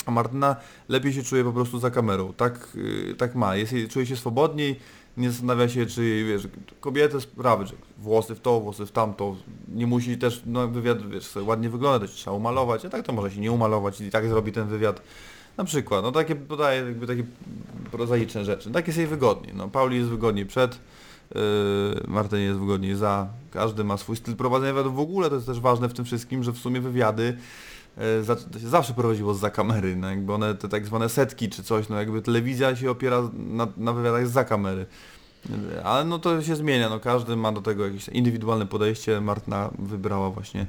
A Martyna lepiej się czuje po prostu za kamerą, tak, yy, tak ma, jest, czuje się swobodniej, nie zastanawia się czy jej, wiesz, kobiety sprawy, że włosy w to, włosy w tamto, nie musi też, no wywiad, wiesz, ładnie wygląda, się trzeba umalować, a tak to może się nie umalować i tak zrobi ten wywiad. Na przykład, no takie podaję jakby takie prozaiczne rzeczy. Tak jest jej wygodniej. No, Pauli jest wygodniej przed, yy, Martynie jest wygodniej za. Każdy ma swój styl prowadzenia wywiadów. W ogóle to jest też ważne w tym wszystkim, że w sumie wywiady to się zawsze prowadziło za kamery, no jakby one te tak zwane setki czy coś, no jakby telewizja się opiera na, na wywiadach za kamery. Ale no to się zmienia, no każdy ma do tego jakieś indywidualne podejście. Martyna wybrała właśnie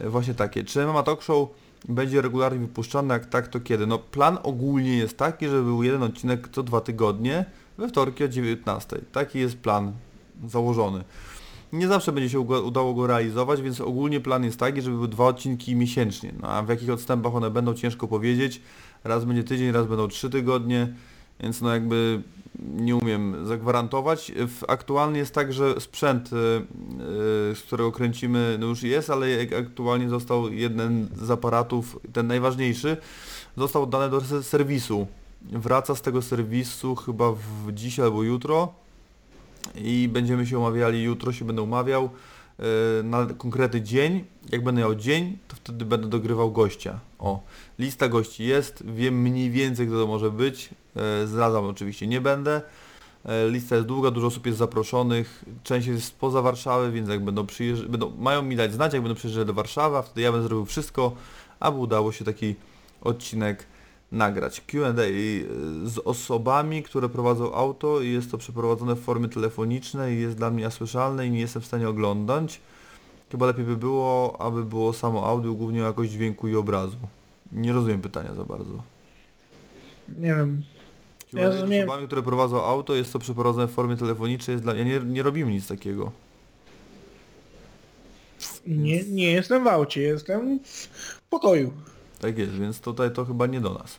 E, Właśnie takie. Czy MMA Talk Show będzie regularnie wypuszczany? Jak tak, to kiedy? No plan ogólnie jest taki, że był jeden odcinek co dwa tygodnie, we wtorki o 19. Taki jest plan założony. Nie zawsze będzie się udało go realizować, więc ogólnie plan jest taki, żeby były dwa odcinki miesięcznie. No a w jakich odstępach one będą ciężko powiedzieć. Raz będzie tydzień, raz będą trzy tygodnie, więc no jakby nie umiem zagwarantować. Aktualnie jest tak, że sprzęt, y, y, z którego kręcimy, no już jest, ale aktualnie został jeden z aparatów, ten najważniejszy, został oddany do se- serwisu. Wraca z tego serwisu chyba w dziś albo jutro i będziemy się umawiali, jutro się będę umawiał y, na konkretny dzień. Jak będę miał dzień, to wtedy będę dogrywał gościa. O, lista gości jest, wiem mniej więcej kto to może być. E, Zdradzam oczywiście nie będę. E, Lista jest długa, dużo osób jest zaproszonych, część jest spoza Warszawy, więc jak będą przyjeżdżać, będą, mają mi dać znać, jak będą przyjeżdżać do Warszawy, wtedy ja będę zrobił wszystko, aby udało się taki odcinek nagrać. Q&A y, z osobami, które prowadzą auto i jest to przeprowadzone w formie telefonicznej i jest dla mnie asłyszalne i nie jestem w stanie oglądać. Chyba lepiej by było, aby było samo audio, głównie jakość dźwięku i obrazu. Nie rozumiem pytania za bardzo. Nie wiem. Q&A Ja z osobami, które prowadzą auto, jest to przeprowadzone w formie telefonicznej, jest dla... ja nie, nie robimy nic takiego. Nie, nie jestem w aucie, jestem w pokoju. Tak jest, więc tutaj to chyba nie do nas.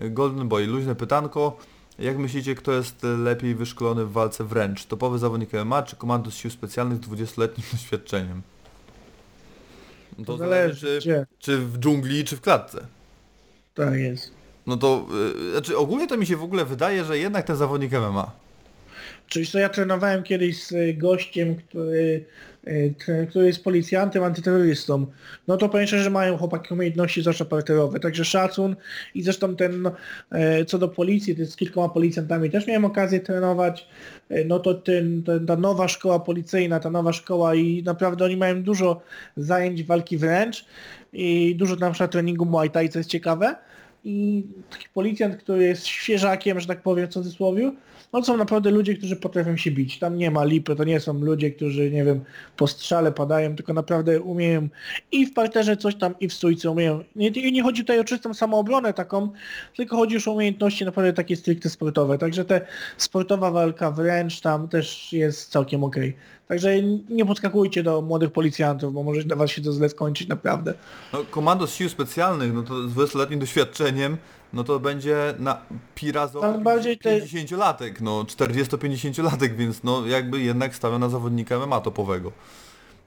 Golden Boy, luźne pytanko. Jak myślicie, kto jest lepiej wyszkolony w walce wręcz? Topowy zawodnik MMA czy komandos sił specjalnych z 20-letnim (laughs) doświadczeniem? No To zależy czy, w dżungli, czy w klatce. Tak jest. No to, yy, znaczy ogólnie to mi się w ogóle wydaje, że jednak ten zawodnik MMA. Czyli co ja trenowałem kiedyś z gościem, który, który jest policjantem, antyterrorystą. No to powiem że mają chłopaki umiejętności zwłaszcza parterowe, także szacun i zresztą ten, no, e, co do policji, to z kilkoma policjantami też miałem okazję trenować, E, no to ten, ten, ta nowa szkoła policyjna, ta nowa szkoła i naprawdę oni mają dużo zajęć walki wręcz i dużo na przykład treningu Muay Thai, co jest ciekawe. I taki policjant, który jest świeżakiem, że tak powiem w cudzysłowie, no są naprawdę ludzie, którzy potrafią się bić. Tam nie ma lipy, to nie są ludzie, którzy, nie wiem, po strzale padają, tylko naprawdę umieją i w parterze coś tam, i w stójce umieją. Nie, nie chodzi tutaj o czystą samoobronę taką, tylko chodzi już o umiejętności naprawdę takie stricte sportowe. Także te sportowa walka wręcz tam też jest całkiem okej. Także nie podskakujcie do młodych policjantów, bo może dla was się to źle skończyć naprawdę. No, komando sił specjalnych, no to z 20-letnim doświadczeniem, no to będzie na pirazo Tam bardziej te- 50-latek, no 40-50-latek, więc no jakby jednak stawia na zawodnika MMA topowego.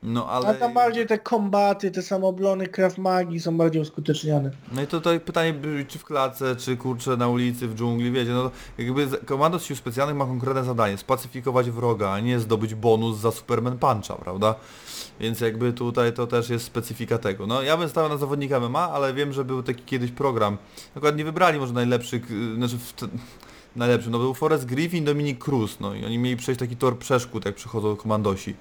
No ale... A tam bardziej te kombaty, te samoobrony, Krav Magi są bardziej uskuteczniane. No i tutaj pytanie, czy w klatce, czy kurczę na ulicy, w dżungli, wiecie, no jakby komando sił specjalnych ma konkretne zadanie, spacyfikować wroga, a nie zdobyć bonus za Superman Puncha, prawda? Więc jakby tutaj to też jest specyfika tego. No ja bym stawiał na zawodnika MMA, ale wiem, że był taki kiedyś program, akurat nie wybrali może najlepszych, y, znaczy najlepszym. No był Forrest Griffin, Dominic Cruz, no i oni mieli przejść taki tor przeszkód, jak przychodzą komandosi.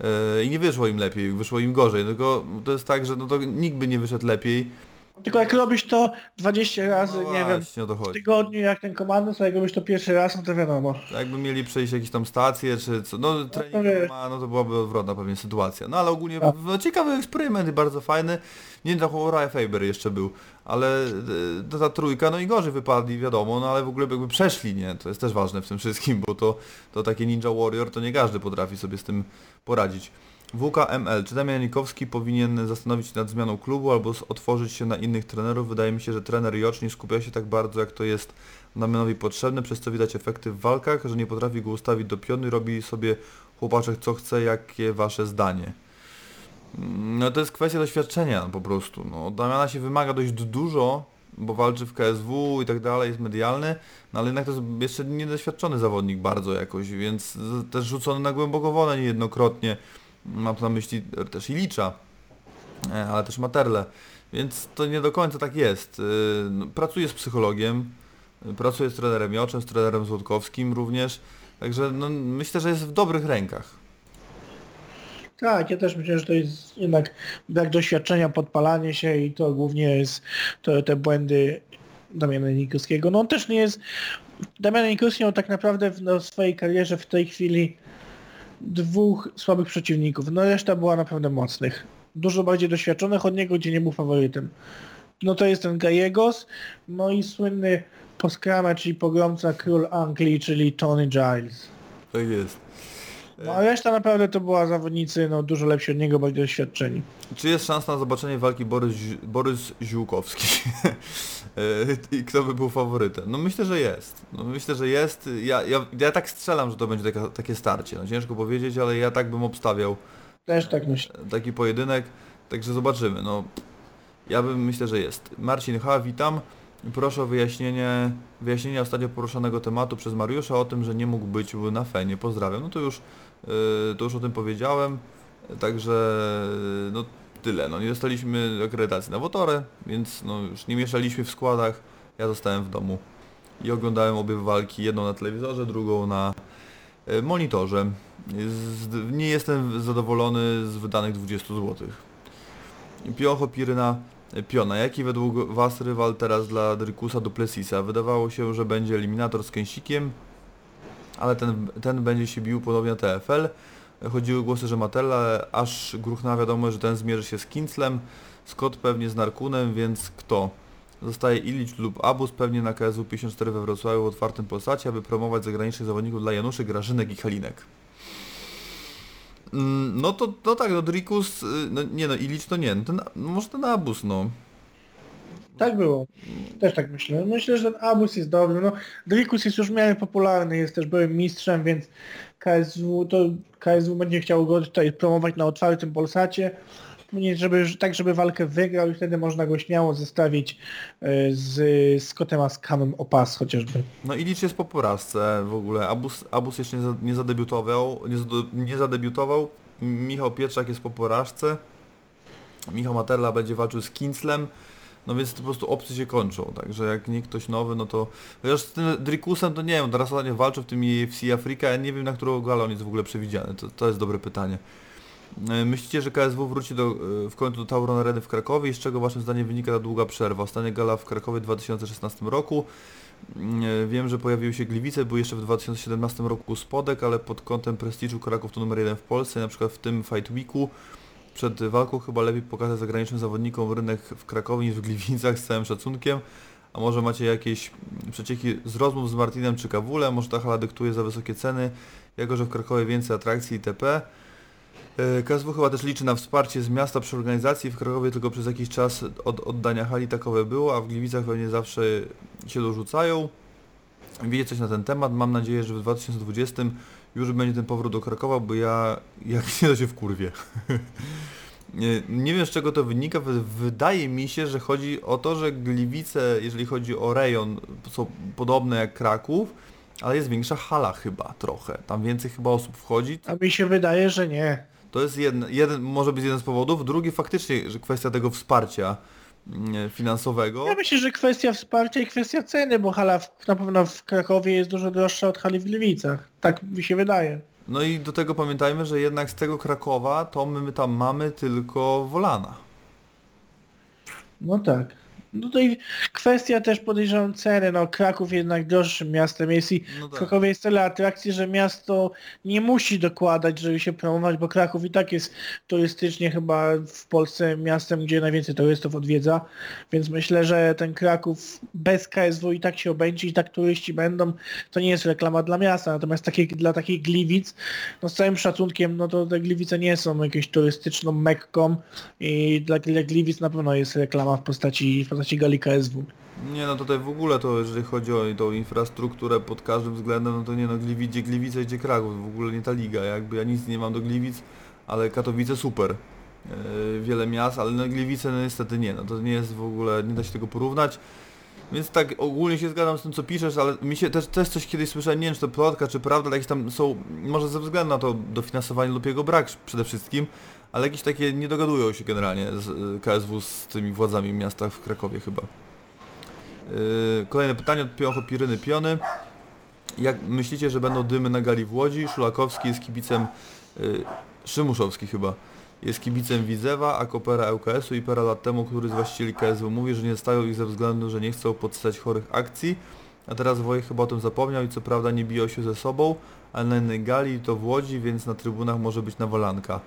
Yy, I nie wyszło im lepiej, wyszło im gorzej, tylko to jest tak, że no to nikt by nie wyszedł lepiej. Tylko jak robisz to 20 razy, No nie wiem, właśnie, o to w tygodniu jak ten komandos, a jak robisz to pierwszy raz, no to wiadomo. Jakby mieli przejść jakieś tam stacje, czy co, no trening wiesz. ma, no to byłaby odwrotna pewnie sytuacja. No ale ogólnie Tak. no, ciekawy eksperyment i bardzo fajny. Nie wiem, Raya Faber jeszcze był, ale e, to ta trójka, no i gorzej wypadli, wiadomo, no ale w ogóle jakby przeszli, nie? To jest też ważne w tym wszystkim, bo to, to takie Ninja Warrior, to nie każdy potrafi sobie z tym poradzić. WKML. Czy Damian Janikowski powinien zastanowić się nad zmianą klubu albo otworzyć się na innych trenerów? Wydaje mi się, że trener Jocz nie skupia się tak bardzo, jak to jest Damianowi potrzebne, przez co widać efekty w walkach, że nie potrafi go ustawić do pionu i robi sobie chłopaczek co chce, jakie wasze zdanie? Mm, No to jest kwestia doświadczenia po prostu. No, od Damiana się wymaga dość dużo, bo walczy w KSW i tak dalej, jest medialny, no ale jednak to jest jeszcze niedoświadczony zawodnik bardzo jakoś, więc też rzucony na głęboką wodę niejednokrotnie. Mam na myśli też Ilicza, e, ale też Materle, więc to nie do końca tak jest. Y, no, Pracuję z psychologiem, y, pracuję z trenerem Joczem, z trenerem Złotkowskim również, także no, myślę, że jest w dobrych rękach. Tak, ja też myślę, że to jest jednak brak doświadczenia, podpalanie się i to głównie jest to, te błędy Damiana Nikowskiego. No on też nie jest... Damian Nikowski miał tak naprawdę w no, swojej karierze w tej chwili dwóch słabych przeciwników. No reszta była naprawdę mocnych. Dużo bardziej doświadczonych od niego, gdzie nie był faworytem. No to jest ten Gallegos, no i słynny poskrame, czyli pogromca król Anglii, czyli Tony Giles. Tak jest. No a reszta naprawdę to była zawodnicy no, dużo lepsi od niego, bardziej doświadczeni. Czy jest szansa na zobaczenie walki Borys, Borys Ziółkowski? (laughs) E, I kto by był faworytem? No myślę, że jest. No myślę, że jest. Ja, ja, ja tak strzelam, że to będzie taka, takie starcie. No ciężko powiedzieć, ale ja tak bym obstawiał Też tak myślę. taki pojedynek. Także zobaczymy. No, ja bym myślę, że jest. Marcin H. Witam. Proszę o wyjaśnienie, wyjaśnienie ostatnio poruszonego tematu przez Mariusza o tym, że nie mógł być na Fenie. Pozdrawiam. No to już, to już o tym powiedziałem. Także yy, no tyle. No nie dostaliśmy akredytacji na Wotorę, więc no już nie mieszaliśmy w składach. Ja zostałem w domu i oglądałem obie walki, jedną na telewizorze, drugą na e, monitorze. Z, nie jestem zadowolony z wydanych 20 zł. Piocho Piryna Piona. Jaki według Was rywal teraz dla Drykusa Duplessisa? Wydawało się, że będzie eliminator z Kęsikiem, ale ten, ten będzie się bił ponownie na TFL. Chodziły głosy, że Matella, aż gruchna wiadomo, że ten zmierzy się z Kinslem, Scott pewnie z Narkunem, więc kto? Zostaje Ilicz lub Abus pewnie na KSW 54 we Wrocławiu w otwartym Polsacie, aby promować zagranicznych zawodników dla Januszy, Grażynek i Halinek. Mm, No to, no tak, no Drikus, y, no nie no, Ilicz to nie, no ten, no może ten Abus, no. Tak było. Też tak myślę. Myślę, że ten Abus jest dobry. No, Drikus jest już w miarę popularny, jest też byłym mistrzem, więc KSW, to KSW będzie chciał go tutaj promować na otwartym Polsacie. Żeby, tak, żeby walkę wygrał i wtedy można go śmiało zestawić e, z Scottem Askamem o pas chociażby. No Ilicz jest po porażce w ogóle, Abus, Abus jeszcze nie, za, nie zadebiutował, nie, zadebiutował, Michał Pietrzak jest po porażce, Michał Materla będzie walczył z Kinslem, no więc po prostu opcje się kończą, także jak nie ktoś nowy, no to... Chociaż z tym Drikusem to nie wiem, teraz ostatnio walczył w tym UFC Afryka, ja nie wiem na którą galę on jest w ogóle przewidziany, to, to jest dobre pytanie. E, Myślicie, że KSW wróci do, e, w końcu do Tauron Areny w Krakowie i z czego waszym zdaniem wynika ta długa przerwa? Ostatnia gala w Krakowie w 2016 roku. Wiem, że pojawiły się Gliwice, był jeszcze w 2017 roku Spodek, ale pod kątem prestiżu Kraków to numer jeden w Polsce, na przykład w tym Fight Weeku. Przed walką chyba lepiej pokazać zagranicznym zawodnikom rynek w Krakowie niż w Gliwicach z całym szacunkiem. A może macie jakieś przecieki z rozmów z Martinem czy Kawulem, może ta hala dyktuje za wysokie ceny, jako że w Krakowie więcej atrakcji itp. E, KSW chyba też liczy na wsparcie z miasta przy organizacji. W Krakowie tylko przez jakiś czas od oddania hali takowe było, a w Gliwicach pewnie zawsze się dorzucają. Wiecie coś na ten temat. Mam nadzieję, że w 2020 już będzie ten powrót do Krakowa, bo ja jak (laughs) nie to się w kurwie. (laughs) Nie, nie wiem z czego to wynika. Wy- Wydaje mi się, że chodzi o to, że Gliwice, jeżeli chodzi o rejon, są podobne jak Kraków, ale jest większa hala chyba trochę. Tam więcej chyba osób wchodzi. A mi się wydaje, że nie. To jest jeden, jeden, może być jeden z powodów. Drugi faktycznie, że kwestia tego wsparcia finansowego. Ja myślę, że kwestia wsparcia i kwestia ceny, bo hala w, na pewno w Krakowie jest dużo droższa od hali w Gliwicach. Tak mi się wydaje. No i do tego pamiętajmy, że jednak z tego Krakowa to my tam mamy tylko Wolana. No tak. No Tutaj kwestia też podejrzewam ceny, no Kraków jednak droższym miastem jest i No w tak. Krakowie jest tyle atrakcji, że miasto nie musi dokładać, żeby się promować, bo Kraków i tak jest turystycznie chyba w Polsce miastem, gdzie najwięcej turystów odwiedza, więc myślę, że ten Kraków bez KSW i tak się obędzie i tak turyści będą, to nie jest reklama dla miasta, natomiast takie, dla takich Gliwic, no z całym szacunkiem, no to te Gliwice nie są jakąś turystyczną mekką i dla, dla Gliwic na pewno jest reklama w postaci, w postaci Nie no tutaj w ogóle to jeżeli chodzi o tą infrastrukturę pod każdym względem, no to nie no Gliwice, Gliwice, gdzie Kraków, w ogóle nie ta liga, jakby ja nic nie mam do Gliwic, ale Katowice super. Yy, wiele miast, ale no Gliwice no niestety nie, no to nie jest w ogóle, nie da się tego porównać. Więc tak ogólnie się zgadzam z tym co piszesz, ale mi się też, też coś kiedyś słyszałem, nie wiem czy to plotka, czy prawda, ale jakieś tam są, może ze względu na to dofinansowanie lub jego brak przede wszystkim, ale jakieś takie nie dogadują się generalnie z y, KSW z tymi władzami miasta w Krakowie chyba. Yy, Kolejne pytanie od Piocho Piryny Piony. Jak myślicie, że będą dymy na gali w Łodzi? Szulakowski jest kibicem, yy, Szymuszowski chyba, jest kibicem Widzewa, a Kopera ŁKS-u i parę lat temu, który z właścicieli KSW mówi, że nie stają ich ze względu, że nie chcą podstać chorych akcji. A teraz Wojek chyba o tym zapomniał i co prawda nie biją się ze sobą, ale na innej gali to w Łodzi, więc na trybunach może być nawalanka.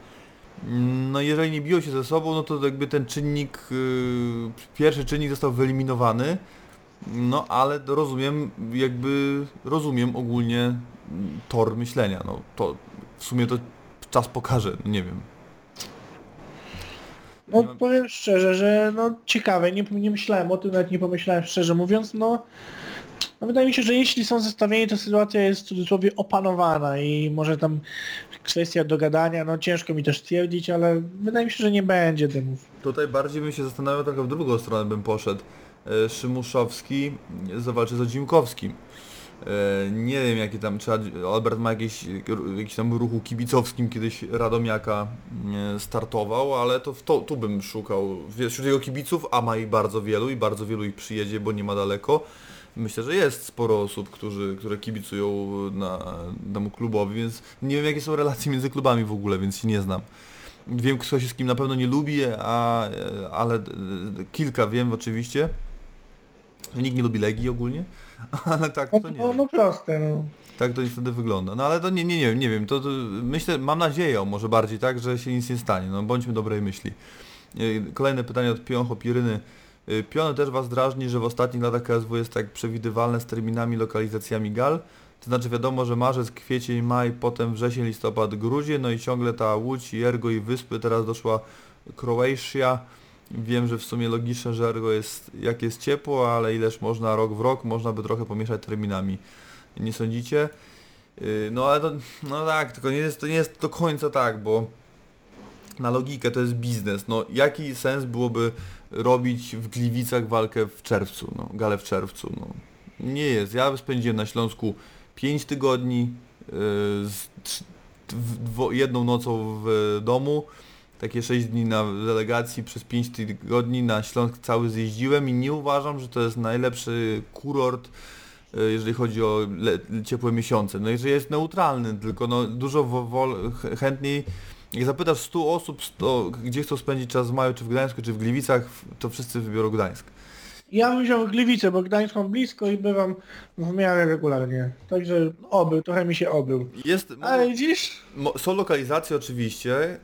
No jeżeli nie biją się ze sobą, no to jakby ten czynnik, yy, pierwszy czynnik został wyeliminowany. No ale rozumiem, jakby rozumiem ogólnie mm, tor myślenia. No to w sumie to czas pokaże, no nie wiem. No powiem szczerze, że no ciekawe, nie, nie myślałem o tym, nawet nie pomyślałem szczerze mówiąc, no, no wydaje mi się, że jeśli są zestawieni, to sytuacja jest w cudzysłowie opanowana i może tam kwestia dogadania, no ciężko mi też stwierdzić, ale wydaje mi się, że nie będzie dymów. Tutaj bardziej bym się zastanawiał, trochę w drugą stronę bym poszedł. E, Szymuszowski zawalczy z Odzimkowskim. E, Nie wiem jaki tam, czy Albert ma jakieś, jakiś tam ruchu kibicowskim kiedyś Radomiaka e, startował, ale to to, tu bym szukał wśród jego kibiców, a ma ich bardzo wielu i bardzo wielu ich przyjedzie, bo nie ma daleko. Myślę, że jest sporo osób, którzy, które kibicują na temu klubowi, więc nie wiem jakie są relacje między klubami w ogóle, więc się nie znam. Wiem kto się z kim na pewno nie lubi, a, ale e, kilka wiem oczywiście. Nikt nie lubi Legii ogólnie, (laughs) ale tak to nie no, no proste, no. Tak to niestety wygląda. No ale to nie, nie, nie, nie wiem, to, to myślę, mam nadzieję, może bardziej tak, że się nic nie stanie. No bądźmy dobrej myśli. E, Kolejne pytanie od Pioncho Piryny. E, Piony też Was drażni, że w ostatnich latach KSW jest tak przewidywalne z terminami, lokalizacjami gal. To znaczy wiadomo, że marzec, kwiecień, maj, potem wrzesień, listopad, grudzień, no i ciągle ta Łódź, Jergo i Wyspy, teraz doszła Kroatia. Wiem, że w sumie logiczne, że Ergo jest, jak jest ciepło, ale ileż można rok w rok, można by trochę pomieszać terminami. Nie sądzicie? Yy, No ale to, no tak, tylko nie jest, to nie jest do końca tak, bo na logikę to jest biznes. No jaki sens byłoby robić w Gliwicach walkę w czerwcu, no, galę w czerwcu, no. Nie jest. Ja spędziłem na Śląsku 5 tygodni, yy, z, jedną nocą w domu, takie 6 dni na delegacji, przez 5 tygodni na Śląsk cały zjeździłem i nie uważam, że to jest najlepszy kurort y, jeżeli chodzi o ciepłe miesiące. No jeżeli jest neutralny, tylko no dużo chętniej jak zapytasz 100 osób, 100, gdzie chcą spędzić czas w maju, czy w Gdańsku, czy w Gliwicach, to wszyscy wybiorą Gdańsk. Ja bym wziął Gliwice, bo Gdańsk mam blisko i bywam w miarę regularnie. Także obył, trochę mi się obył. Jest, Ale widzisz? są lokalizacje oczywiście,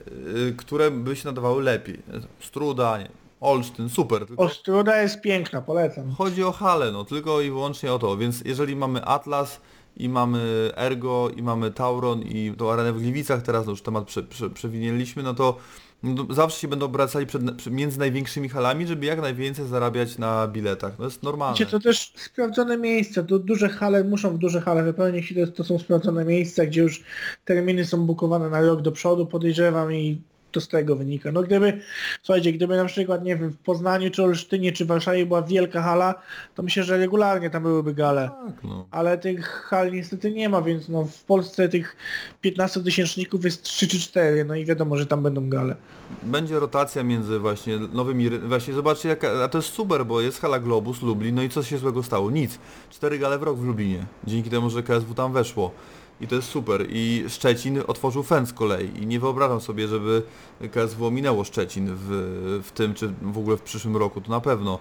y, które by się nadawały lepiej. Struda, nie, Olsztyn, super. Tylko Ostruda jest piękna, polecam. chodzi o halę, no tylko i wyłącznie o to. Więc jeżeli mamy Atlas i mamy Ergo i mamy Tauron i tą arenę w Gliwicach, teraz no już temat prze, prze, przewinęliśmy, no to no, zawsze się będą obracali przed, między największymi halami, żeby jak najwięcej zarabiać na biletach. No jest normalne. Wiecie, to też sprawdzone miejsca, to duże hale, muszą w duże hale wypełnić i to, to są sprawdzone miejsca, gdzie już terminy są bukowane na rok do przodu, podejrzewam i to z tego wynika. No gdyby, słuchajcie, gdyby na przykład, nie wiem, w Poznaniu, czy Olsztynie, czy Warszawie była wielka hala, to myślę, że regularnie tam byłyby gale. Tak, no. Ale tych hal niestety nie ma, więc no w Polsce tych 15 tysięczników jest 3 czy 4, no i wiadomo, że tam będą gale. Będzie rotacja między właśnie nowymi, właśnie zobaczcie jaka, a to jest super, bo jest hala Globus, Lublin, no i co się złego stało? Nic. Cztery gale w rok w Lublinie, dzięki temu, że KSW tam weszło. I to jest super. I Szczecin otworzył FEN z kolei i nie wyobrażam sobie, żeby KSW ominęło Szczecin w, w tym, czy w ogóle w przyszłym roku, to na pewno.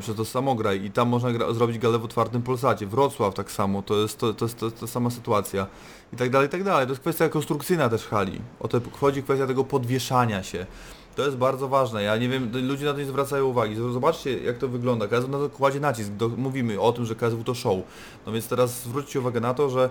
Przez to samograj i tam można gra, zrobić galę w otwartym Polsacie. Wrocław tak samo, to jest, to, to jest jest ta sama sytuacja. I tak dalej, i tak dalej. To jest kwestia konstrukcyjna też hali. O to chodzi kwestia tego podwieszania się. To jest bardzo ważne. Ja nie wiem, ludzie na to nie zwracają uwagi. Zobaczcie jak to wygląda. KSW na to kładzie nacisk. Do, mówimy o tym, że KSW to show. No więc teraz zwróćcie uwagę na to, że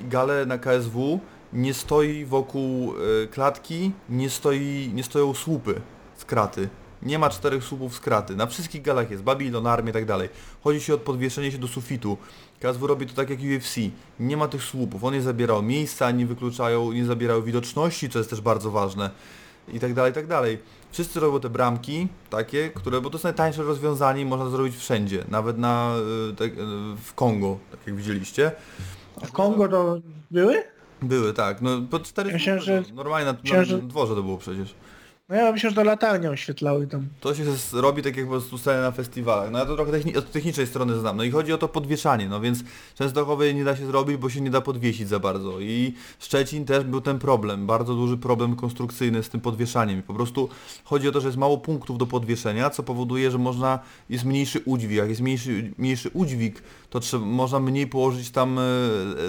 gale na KSW nie stoi wokół e, klatki, nie, stoi, nie stoją słupy z kraty. Nie ma czterech słupów z kraty. Na wszystkich galach jest Babylon, Armia i tak dalej. Chodzi się o podwieszenie się do sufitu. KSW robi to tak jak UFC. Nie ma tych słupów. On nie zabierał miejsca, nie wykluczają, nie zabierają widoczności, co jest też bardzo ważne. I tak dalej, i tak dalej. Wszyscy robią te bramki takie, które, bo to są najtańsze rozwiązanie i można zrobić wszędzie. Nawet na, y, tak, y, w Kongo, tak jak widzieliście. W Kongo to były? Były, tak. No po 4 Myślałem, że- Normalnie na, myślałem, na że- dworze to było przecież. No ja myślę, że to latarnie oświetlały tam. To się robi tak jak po prostu sceny na festiwalach. No ja to trochę techni- od technicznej strony znam. No i chodzi o to podwieszanie, no więc Częstochowy nie da się zrobić, bo się nie da podwiesić za bardzo. I Szczecin też był ten problem, bardzo duży problem konstrukcyjny z tym podwieszaniem. I po prostu chodzi o to, że jest mało punktów do podwieszenia, co powoduje, że można, jest mniejszy udźwig. Jak jest mniejszy, mniejszy udźwig, to trzeba, można mniej położyć tam e,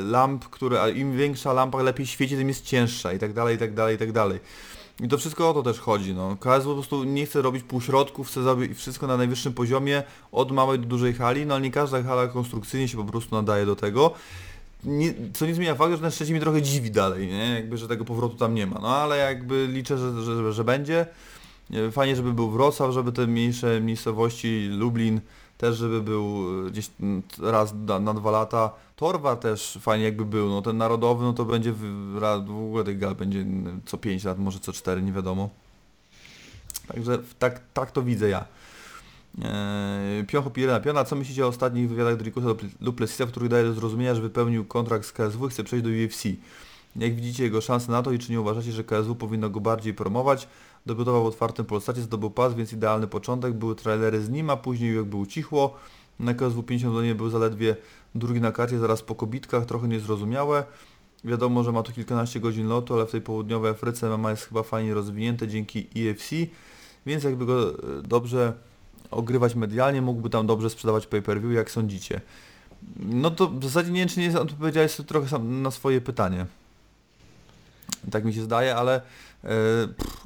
lamp, które, a im większa lampa lepiej świeci, tym jest cięższa i tak dalej, i tak dalej, i tak dalej. I to wszystko o to też chodzi. No. KSW po prostu nie chce robić półśrodków, chce zrobić wszystko na najwyższym poziomie, od małej do dużej hali, no ale nie każda hala konstrukcyjnie się po prostu nadaje do tego. Nie, co nie zmienia faktu, że ten Szczecin mnie trochę dziwi dalej, nie? Jakby, że tego powrotu tam nie ma. No ale jakby liczę, że, że, że będzie. Nie, Fajnie, żeby był Wrocław, żeby te mniejsze miejscowości, Lublin też, żeby był e, gdzieś raz na, na dwa lata. Torwa też fajnie jakby był, no ten narodowy, no to będzie w, w ogóle tych gal będzie co 5 lat, może co 4, nie wiadomo. Także tak, tak to widzę ja. Eee, Piocho Pirena Piona, co myślicie o ostatnich wywiadach Drikusa lub Plessisa, w których daje do zrozumienia, że wypełnił kontrakt z KSW i chce przejść do UFC? Jak widzicie jego szanse na to i czy nie uważacie, że KSW powinno go bardziej promować? Debiutował w otwartym Polsacie, zdobył pas, więc idealny początek. Były trailery z nim, a później jak był cichło. Na KSW 50 do niej był zaledwie drugi na karcie, zaraz po kobitkach, trochę niezrozumiałe. Wiadomo, że ma tu kilkanaście godzin lotu, ale w tej południowej Afryce MMA jest chyba fajnie rozwinięte dzięki EFC, więc jakby go e, dobrze ogrywać medialnie, mógłby tam dobrze sprzedawać pay-per-view, jak sądzicie. No to w zasadzie nie wiem, czy nie odpowiedziałeś trochę na swoje pytanie. Tak mi się zdaje, ale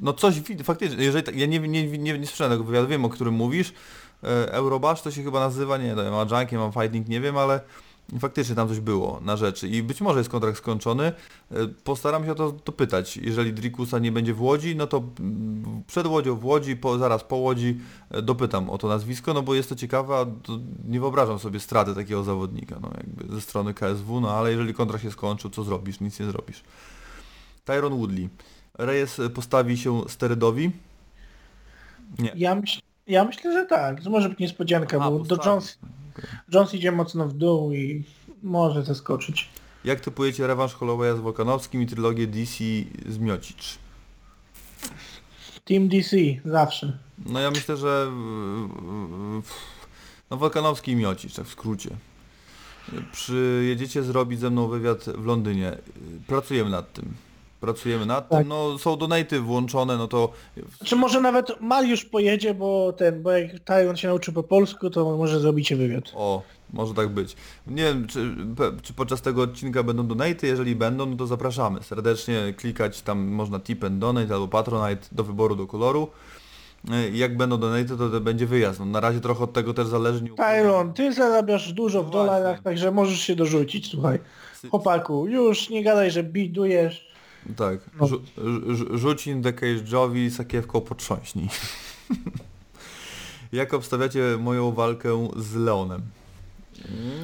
no coś faktycznie, jeżeli ja nie, nie, nie, nie słyszałem tego wywiadu, wiem o którym mówisz. E, Eurobash to się chyba nazywa, nie wiem, ma Junkie, mam Fighting, nie wiem, ale faktycznie tam coś było na rzeczy i być może jest kontrakt skończony. E, Postaram się o to dopytać. Jeżeli Drikusa nie będzie w Łodzi, no to mm, przed Łodzią w Łodzi, po, zaraz po Łodzi e, dopytam o to nazwisko, no bo jest to ciekawe, to nie wyobrażam sobie straty takiego zawodnika, no jakby ze strony KSW, no ale jeżeli kontrakt się skończył, co zrobisz? Nic nie zrobisz. Tyron Woodley. Reyes postawi się sterydowi? Nie. Ja, myśl, ja myślę, że tak. To może być niespodzianka, Aha, bo do postawi. Jones, Jones idzie mocno w dół i może zaskoczyć. Jak typujecie rewanż Hollowaya z Wolkanowskim i trylogię DC z Miocic? Team DC, zawsze. No ja myślę, że no Wolkanowski i Miocic, tak w skrócie. Przyjedziecie zrobić ze mną wywiad w Londynie. Pracujemy nad tym. Pracujemy nad Tak. tym. No są donaty włączone, no to Czy może nawet Mariusz pojedzie, bo ten, bo jak Tyron się nauczy po polsku, to może zrobicie wywiad. O, może tak być. Nie wiem, czy, czy podczas tego odcinka będą donaty, jeżeli będą, no to zapraszamy. Serdecznie klikać, tam można tip and donate albo patronite do wyboru, do koloru. E, Jak będą donaty, to, to będzie wyjazd. No, na razie trochę od tego też zależy. nie. Tyron, ty zarabiasz dużo w No dolarach, właśnie. także możesz się dorzucić, słuchaj. Chłopaku, już nie gadaj, że bidujesz. Tak, No. Rzu- rzu- rzuć im The Cage'owi sakiewką potrząśnij. (laughs) Jak obstawiacie moją walkę z Leonem?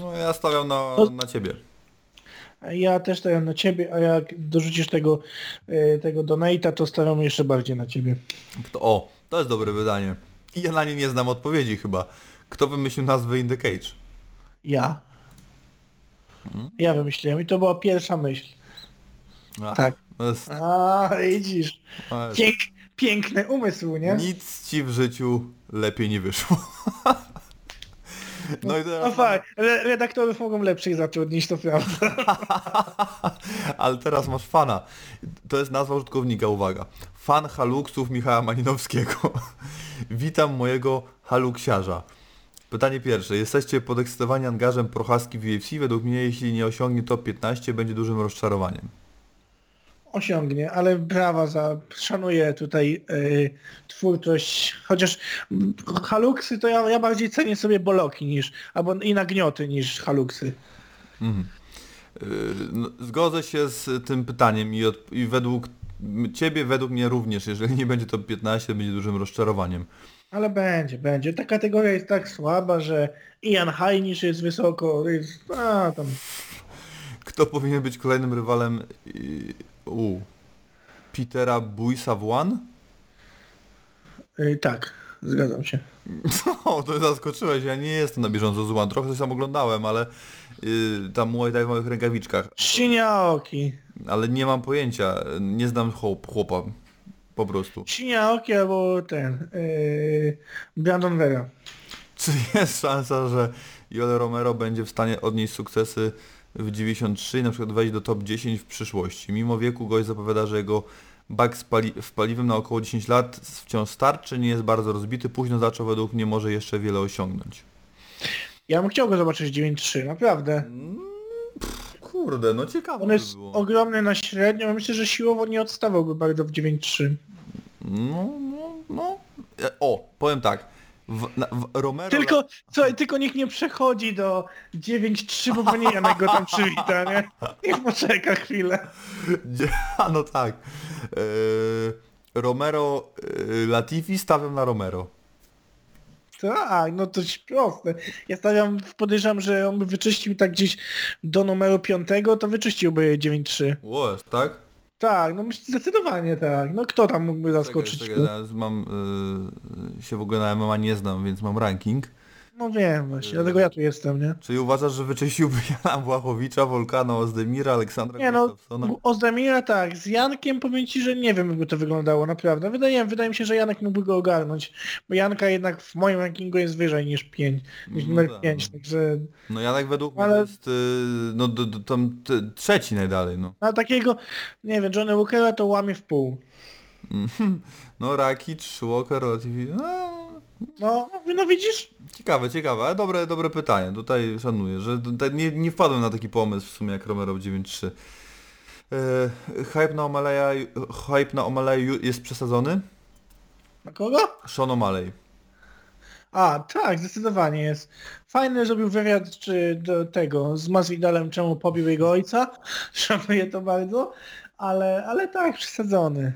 No ja stawiam na, To- na ciebie. Ja też stawiam na ciebie, a jak dorzucisz tego, e, tego donate'a, to stawiam jeszcze bardziej na ciebie. To, o, to jest dobre pytanie. I ja na nie nie znam odpowiedzi chyba. Kto wymyślił nazwę In The Cage? Ja. Ja wymyśliłem i to była pierwsza myśl. Tak. Jest, A, widzisz. Pięk, piękny umysł, nie? nic ci w życiu lepiej nie wyszło. (laughs) No i teraz... Re redaktorów mogą lepszych zatrudnić, to prawda. (laughs) Ale teraz masz fana. To jest nazwa użytkownika, uwaga. Fan haluksów Michała Malinowskiego. (laughs) Witam mojego haluksiarza. Pytanie pierwsze. Jesteście podekscytowani angażem Prochaski w UFC? Według mnie, jeśli nie osiągnie top 15, będzie dużym rozczarowaniem. Osiągnie, ale brawa za... Szanuję tutaj y, twórczość, chociaż haluksy to ja, ja bardziej cenię sobie boloki niż, albo i nagnioty niż haluksy. Yy, no, Zgodzę się z tym pytaniem i, od, i według Ciebie, według mnie również, jeżeli nie będzie top 15, będzie dużym rozczarowaniem. Ale będzie, będzie. Ta kategoria jest tak słaba, że Ian Heinisch jest wysoko, jest, a tam... Kto powinien być kolejnym rywalem u Petera Buisa w One? Y, tak, zgadzam się. (laughs) No, to zaskoczyłeś, ja nie jestem na bieżąco z One, trochę coś tam oglądałem, ale yy, tam Muay Thai w małych rękawiczkach, Siniaoki. ale nie mam pojęcia, nie znam chłop, chłopa, po prostu. Siniaoki albo ten, yy, Brandon Vera. Czy jest szansa, że Joel Romero będzie w stanie odnieść sukcesy w 93 i na przykład wejść do top 10 w przyszłości? Mimo wieku gość zapowiada, że jego bak z pali w paliwem na około 10 lat wciąż starczy, nie jest bardzo rozbity, późno zaczął według mnie może jeszcze wiele osiągnąć. Ja bym chciał go zobaczyć w 9.3, naprawdę. Kurde, no ciekawe On by jest było. ogromny na średnią, myślę, że siłowo nie odstawałby bardzo w 9.3. No, no, no. E, O, powiem tak. W, na, w Romero... Tylko, co, tylko niech nie przechodzi do 9.3, bo pani Janek go tam przywita, nie? Niech poczeka chwilę. A no tak. E, Romero e, Latifi stawiam na Romero. Tak, no to proste. Ja stawiam, podejrzewam, że on by wyczyścił tak gdzieś do numeru 5, to wyczyściłby 9.3. Łos, tak? Tak, no myślę, zdecydowanie tak. No kto tam mógłby zaskoczyć? Czekaj, czekaj, teraz mam y, się w ogóle na MMA nie znam, więc mam ranking. No wiem właśnie, dlatego ja tu jestem, nie? Czyli uważasz, że wyczyściłby (laughs) Jana Błachowicza, Wolkana Ozdemira, Aleksandra Nie no? Ozdemira tak, z Jankiem powiem Ci, że nie wiem jakby to wyglądało naprawdę. Wydaje, wydaje mi się, że Janek mógłby go ogarnąć, bo Janka jednak w moim rankingu jest wyżej niż 5, niż No numer tak, 5, no. także No Janek według mnie Ale- jest y, no, d, d, tam trzeci najdalej, no. na takiego, nie wiem, Johnny Walkera to łamie w pół. (laughs) No Rakic, Walker, no, No, no widzisz? ciekawe, ciekawe, ale dobre, dobre pytanie, tutaj szanuję, że tutaj nie, nie wpadłem na taki pomysł w sumie jak Romero w 9-3. E, hype na hype na jest przesadzony? Na kogo? Sean O'Malley. A, tak, zdecydowanie jest. Fajny zrobił wywiad czy do tego z Masvidalem, czemu pobił jego ojca. (laughs) Szanuję to bardzo, ale, ale tak, przesadzony.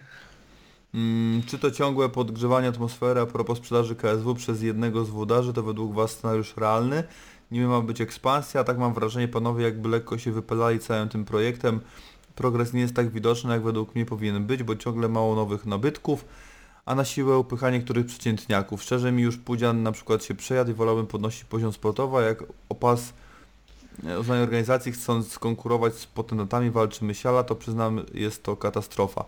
Mm, czy to ciągłe podgrzewanie atmosfery a propos sprzedaży KSW przez jednego z włodarzy to według Was scenariusz realny? Niby ma być ekspansja, a tak mam wrażenie panowie jakby lekko się wypylali całym tym projektem. Progres nie jest tak widoczny jak według mnie powinien być, bo ciągle mało nowych nabytków, a na siłę upychanie których przeciętniaków. Szczerze mi już Pudzian na przykład się przejadł i wolałbym podnosić poziom sportowy, a jak opas e, uznanej organizacji chcąc konkurować z potentami walczy Mysiala, to przyznam jest to katastrofa.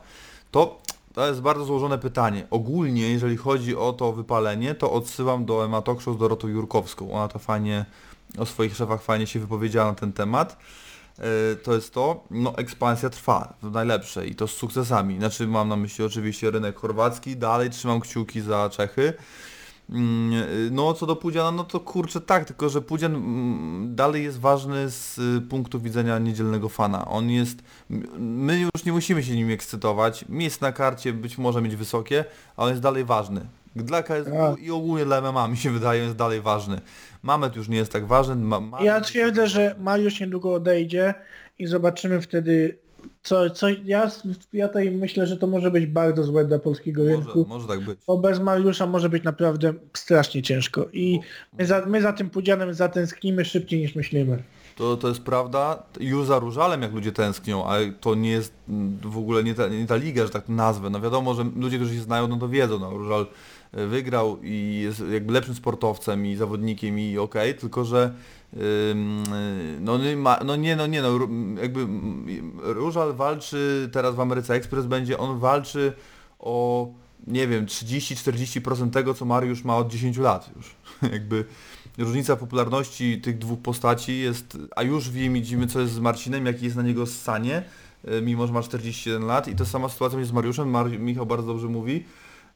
To, to jest bardzo złożone pytanie. Ogólnie, jeżeli chodzi o to wypalenie, to odsyłam do Emma Talk Show z Dorotą Jurkowską. Ona to fajnie, o swoich szefach fajnie się wypowiedziała na ten temat. Yy, To jest to, no ekspansja trwa, w najlepsze i to z sukcesami. Znaczy mam na myśli oczywiście rynek chorwacki, dalej trzymam kciuki za Czechy. Mm, yy, No co do Pudziana, no to kurczę tak, tylko że Pudzian mm, dalej jest ważny z y, punktu widzenia niedzielnego fana. On jest, my już nie musimy się nim ekscytować, miejsce na karcie być może mieć wysokie, ale on jest dalej ważny. Dla KSW Tak. i ogólnie dla MMA (laughs) mi się wydaje jest dalej ważny. Mamet już nie jest tak ważny. Ma, ma Ja twierdzę, że Mariusz niedługo odejdzie i zobaczymy wtedy co, co ja, ja tutaj myślę, że to może być bardzo złe dla polskiego rynku. może tak być. Bo bez Mariusza może być naprawdę strasznie ciężko i my za, my za tym Pudzianem zatęsknimy szybciej niż myślimy. To, to jest prawda. Już za Różalem jak ludzie tęsknią, ale to nie jest mm, w ogóle nie ta, nie ta liga, że tak to nazwę. No wiadomo, że ludzie, którzy się znają, no to wiedzą, no Różal e, wygrał i jest jakby lepszym sportowcem i zawodnikiem i okej, tylko że no no nie, no nie, no jakby Różal walczy teraz w Ameryce Express będzie, on walczy o nie wiem, 30-40% tego, co Mariusz ma od 10 lat już. (laughs) Jakby różnica popularności tych dwóch postaci jest, a już widzimy co jest z Marcinem, jaki jest na niego ssanie, e, mimo że ma 41 lat i to sama sytuacja jest z Mariuszem, Mar Michał bardzo dobrze mówi,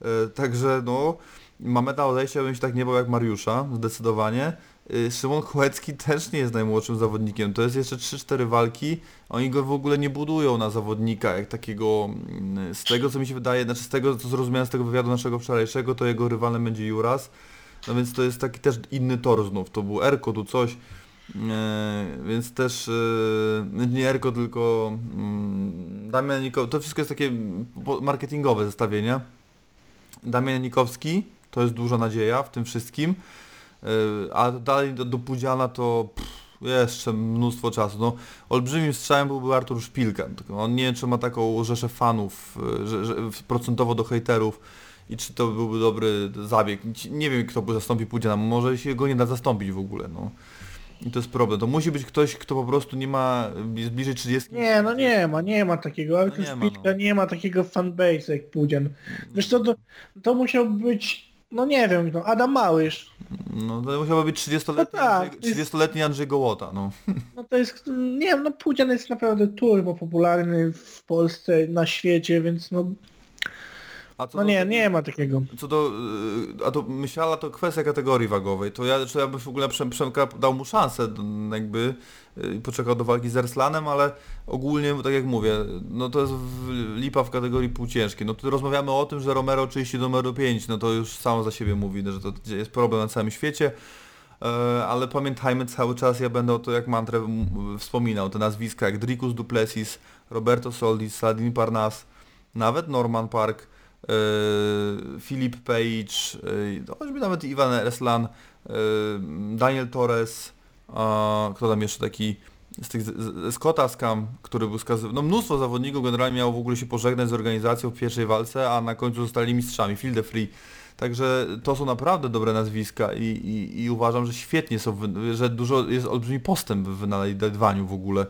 E, także no, Mameda odejścia bym się tak nie bał jak Mariusza, zdecydowanie. E, Szymon Chłecki też nie jest najmłodszym zawodnikiem, to jest jeszcze 3-4 walki, oni go w ogóle nie budują na zawodnika jak takiego, mm, z tego co mi się wydaje, znaczy z tego co zrozumiałem z tego wywiadu naszego wczorajszego, to jego rywalem będzie Juras, no więc to jest taki też inny tor znów, to był Erko, tu coś, e, więc też e, nie Erko, tylko mm, Damian Janikowski, to wszystko jest takie marketingowe zestawienie. Damian Janikowski, to jest duża nadzieja w tym wszystkim, a dalej do, do Pudziana to pff, jeszcze mnóstwo czasu. No, olbrzymim strzałem byłby Artur Szpilka, tylko on nie wiem czy ma taką rzeszę fanów, e, że, że, procentowo do hejterów i czy to byłby dobry zabieg. Nie wiem kto by zastąpił Pudziana, może się go nie da zastąpić w ogóle, no. I to jest problem. To musi być ktoś, kto po prostu nie ma, bliżej 30. Nie, no nie ma, nie ma takiego. Artur nie ma, Szpilka no. nie ma takiego fanbase jak Pudzian. Wiesz co, to, to musiał być, no nie wiem, no Adam Małysz. No to musiałby być 30-letni, No tak, Andrzej, to jest- 30-letni Andrzej Gołota, no. (laughs) No to jest, nie wiem, no Pudzian jest naprawdę turbo popularny w Polsce, na świecie, więc no, A co no do nie, nie ma takiego. Co do, y, a to myślała to kwestia kategorii wagowej, to ja, czy ja bym w ogóle Przem, Przemka dał mu szansę, jakby y, poczekał do walki z Erslanem, ale ogólnie, tak jak mówię, no to jest lipa w kategorii półciężkiej. No tu rozmawiamy o tym, że Romero oczywiście numer 5, no to już samo za siebie mówi, no, że to jest problem na całym świecie. E, Ale pamiętajmy cały czas, ja będę o to jak mantrę wspominał, te nazwiska jak Dricus Duplessis, Roberto Soldis, Saladin Parnas, nawet Norman Park, e, Philip Page, e, no choćby nawet Ivan Reslan, e, Daniel Torres, kto tam jeszcze taki z tych, z- z- Scott Askam, który był skazany, no mnóstwo zawodników generalnie miało w ogóle się pożegnać z organizacją w pierwszej walce, a na końcu zostali mistrzami, Phil de Free. Także to są naprawdę dobre nazwiska i, i, i uważam, że świetnie są, że dużo jest olbrzymi postęp w wynalazywaniu w ogóle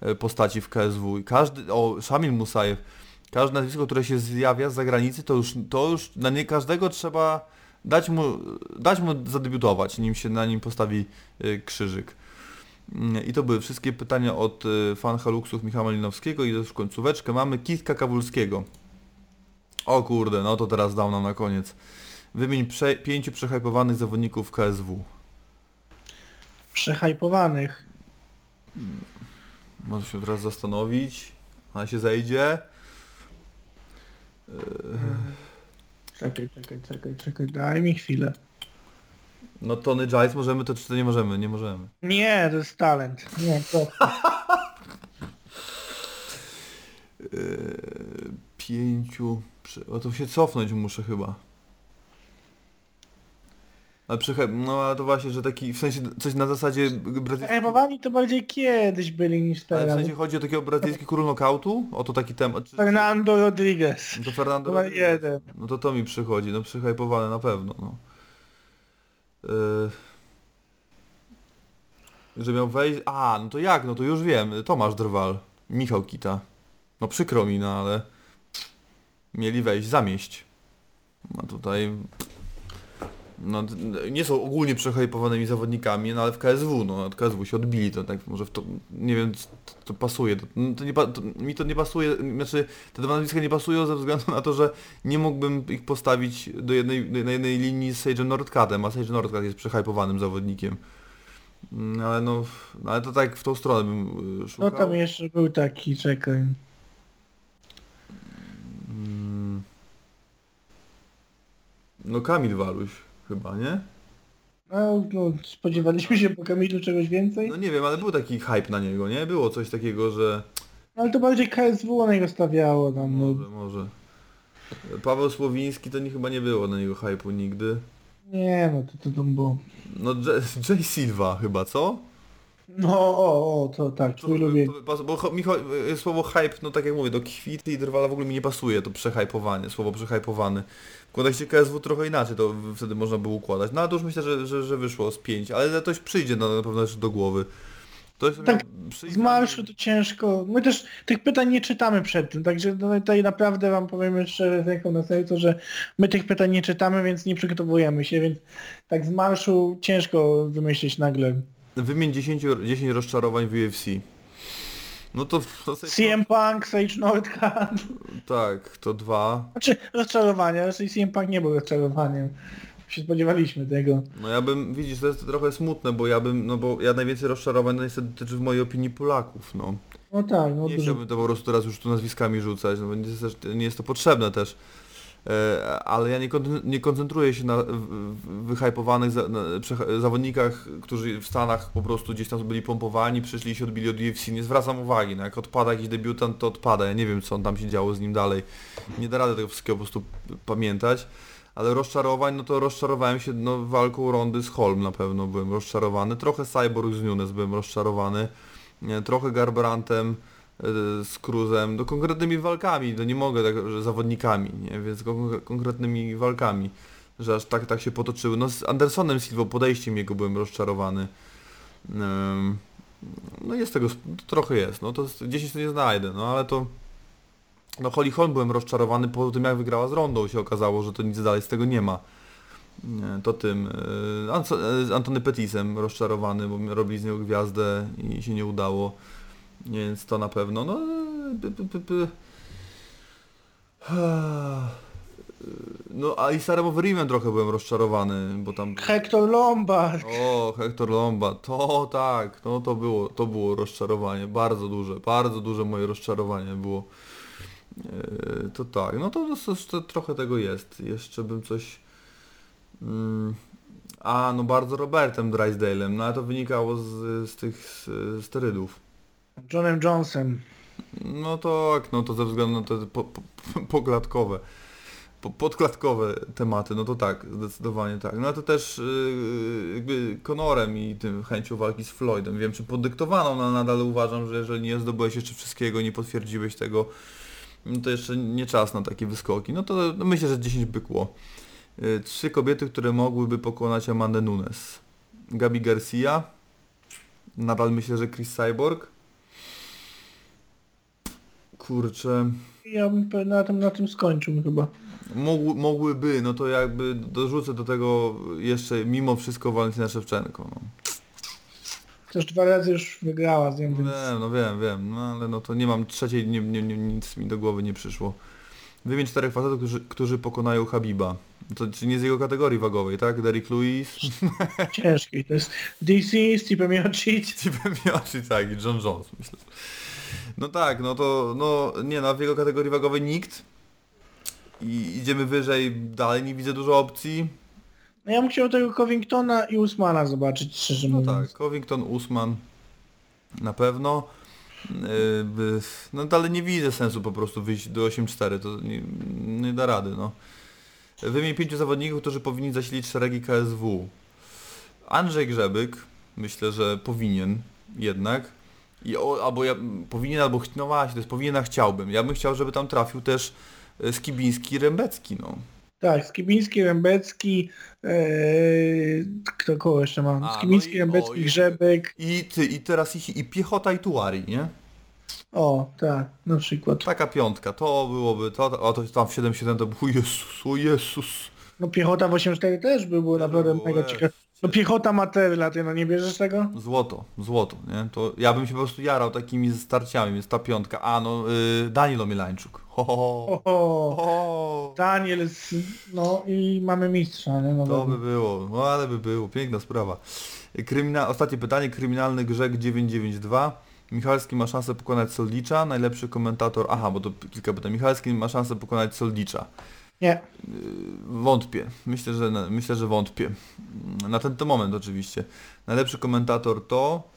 e, postaci w KSW. Każdy, o, Szamil Musajew, każde nazwisko, które się zjawia z zagranicy, to już, to już na nie każdego trzeba dać mu, dać mu zadebiutować, nim się na nim postawi e, krzyżyk. Mm, I to były wszystkie pytania od e, fan Haluksów Michała Malinowskiego i już końcóweczkę mamy Kitka Kawulskiego. O kurde, no to teraz dał nam na koniec. Wymień prze, pięciu przehypowanych zawodników KSW. Przehajpowanych. Może się teraz zastanowić. Ona się zejdzie. Czekaj, czekaj, czekaj, czekaj, daj mi chwilę. No Tony Giles możemy, to czy to nie możemy? Nie możemy. Nie, to jest talent. Nie, to... (laughs) Yy, pięciu... O to się cofnąć muszę chyba. Ale przychy... No ale to właśnie, że taki, w sensie coś na zasadzie brazylijskiego... Przehajpowani to bardziej kiedyś byli niż Ale w teraz. sensie chodzi o takiego brazylijski król knockoutu? O to taki temat. Czy... Fernando Rodriguez. To Fernando Rodriguez. jeden. No to to mi przychodzi, no przyhypowany na pewno, no. Yy... Że miał wejść... A, no to jak? No to już wiem. Tomasz Drwal. Michał Kita. No przykro mi, no ale... Mieli wejść, zamieść. No tutaj... No, nie są ogólnie przehypowanymi zawodnikami, no ale w KSW, no od KSW się odbili, to tak może w to, nie wiem, to, to pasuje, to, no, to nie, to, mi to nie pasuje, znaczy te dwa nazwiska nie pasują ze względu na to, że nie mógłbym ich postawić do jednej, do, na jednej linii z Sage'em Nordcatem, a Sage Nordcat jest przehypowanym zawodnikiem. Mm, Ale no, no, ale to tak w tą stronę bym y, No szukał. tam jeszcze był taki, czekaj. Mm. No Kamil Waluś chyba, nie? No, no, spodziewaliśmy się po Kamilu czegoś więcej. No nie wiem, ale był taki hype na niego, nie? Było coś takiego, że Ale to bardziej KSW na niego stawiało tam. No. może, może. Paweł Słowiński to nie, chyba nie było na niego hype'u nigdy. Nie no, to, to tam było. No J, J Silva chyba, co? No, o, o, to tak, twój lubię. Bo mi słowo hype, no tak jak mówię, do kwity i drwala w ogóle mi nie pasuje, to przehypowanie, słowo przehypowany. W kontekście KSW trochę inaczej to wtedy można było układać. No ale to już myślę, że, że, że wyszło z pięć, ale to przyjdzie na, na pewno jeszcze do głowy. To jest Tak, przyjdzie- Z marszu to ciężko. My też tych pytań nie czytamy przed tym, także no, tutaj naprawdę wam powiem szczerze z ręką na sercu, że my tych pytań nie czytamy, więc nie przygotowujemy się, więc tak z marszu ciężko wymyślić nagle. Wymień 10, 10 rozczarowań w UFC. No to, to sobie- CM Punk, Sage Northcutt, tak, to dwa. znaczy rozczarowania, raczej CM Punk nie był rozczarowaniem. Się spodziewaliśmy tego. No ja bym, widzisz, to jest trochę smutne, bo ja bym, no bo ja najwięcej rozczarowań no niestety dotyczy w mojej opinii Polaków, no. No tak, no Nie dużo. chciałbym to po prostu teraz już tu nazwiskami rzucać, no bo nie jest, nie jest to potrzebne też. E, ale ja nie, kon- nie koncentruję się na wyhypowanych za, na, zawodnikach, którzy w Stanach po prostu gdzieś tam byli pompowani, przyszli się odbili od UFC. Nie zwracam uwagi, no jak odpada jakiś debiutant, to odpada. Ja nie wiem, co on tam się działo z nim dalej. Nie da rady tego wszystkiego po prostu pamiętać. Ale rozczarowań, no to rozczarowałem się no, walką Rondy z Holm na pewno byłem rozczarowany. Trochę Cyborg z Nunes byłem rozczarowany. Nie, trochę Garbrantem e, z Cruzem, no konkretnymi walkami, no nie mogę tak, że zawodnikami, nie, więc kon- konkretnymi walkami, że aż tak, tak się potoczyły. No z Andersonem Silva podejściem jego byłem rozczarowany. No jest tego, trochę jest, no to z- 10 to nie znajdę, no ale to no Holly Holm byłem rozczarowany po tym jak wygrała z Rondą się okazało, że to nic dalej z tego nie ma. To tym y, y, Antony Petisem rozczarowany, bo robili z niego gwiazdę i się nie udało. Więc to na pewno. No, y, p, p, p, no a i Sarem Overeemem trochę byłem rozczarowany, bo tam... Hector Lombard. O, Hector Lomba, to tak, no to było, to było rozczarowanie, bardzo duże, bardzo duże moje rozczarowanie było. E, to tak, no to, to, to trochę tego jest. Jeszcze bym coś... Mm, a, no bardzo Robertem Drysdale'em, no ale to wynikało z, z tych z, sterydów. Johnem Jonesem. No tak, no to ze względu na te po, po, (laughs) poklatkowe, po, podklatkowe tematy, no to tak, zdecydowanie tak. No to też yy, jakby Conorem i tym chęcią walki z Floydem, wiem czy podyktowaną, no ale nadal uważam, że jeżeli nie zdobyłeś jeszcze wszystkiego, nie potwierdziłeś tego, no to jeszcze nie czas na takie wyskoki. No to no myślę, że 10 bykło. Yy, trzy kobiety, które mogłyby pokonać Amandę Nunes. Gabi Garcia, nadal myślę, że Chris Cyborg, Kurczę. Ja bym na tym, na tym skończył chyba. Mogły, mogłyby, no to jakby dorzucę do tego jeszcze mimo wszystko Walentyna Szewczenko. No. Też dwa razy już wygrała z nią, więc... Wiem, no wiem, wiem, no ale no to nie mam trzeciej, nie, nie, nie, nic mi do głowy nie przyszło. Wymień czterech facetów, którzy, którzy pokonają Habiba. To czy nie z jego kategorii wagowej, tak? Derrick Lewis, Ciężki. To jest DC, Stipe Miocic. Steve Miocic, tak, i John Jones, myślę. No tak, no to, no nie, no w jego kategorii wagowej nikt. I idziemy wyżej, dalej nie widzę dużo opcji. No ja bym chciał tego Covingtona i Usmana zobaczyć, szczerze No mówiąc. tak, Covington, Usman na pewno. Yy, No dalej nie widzę sensu po prostu wyjść do 8-4, to nie, nie da rady, no. Wymień pięciu zawodników, którzy powinni zasilić szeregi KSW. Andrzej Grzebyk, myślę, że powinien jednak. I o, albo ja powinien, albo no właśnie, to jest powinien, a chciałbym. Ja bym chciał, żeby tam trafił też e, Skibiński i Rembecki, no. Tak, Skibiński, Rembecki, ee, kto kogo jeszcze mam? A, Skibiński, no i- Rembecki, o, i- ty, i teraz i, i Piechota i Tuari, nie? O, tak, na przykład. Taka piątka, to byłoby, to, a to tam w 7-7 to był Jezus, o Jezus. No piechota w 8-4 też by było naprawdę mega ciekawe. No piechota Materla, ty no nie bierzesz tego? Złoto, złoto, nie? To ja bym się po prostu jarał takimi starciami, więc ta piątka. A no, y, Daniel Omielańczuk. Ho, ho, ho. Oho, ho. Daniel, z, no i mamy mistrza, nie? No, To by było, no ale by było, piękna sprawa. Krymina... Ostatnie pytanie, kryminalny grzech 992. Michalski ma szansę pokonać Soldicza, najlepszy komentator... Aha, bo to kilka pytań. Michalski ma szansę pokonać Soldicza. Nie, Wątpię. Myślę, że myślę, że wątpię. Na ten, ten moment oczywiście. Najlepszy komentator to...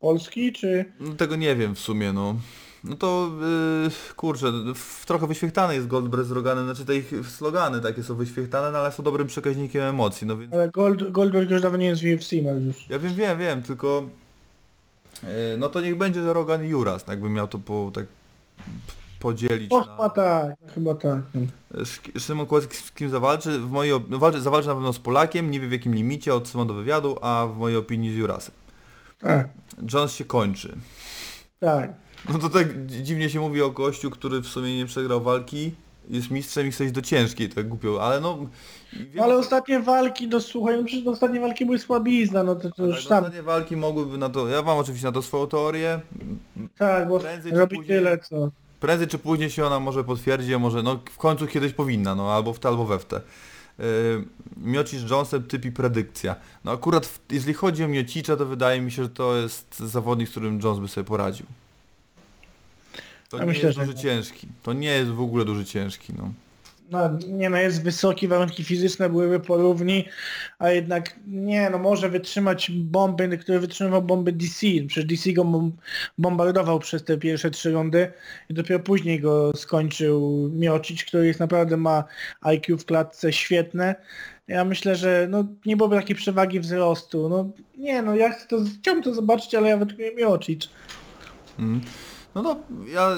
Polski czy... No, tego nie wiem w sumie, no. No to yy, kurczę, w, trochę wyświechtane jest Goldberg z Roganem, znaczy te ich slogany takie są wyświechtane, no, ale są dobrym przekaźnikiem emocji, no więc... Ale Gold, Goldberg już dawno nie jest w UFC, Mariusz. Ja wiem, wiem, wiem, tylko E, No to niech będzie że Rogan i Juras, jakby miał to po, tak podzielić O, na... chyba tak, chyba tak. Sz- Szymon Kowalski z kim zawalczy? W mojej op- no, walczy, zawalczy na pewno z Polakiem, nie wie w jakim limicie, od Szymon do wywiadu, a w mojej opinii z Jurasem. Tak, Jones się kończy. tak. No to tak dziwnie się mówi o gościu, który w sumie nie przegrał walki, jest mistrzem i chce iść do ciężkiej, tak głupio, ale no... No, ale ostatnie walki, no słuchaj, no przecież ostatnie walki były słabizna, no to, to już tak, sam. ostatnie walki mogłyby na to... Ja mam oczywiście na to swoją teorię. Tak, bo prędzej robi później- tyle, co... Prędzej czy później się ona może potwierdzi, a może no w końcu kiedyś powinna, no albo w te, albo we w te. Yy, Miocic z Jonesem typ i predykcja. No akurat w, jeżeli chodzi o Miocicza, to wydaje mi się, że to jest zawodnik, z którym Jones by sobie poradził. To Ja nie myślę, jest że duży nie. ciężki. To nie jest w ogóle duży ciężki, no. No, nie no, jest wysoki, warunki fizyczne byłyby porówni, a jednak nie no, może wytrzymać bomby, które wytrzymywał bomby DC. Przecież DC go bom- bombardował przez te pierwsze trzy rundy i dopiero później go skończył Miocic, który jest naprawdę ma IQ w klatce świetne. Ja myślę, że no, nie byłoby takiej przewagi wzrostu. No nie no, ja chcę to, chciałbym to zobaczyć, ale ja wytruję Miocic. Mm. No to ja,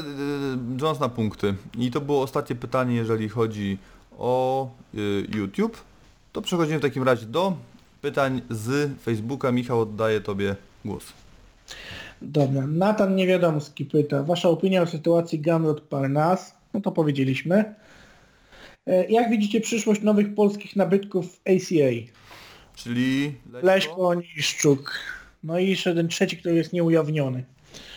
Jones na punkty. I to było ostatnie pytanie, jeżeli chodzi o y, YouTube. To przechodzimy w takim razie do pytań z Facebooka. Michał, oddaję Tobie głos. Dobra, Natan Niewiadomski pyta, Wasza opinia o sytuacji Gamrot Parnas? No to powiedzieliśmy. E, Jak widzicie przyszłość nowych polskich nabytków ACA? Czyli Leśko, Niszczuk. No i jeszcze ten trzeci, który jest nieujawniony.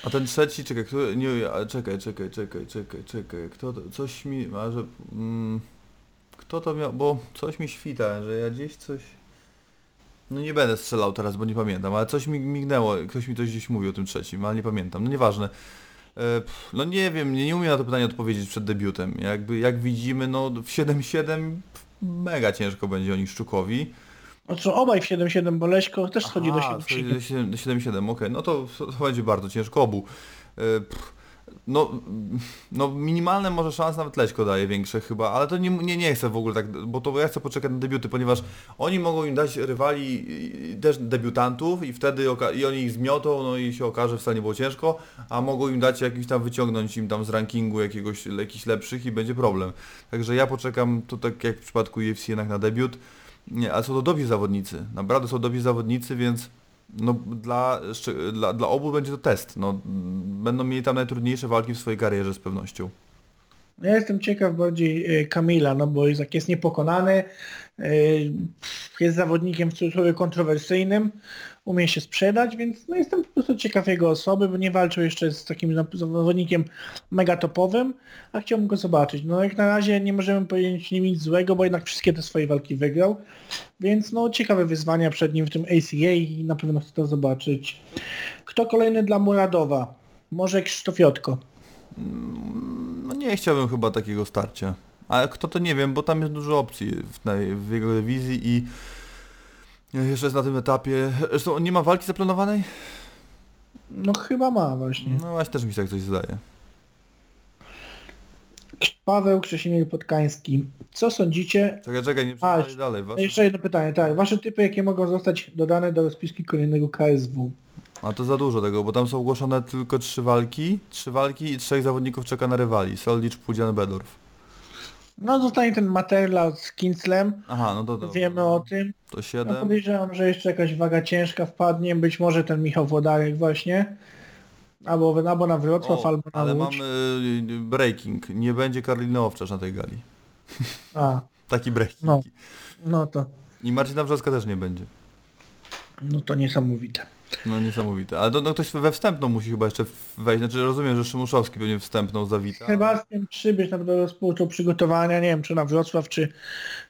A ten trzeci, czekaj, kto, nie, a, czekaj, czekaj, czekaj, czekaj, czekaj, kto to, coś mi, a że, mm, kto to miał, bo coś mi świta, że ja gdzieś coś, no nie będę strzelał teraz, bo nie pamiętam, ale coś mi mignęło, ktoś mi coś gdzieś mówił o tym trzecim, ale nie pamiętam, no nieważne. E, No nie wiem, nie, nie umiem na to pytanie odpowiedzieć przed debiutem. Jakby, jak widzimy, no w 7-7 pff, mega ciężko będzie oni Szczukowi. Co, obaj w 7-7, bo Leśko też schodzi do Aha, 7-7. schodzi do 7-7, okej, no to, będzie bardzo ciężko obu. E, pff, No, no minimalne może szanse nawet Leśko daje większe chyba, ale to nie, nie, nie chcę w ogóle tak, bo to ja chcę poczekać na debiuty, ponieważ oni mogą im dać rywali też debiutantów i wtedy i oni ich zmiotą, no i się okaże, że wcale nie było ciężko, a mogą im dać jakiś tam, wyciągnąć im tam z rankingu jakiegoś, jakichś lepszych i będzie problem. Także ja poczekam, to tak jak w przypadku UFC jednak na debiut, nie, ale są to dobrzy zawodnicy, naprawdę są dobrzy zawodnicy, więc no dla, dla, dla obu będzie to test. No, będą mieli tam najtrudniejsze walki w swojej karierze z pewnością. Ja jestem ciekaw bardziej e, Kamila, no bo jak jest niepokonany, e, jest zawodnikiem w cudzysłowie kontrowersyjnym, umie się sprzedać, więc no jestem po prostu ciekaw jego osoby, bo nie walczył jeszcze z takim zawodnikiem mega topowym, a chciałbym go zobaczyć. No jak na razie nie możemy powiedzieć nic złego, bo jednak wszystkie te swoje walki wygrał, więc no ciekawe wyzwania przed nim w tym ACA i na pewno chcę to zobaczyć. Kto kolejny dla Muradowa? Może Krzysztof Jotko. No nie chciałbym chyba takiego starcia. Ale kto to nie wiem, bo tam jest dużo opcji w, w jego dywizji i jeszcze jest na tym etapie. Zresztą on nie ma walki zaplanowanej? No chyba ma właśnie. No właśnie też mi się tak coś zdaje. Paweł Krzesimir Podkański. Co sądzicie? Czekaj, czekaj, nie A, przeczytaj dalej. No Wasze... jeszcze jedno pytanie, tak. Wasze typy, jakie mogą zostać dodane do rozpiski kolejnego KSW? A to za dużo tego, bo tam są ogłoszone tylko trzy walki. Trzy walki i trzech zawodników czeka na rywali. Soldicz, Pudzian, Bedorf. No zostanie ten Materla z Kinslem. Aha, no to, to Wiemy o tym. To No 7. podejrzewam, że jeszcze jakaś waga ciężka wpadnie. Być może ten Michał Włodarek właśnie. Albo, albo na Wrocław, O, albo na ale Łódź. mamy y, breaking. Nie będzie Karolina Owczarz na tej gali. A, (laughs) Taki breaking. No. no to, I Marcina Brzoska też nie będzie. no to niesamowite. No niesamowite. Ale no, ktoś we wstępną musi chyba jeszcze wejść. Znaczy rozumiem, że Szymuszowski pewnie wstępną zawita. Sebastian Przybysz na pewno rozpoczął przygotowania, nie wiem czy na Wrocław, czy,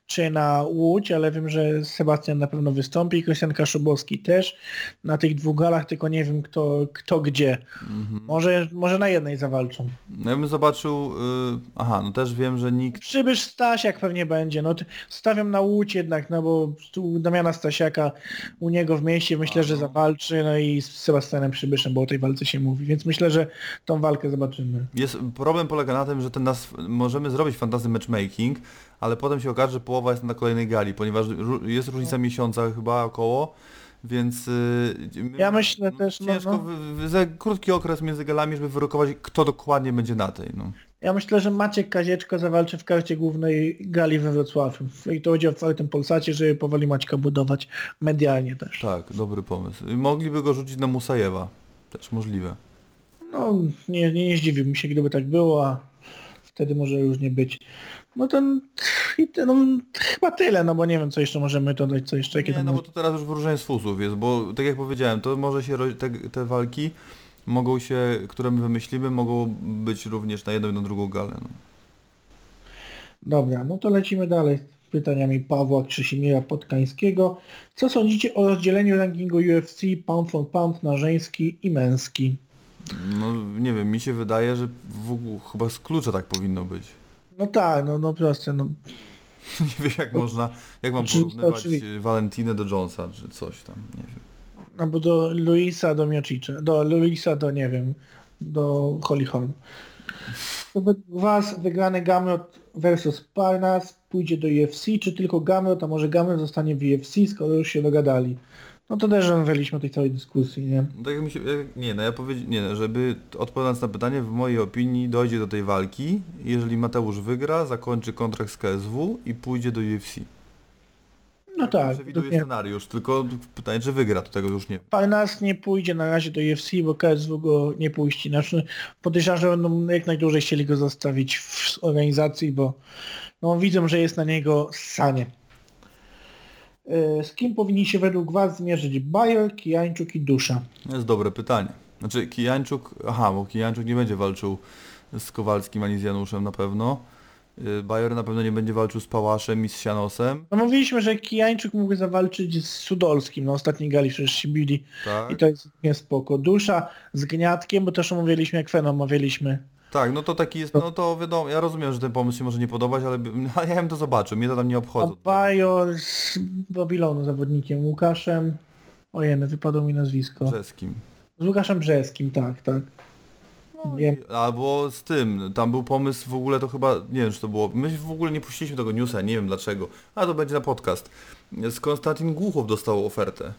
czy na Łódź, ale wiem, że Sebastian na pewno wystąpi, Krystian Kaszubowski też na tych dwóch galach, tylko nie wiem kto, kto gdzie. Mhm. Może, może na jednej zawalczą. No ja bym zobaczył... Y... Aha, no też wiem, że nikt... Przybysz Stasiak pewnie będzie, no stawiam na Łódź jednak, no bo tu Damiana Stasiaka u niego w mieście myślę, że zawalczy, no i z Sebastianem Przybyszem, bo o tej walce się mówi, więc myślę, że tą walkę zobaczymy. Jest, problem polega na tym, że ten nas, możemy zrobić fantasy matchmaking, ale potem się okaże, że połowa jest na kolejnej gali, ponieważ jest różnica miesiąca chyba około Więc y, Ja myślę też, no, ciężko no. w- za krótki okres między galami, żeby wyrokować, kto dokładnie będzie na tej. No. Ja myślę, że Maciek Kazieczko zawalczy w karcie głównej gali we Wrocławiu. I to będzie w otwartym Polsacie, żeby powoli Maćka budować medialnie też. Tak, dobry pomysł. Mogliby go rzucić na Musajewa. Też możliwe. No, nie, nie, nie zdziwiłbym się, gdyby tak było, a wtedy może już nie być. No to no, chyba tyle, no bo nie wiem, co jeszcze możemy dodać, co jeszcze, jakie Nie, tam... no bo to teraz już wyróżnienie z fusów jest, bo tak jak powiedziałem, to może się te, te walki mogą się, które my wymyślimy, mogą być również na jedną i na drugą galę. No. Dobra, no to lecimy dalej z pytaniami Pawła Krzysimira Podkańskiego. Co sądzicie o rozdzieleniu rankingu UFC pound for pound na żeński i męski? no nie wiem, mi się wydaje, że w ogóle chyba z klucza tak powinno być. No tak, no, no proste, no. (laughs) Nie wiem jak można, jak mam Oczywiście, porównywać oczywiście. Walentinę do Jonesa, czy coś tam, nie wiem. Albo do Luisa do Miocicze, do Luisa do, nie wiem, do Holly Holm. Według Was wygrany Gamrot versus Parnas pójdzie do UFC, czy tylko Gamrot, a może Gamrot zostanie w UFC, skoro już się dogadali? No to też rozmawialiśmy o tej całej dyskusji, nie? No Tak jak mi się, jak, nie, no ja powiedziałem, nie, no, żeby odpowiadając na pytanie, w mojej opinii dojdzie do tej walki, jeżeli Mateusz wygra, zakończy kontrakt z KSW i pójdzie do UFC. No tak, Przewiduję dokładnie. scenariusz, tylko pytanie, czy wygra, to tego już nie wiem. Parnas nie pójdzie na razie do UFC, bo KSW go nie puści. Znaczy podejrzewam, że będą jak najdłużej chcieli go zostawić w organizacji, bo no, widzą, że jest na niego sanie. E, Z kim powinni się według Was zmierzyć Bayer, Kijańczuk i Dusza? To jest dobre pytanie. Znaczy Kijańczuk, aha, bo Kijańczuk nie będzie walczył z Kowalskim ani z Januszem na pewno. Y, Bayer na pewno nie będzie walczył z Pałaszem i z Sianosem. No mówiliśmy, że Kijańczuk mógł zawalczyć z Sudolskim na ostatniej gali, przecież się bili Tak? i to jest nie spoko. Dusza z Gniatkiem, bo też omawialiśmy, jak Fenom omawialiśmy. Tak, no to taki jest, no to wiadomo, ja rozumiem, że ten pomysł się może nie podobać, ale (laughs) ja bym to zobaczył, mnie to tam nie obchodzi. Bajor z Babilonu zawodnikiem Łukaszem. Ojej, wypadło mi nazwisko. Brzeskim. Z Łukaszem Brzeskim, tak, tak. Nie, Albo z tym, tam był pomysł w ogóle to chyba, nie wiem czy to było, my w ogóle nie puściliśmy tego newsa, nie wiem dlaczego, a to będzie na podcast. Z Konstantin Głuchow dostał ofertę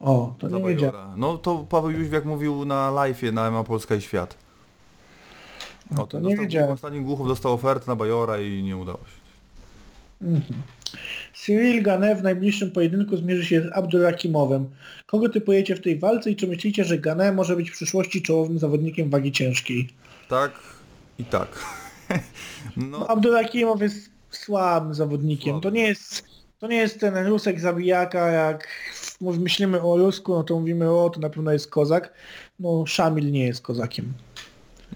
o, to nie wiedziałem. No to Paweł Jóźwiak mówił na live'ie na EMA Polska i Świat. No, to nie wiedziałem. Konstantin Głuchow dostał ofertę na Bajora i nie udało się. Cyril Gane w najbliższym pojedynku zmierzy się z Abdulrakimowem. Kogo typujecie w tej walce i czy myślicie, że Gane może być w przyszłości czołowym zawodnikiem wagi ciężkiej? Tak i tak. (laughs) No, no, Abdulrakimow jest słabym zawodnikiem. Słaby. To nie jest to nie jest ten Rusek zabijaka, jak myślimy o Rusku, no to mówimy o, to na pewno jest kozak. No Szamil nie jest kozakiem.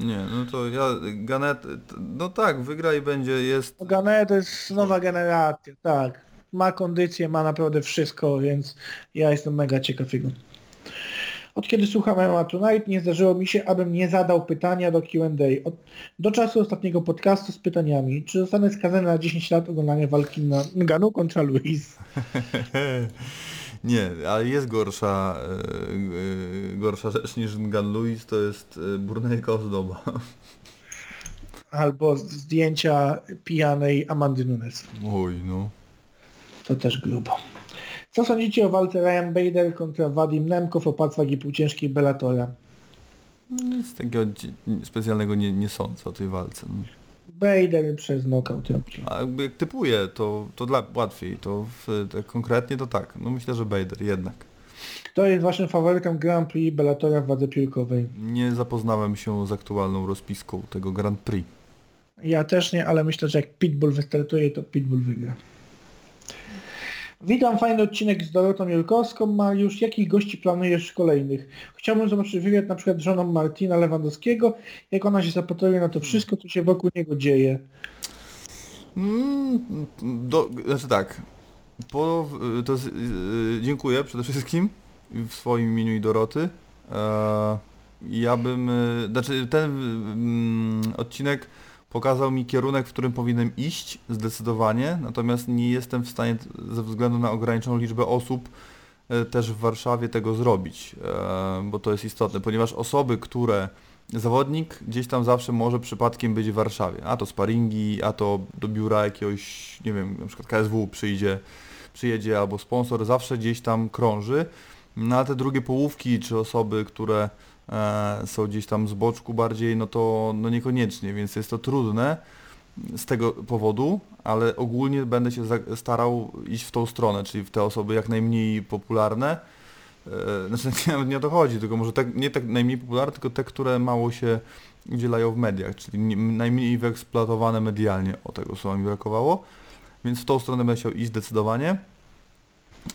Nie, no to ja, Ganet, no tak, wygra i będzie, jest, Gane to jest nowa generacja, tak. Ma kondycję, ma naprawdę wszystko, więc ja jestem mega ciekaw jego. Od kiedy słucham MMA Tonight nie zdarzyło mi się, abym nie zadał pytania do Q&A. Od, do czasu ostatniego podcastu z pytaniami, czy zostanę skazany na 10 lat oglądania walki na Nganu kontra Luis? (laughs) Nie, ale jest gorsza, e, e, gorsza rzecz niż Gun Louis, to jest e, burnejka ozdoba. Albo zdjęcia pijanej Amandy Nunes. Oj, no. To też grubo. Co sądzicie o walce Ryan Bader kontra Wadim Nemkow o pac wagi półciężkiej Bellatora? Nic takiego specjalnego nie, nie sądzę o tej walce. No. Bader przez knockout robi. A jakby jak typuję, to, to dla, łatwiej, to w, tak konkretnie to tak. No myślę, że Bader jednak. Kto jest waszym faworytem Grand Prix Bellatora w wadze piłkowej? Nie zapoznałem się z aktualną rozpiską tego Grand Prix. Ja też nie, ale myślę, że jak Pitbull wystartuje, to Pitbull wygra. Witam, fajny odcinek z Dorotą Jurkowską. Mariusz, jakich gości planujesz kolejnych? Chciałbym zobaczyć wywiad na przykład z żoną Martina Lewandowskiego, jak ona się zapatruje na to wszystko, co się wokół niego dzieje. Mm, do, znaczy tak, po, to z, y, dziękuję przede wszystkim w swoim imieniu i Doroty. E, ja bym, y, znaczy ten mm, odcinek pokazał mi kierunek, w którym powinienem iść zdecydowanie, natomiast nie jestem w stanie ze względu na ograniczoną liczbę osób e, też w Warszawie tego zrobić, e, bo to jest istotne, ponieważ osoby, które zawodnik gdzieś tam zawsze może przypadkiem być w Warszawie, a to sparingi, a to do biura jakiegoś, nie wiem, na przykład KSW przyjdzie, przyjedzie albo sponsor, zawsze gdzieś tam krąży. No a te drugie połówki, czy osoby, które są gdzieś tam z boczku bardziej, no to no niekoniecznie, więc jest to trudne z tego powodu, ale ogólnie będę się starał iść w tą stronę, czyli w te osoby jak najmniej popularne. E, Znaczy (laughs) nie, nie o to chodzi, tylko może tak, nie tak najmniej popularne, tylko te, które mało się udzielają w mediach, czyli nie, najmniej wyeksploatowane medialnie. O tego słowa mi brakowało. Więc w tą stronę będę chciał iść zdecydowanie.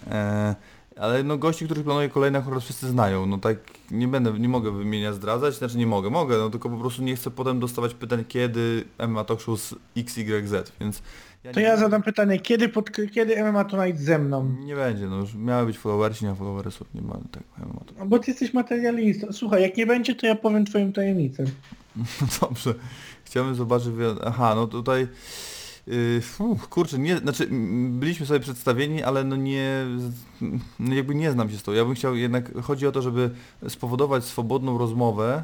E, ale no gości, których planuję kolejne akurat wszyscy znają. No tak nie będę, nie mogę wymieniać, zdradzać, znaczy nie mogę, mogę, no tylko po prostu nie chcę potem dostawać pytań, kiedy MMA Talk Show z XYZ, więc ja To ja zadam pytanie, kiedy, pod, kiedy MMA Tonight ze mną? nie będzie, no już miały być followersi, nie ma followersów, nie ma tego MMA Talk. No Bo ty jesteś materialistą. Słuchaj, jak nie będzie, to ja powiem twoją tajemnicę. No (laughs) dobrze. Chciałbym zobaczyć. Aha, no tutaj. Yy, uf, kurczę, nie, znaczy byliśmy sobie przedstawieni, ale no nie, no jakby nie znam się z tą. Ja bym chciał jednak, chodzi o to, żeby spowodować swobodną rozmowę.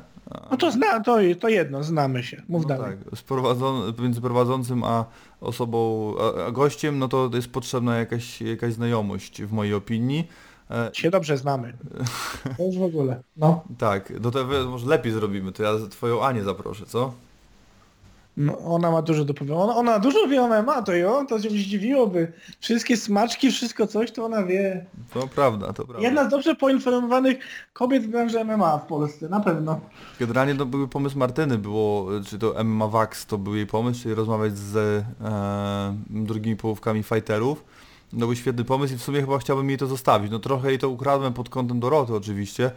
No to zna, to, to jedno, znamy się. Mów no dalej. tak, z prowadzon- między prowadzącym a osobą, a, a gościem, no to jest potrzebna jakaś, jakaś znajomość w mojej opinii. E, Się dobrze znamy. (laughs) To już w ogóle. No. tak, do tego może lepiej zrobimy, to ja twoją Anię zaproszę, co? No ona ma dużo do powiedzenia. Ona, ona dużo wie o MMA, to ją, to się zdziwiłoby. Wszystkie smaczki, wszystko coś, to ona wie. To prawda, to prawda. Jedna z dobrze poinformowanych kobiet w branży MMA w Polsce, na pewno. Generalnie to był pomysł Martyny, było, czy to MMA Vax to był jej pomysł, czyli rozmawiać z e, drugimi połówkami fighterów. No był świetny pomysł i w sumie chyba chciałbym jej to zostawić. No trochę jej to ukradłem pod kątem Doroty oczywiście,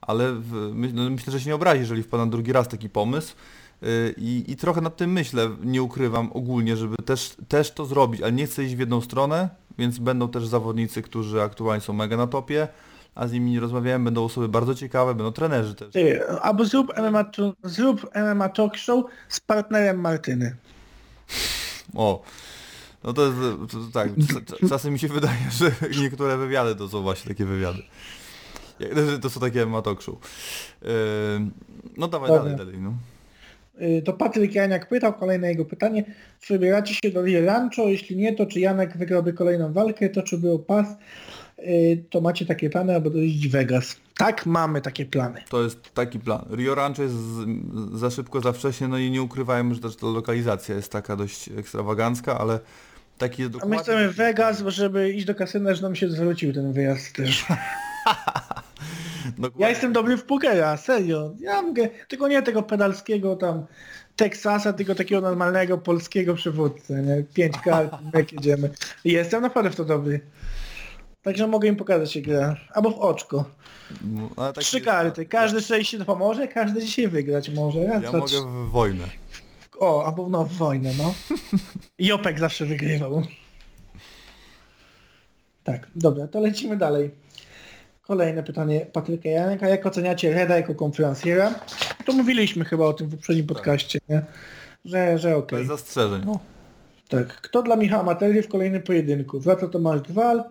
ale w, my, no, myślę, że się nie obrazi, jeżeli wpada drugi raz taki pomysł. Y, I, I trochę nad tym myślę, nie ukrywam ogólnie, żeby też, też to zrobić, ale nie chcę iść w jedną stronę, więc będą też zawodnicy, którzy aktualnie są mega na topie, a z nimi nie rozmawiałem, będą osoby bardzo ciekawe, będą trenerzy też. Ty, albo zrób MMA, zrób MMA Talk Show z partnerem Martyny. O, no to, jest, to, to tak, czasem mi się wydaje, że (laughs) niektóre wywiady to są właśnie takie wywiady. To są takie MMA talk show. Yy, no dawaj Dobra. dalej, dalej, no. Y, To Patryk Janiak pytał, kolejne jego pytanie. Czy wybieracie się do Rio Rancho? Jeśli nie, to czy Janek wygrałby kolejną walkę? To czy był pas? Y, To macie takie plany, albo dojeździć Vegas? Tak, mamy takie plany. To jest taki plan. Rio Rancho jest za szybko, za wcześnie, no i nie ukrywajmy, że też ta lokalizacja jest taka dość ekstrawagancka, ale taki jest A dokładnie... my chcemy Vegas, żeby iść do kasyna, że nam się zwrócił ten wyjazd też. (laughs) Dokładnie. Ja jestem dobry w pokera, serio. Ja mogę, tylko nie tego pedalskiego tam Teksasa, tylko takiego normalnego polskiego przywódcę, nie? Pięć kart, (laughs) jak jedziemy. Jestem naprawdę w to dobry. Także mogę im pokazać jak gra. Albo w oczko. No, taki Trzy jest- karty. Każdy sześć się pomoże, każdy dzisiaj wygrać może. Raz, Ja mogę w wojnę. O, albo no w wojnę, no. (laughs) Jopek zawsze wygrywał. Tak, dobra, to lecimy dalej. Kolejne pytanie Patryka Janka. Jak oceniacie Reda jako konferencjera? To mówiliśmy chyba o tym w poprzednim podcaście, nie? Że, że okej. Bez zastrzeżeń. O. Tak. Kto dla Michała Materii w kolejnym pojedynku? Wraca Tomasz Gwal?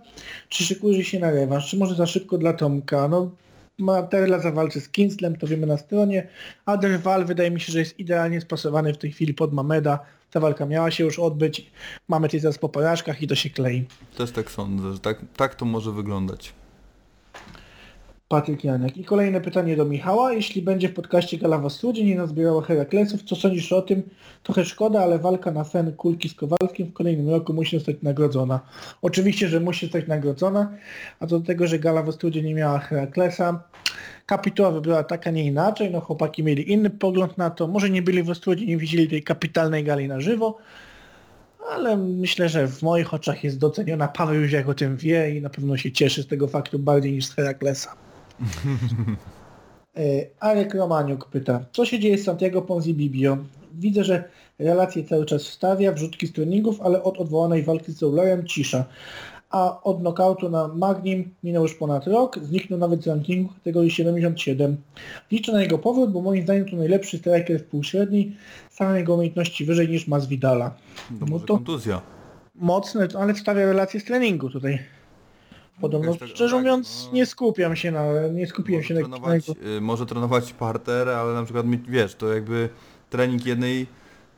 Czy szykuje się na rewanż? Czy może za szybko dla Tomka? No, Materla zawalczy z Kinslem, to wiemy na stronie. A Derwal wydaje mi się, że jest idealnie spasowany w tej chwili pod Mameda. Ta walka miała się już odbyć. Mamy tej zaraz po porażkach i to się klei. Też tak sądzę, że tak, tak to może wyglądać. Patryk Janek. I kolejne pytanie do Michała. Jeśli będzie w podcaście Galawa Studzie nie nazbierała Heraklesów, co sądzisz o tym? Trochę szkoda, ale walka na fen kulki z Kowalskim w kolejnym roku musi zostać nagrodzona. Oczywiście, że musi zostać nagrodzona, a to do tego, że Gala w Studzie nie miała Heraklesa. Kapituła wybrała tak, a nie inaczej. No chłopaki mieli inny pogląd na to. Może nie byli w Studzie, nie widzieli tej kapitalnej gali na żywo, ale myślę, że w moich oczach jest doceniona. Paweł już jak o tym wie i na pewno się cieszy z tego faktu bardziej niż z Heraklesa. E, (laughs) Arek Romaniuk pyta, co się dzieje z Santiago Ponzi Bibio? Widzę, że relacje cały czas wstawia, wrzutki z treningów, ale od odwołanej walki z Zoulerem cisza. A od knockoutu na Magnim minął już ponad rok, zniknął nawet z rankingu kategorii 77. Liczę na jego powrót, bo moim zdaniem to najlepszy striker w półśredniej, same jego umiejętności wyżej niż Masvidala. No to kontuzja. mocne, ale wstawia relacje z treningu tutaj. Podobno, Jakaś taka- szczerze tak, mówiąc, no. nie skupiam się na, nie skupiłem Może się na, na trenować, jego... y, może trenować parter, ale na przykład wiesz, to jakby trening jednej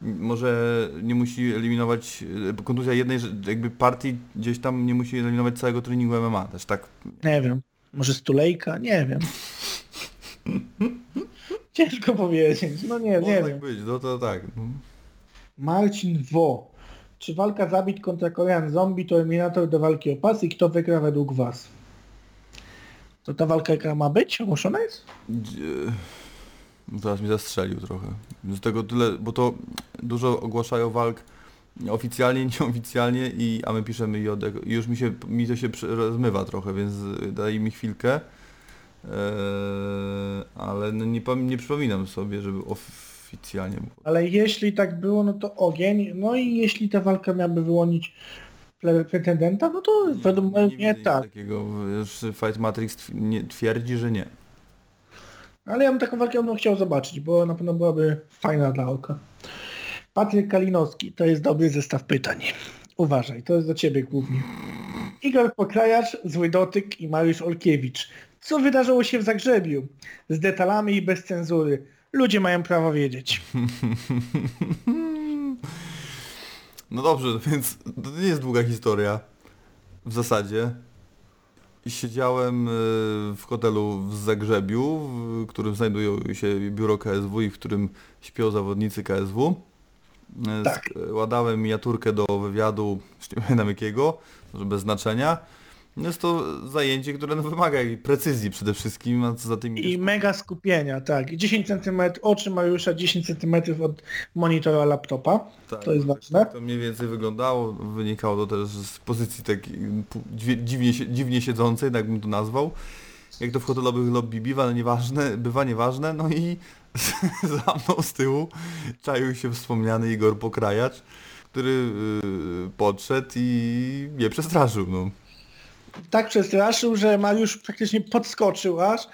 może nie musi eliminować, e, kontuzja jednej że- jakby partii gdzieś tam nie musi eliminować całego treningu MMA też, tak? Nie wiem. Może stulejka? Nie wiem. (laughs) Ciężko powiedzieć. No nie, Może nie tak wiem. być, no to tak. no. Marcin Wo. Czy walka zabit kontra Korean Zombie to eliminator do walki o pas i kto wygra według was? To ta walka jaka ma być? Ogłoszona jest? Teraz mi zastrzelił trochę. Z tego tyle, bo to dużo ogłaszają walk oficjalnie, (laughs) nieoficjalnie i a my piszemy od, i już mi się mi to się rozmywa trochę, więc daj mi chwilkę. Eee, ale no nie, nie przypominam sobie, żeby oficjalnie było. Ale jeśli tak było, no to ogień. No i jeśli ta walka miałaby wyłonić pretendenta, no to według mnie nic tak. Takiego, już Fight Matrix tw- nie, twierdzi, że nie. Ale ja bym taką walkę bym chciał zobaczyć, bo na pewno byłaby fajna dla oka. Patryk Kalinowski, to jest dobry zestaw pytań. Uważaj, to jest do ciebie głównie. Igor Pokrajacz, Zły Dotyk i Mariusz Olkiewicz. Co wydarzyło się w Zagrzebiu? Z detalami i bez cenzury. Ludzie mają prawo wiedzieć. (laughs) No dobrze, więc to nie jest długa historia. W zasadzie. Siedziałem y, w hotelu w Zagrzebiu, w którym znajdują się biuro KSW i w którym śpią zawodnicy KSW. Y, Tak. Składałem miniaturkę do wywiadu, już nie pamiętam jakiego, może bez znaczenia. Jest to zajęcie, które no, wymaga precyzji przede wszystkim, a co za tym I mega skupienia, tak. 10 cm oczy Mariusza, 10 cm od monitora laptopa. Tak, to jest ważne. To mniej więcej wyglądało, wynikało to też z pozycji takiej dziwnie, dziwnie siedzącej, tak bym to nazwał. Jak to w hotelowych lobby bywa, no nieważne, bywa nieważne, no i (laughs) za mną z tyłu czaił się wspomniany Igor Pokrajacz, który yy, podszedł i mnie przestraszył, no. Tak przestraszył, że Mariusz praktycznie podskoczył aż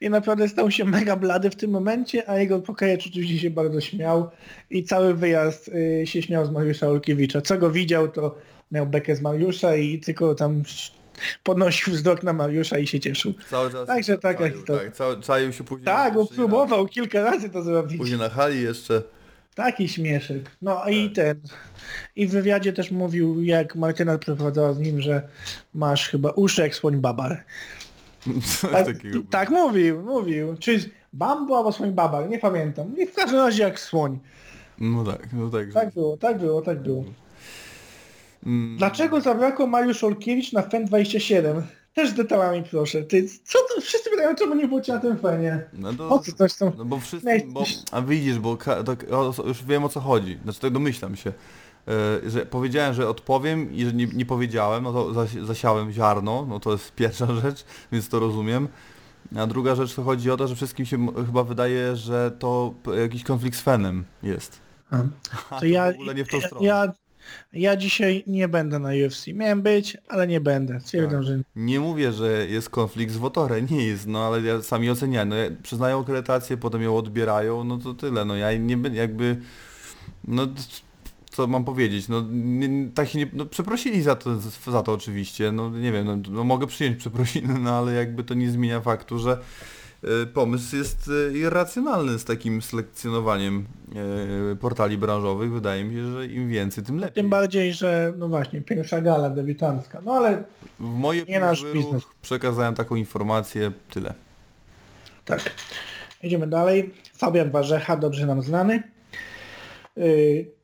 i naprawdę stał się mega blady w tym momencie, a jego pokajacz oczywiście się bardzo śmiał i cały wyjazd y, się śmiał z Mariusza Olkiewicza. Co go widział, to miał bekę z Mariusza i tylko tam podnosił wzrok na Mariusza i się cieszył. Cały czas Także taka czaił, historia. Tak, cały, czaił się później. Tak, próbował kilka razy to zrobić. Później na hali jeszcze. Taki śmieszek. No i Tak. ten. I w wywiadzie też mówił, jak Martyna przeprowadzała z nim, że masz chyba uszy jak słoń babar. Tak, tak mówił, mówił. Czy bambu albo słoń babar, nie pamiętam. I w każdym razie jak słoń. No tak, no tak. Tak było, tak było, tak było. Mm. Dlaczego zabrakło Mariusz Olkiewicz na FEN 27? Też z detalami proszę. Ty, co to? Wszyscy pytają, czemu nie było cię na tym fenie. No to, Po co coś tam? No bo wszyscy, bo, a widzisz, bo tak, o, już wiem o co chodzi, znaczy tak domyślam się, e, że powiedziałem, że odpowiem i że nie, nie powiedziałem, no to zasi, zasiałem ziarno, no to jest pierwsza (laughs) rzecz, więc to rozumiem. A druga rzecz to chodzi o to, że wszystkim się chyba wydaje, że to jakiś konflikt z Fenem jest. (laughs) To ja, w ogóle nie w tą stronę. ja, ja dzisiaj nie będę na UFC. Miałem być, ale nie będę. Tak. że Nie mówię, że jest konflikt z Wotorem, (laughs) nie jest, no ale ja sami oceniają, no, przyznają akredytację, potem ją odbierają, no to tyle, no ja nie będę jakby, no co mam powiedzieć, no nie, tak się nie, no przeprosili za to, za to oczywiście, no nie wiem, no, no mogę przyjąć przeprosiny, (laughs) no ale jakby to nie zmienia faktu, że pomysł jest y, irracjonalny z takim selekcjonowaniem y, portali branżowych, wydaje mi się, że im więcej, tym lepiej. tym bardziej, że no właśnie, pierwsza gala debiutancka. No ale W mojej Nie nasz biznes. przekazałem taką informację, tyle. Tak. Idziemy dalej. Fabian Warzecha, dobrze nam znany.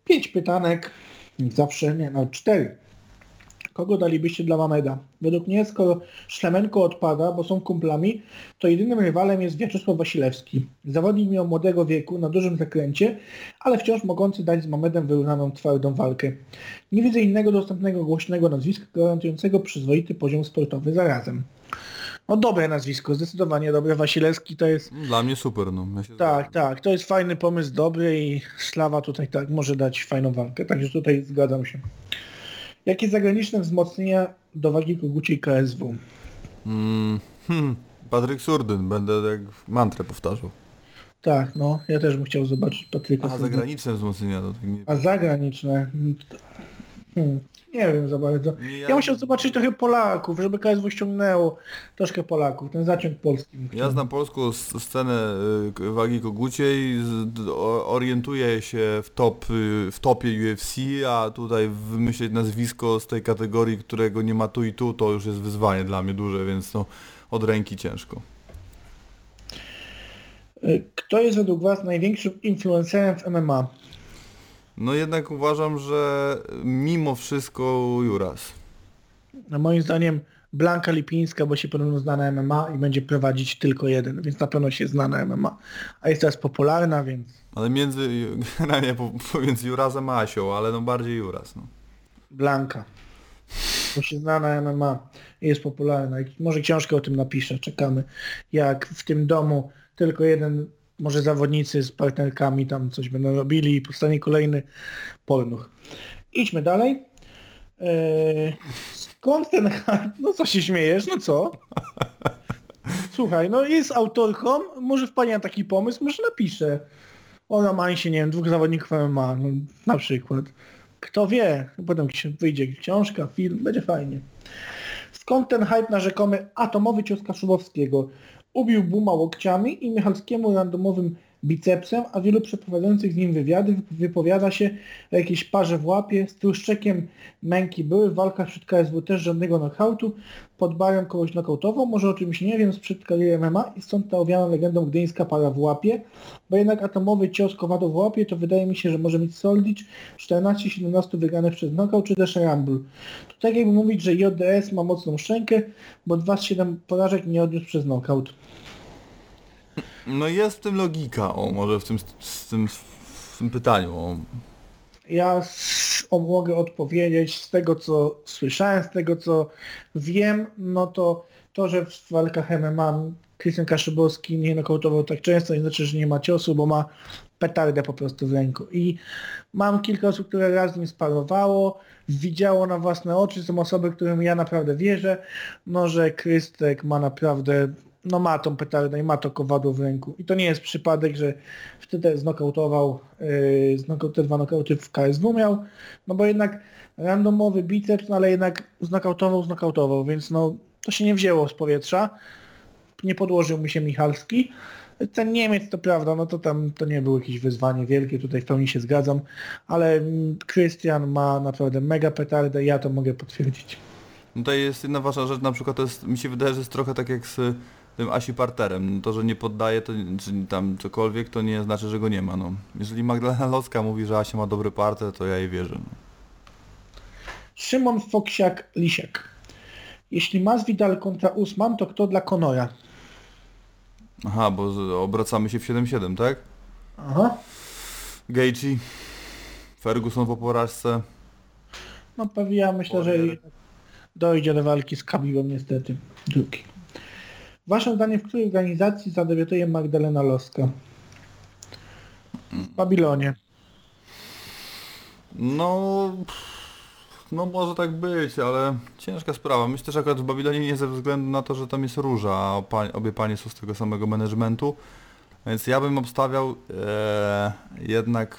Pięć pytanek. Zawsze, nie no, cztery. Kogo dalibyście dla Mameda? Według mnie, skoro Szlemenko odpada, bo są kumplami, to jedynym rywalem jest Wiaczesław Wasilewski. Zawodnik miał młodego wieku, na dużym zakręcie, ale wciąż mogący dać z Mamedem wyrównaną, twardą walkę. Nie widzę innego dostępnego, głośnego nazwiska gwarantującego przyzwoity poziom sportowy zarazem. No dobre nazwisko, zdecydowanie dobre. Wasilewski to jest... Dla mnie super, no. Ja Tak, tak, to jest fajny pomysł, dobry i Szlawa tutaj tak może dać fajną walkę, także tutaj zgadzam się. Jakie zagraniczne wzmocnienia do wagi koguciej KSW? Mm, hmm, Patryk Surdyn, będę jak mantrę powtarzał. Tak, no, ja też bym chciał zobaczyć Patryka. A Surdena. zagraniczne wzmocnienia to tak nie... A zagraniczne? Hmm, nie wiem za bardzo. Nie, Ja, ja- musiał zobaczyć trochę Polaków, żeby KSW ściągnęło troszkę Polaków, ten zaciąg polski. Ja znam polską scenę y, wagi koguciej, orientuję się w, top, y, w topie UFC, a tutaj wymyśleć nazwisko z tej kategorii, którego nie ma tu i tu, to już jest wyzwanie dla mnie duże, więc no od ręki ciężko. Y, Kto jest według Was największym influencerem w MMA? No jednak uważam, że mimo wszystko Juras. No moim zdaniem Blanka Lipińska, bo się podobno zna na MMA i będzie prowadzić tylko jeden, więc na pewno się zna na MMA. A jest teraz popularna, więc Ale między, (laughs) generalnie po- pomiędzy Jurasem a Asią, ale no bardziej Juras. No. Blanka. Bo się zna na MMA i jest popularna. I może książkę o tym napiszę, czekamy. Jak w tym domu tylko jeden, może zawodnicy z partnerkami tam coś będą robili i powstanie kolejny pornuch. Idźmy dalej. Eee, skąd ten hype? No co się śmiejesz? No co? Słuchaj, no jest autorką, może wpadnie na taki pomysł, może napisze o romansie, nie wiem, dwóch zawodników MMA, no, na przykład. Kto wie, potem się wyjdzie książka, film, będzie fajnie. Skąd ten hype na rzekomy atomowy cios Kaszubowskiego? Ubił Buma łokciami i Michalskiemu randomowym bicepsem, a wielu przeprowadzających z nim wywiady wyp- wypowiada się o jakiejś parze w łapie, z tłuszczekiem męki były, w walkach przed KSW też żadnego knockoutu, pod barem kogoś knockoutował, może o czymś nie wiem, sprzed kariery MMA i stąd ta owiana legendą gdyńska para w łapie, bo jednak atomowy cios Kowado w łapie to wydaje mi się, że może mieć Soldic 14-17 wygranych przez knockout czy też Rumble. To tak jakby mówić, że JDS ma mocną szczękę, bo 2 z 7 porażek nie odniósł przez knockout. No jest w tym logika, o może w tym, z tym, w tym pytaniu. O. Ja o, mogę odpowiedzieć z tego, co słyszałem, z tego, co wiem, no to to, że w walkach MMA Krystian Kaszybowski nie nokautował tak często, nie znaczy, że nie ma ciosu, bo ma petardę po prostu w ręku. I mam kilka osób, które raz z nim sparowało, widziało na własne oczy, są osoby, którym ja naprawdę wierzę, no że Krystek ma naprawdę, no ma tą petardę i ma to kowadło w ręku. I to nie jest przypadek, że wtedy znokautował, yy, znokau- te dwa nokauty w KSW miał, no bo jednak randomowy biceps, no ale jednak znokautował, znokautował, więc no to się nie wzięło z powietrza. Nie podłożył mi się Michalski. Ten Niemiec to prawda, no to tam to nie było jakieś wyzwanie wielkie, tutaj w pełni się zgadzam, ale mm, Krystian ma naprawdę mega petardę, ja to mogę potwierdzić. Tutaj jest jedna ważna rzecz, na przykład to jest, mi się wydaje, że jest trochę tak jak z tym Asi Parterem. To, że nie poddaje, to, czy tam cokolwiek, to nie znaczy, że go nie ma. No. Jeżeli Magdalena Locka mówi, że Asia ma dobry parter, to ja jej wierzę. No. Szymon Foksiak-Lisiak. Jeśli Masvidal kontra Usman, to kto dla Conora? Aha, bo z- obracamy się w 7-7, tak? Aha. Gaethje, Ferguson po porażce. No pewnie ja myślę, że Warrior. dojdzie do walki z Khabibem niestety. Drugi. Waszym zdaniem, w której organizacji zadebiutuje Magdalena Loska? W Babilonie. No, no może tak być, ale ciężka sprawa. Myślę, że akurat w Babilonie nie ze względu na to, że tam jest róża, a pa, obie panie są z tego samego managementu. Więc ja bym obstawiał e, jednak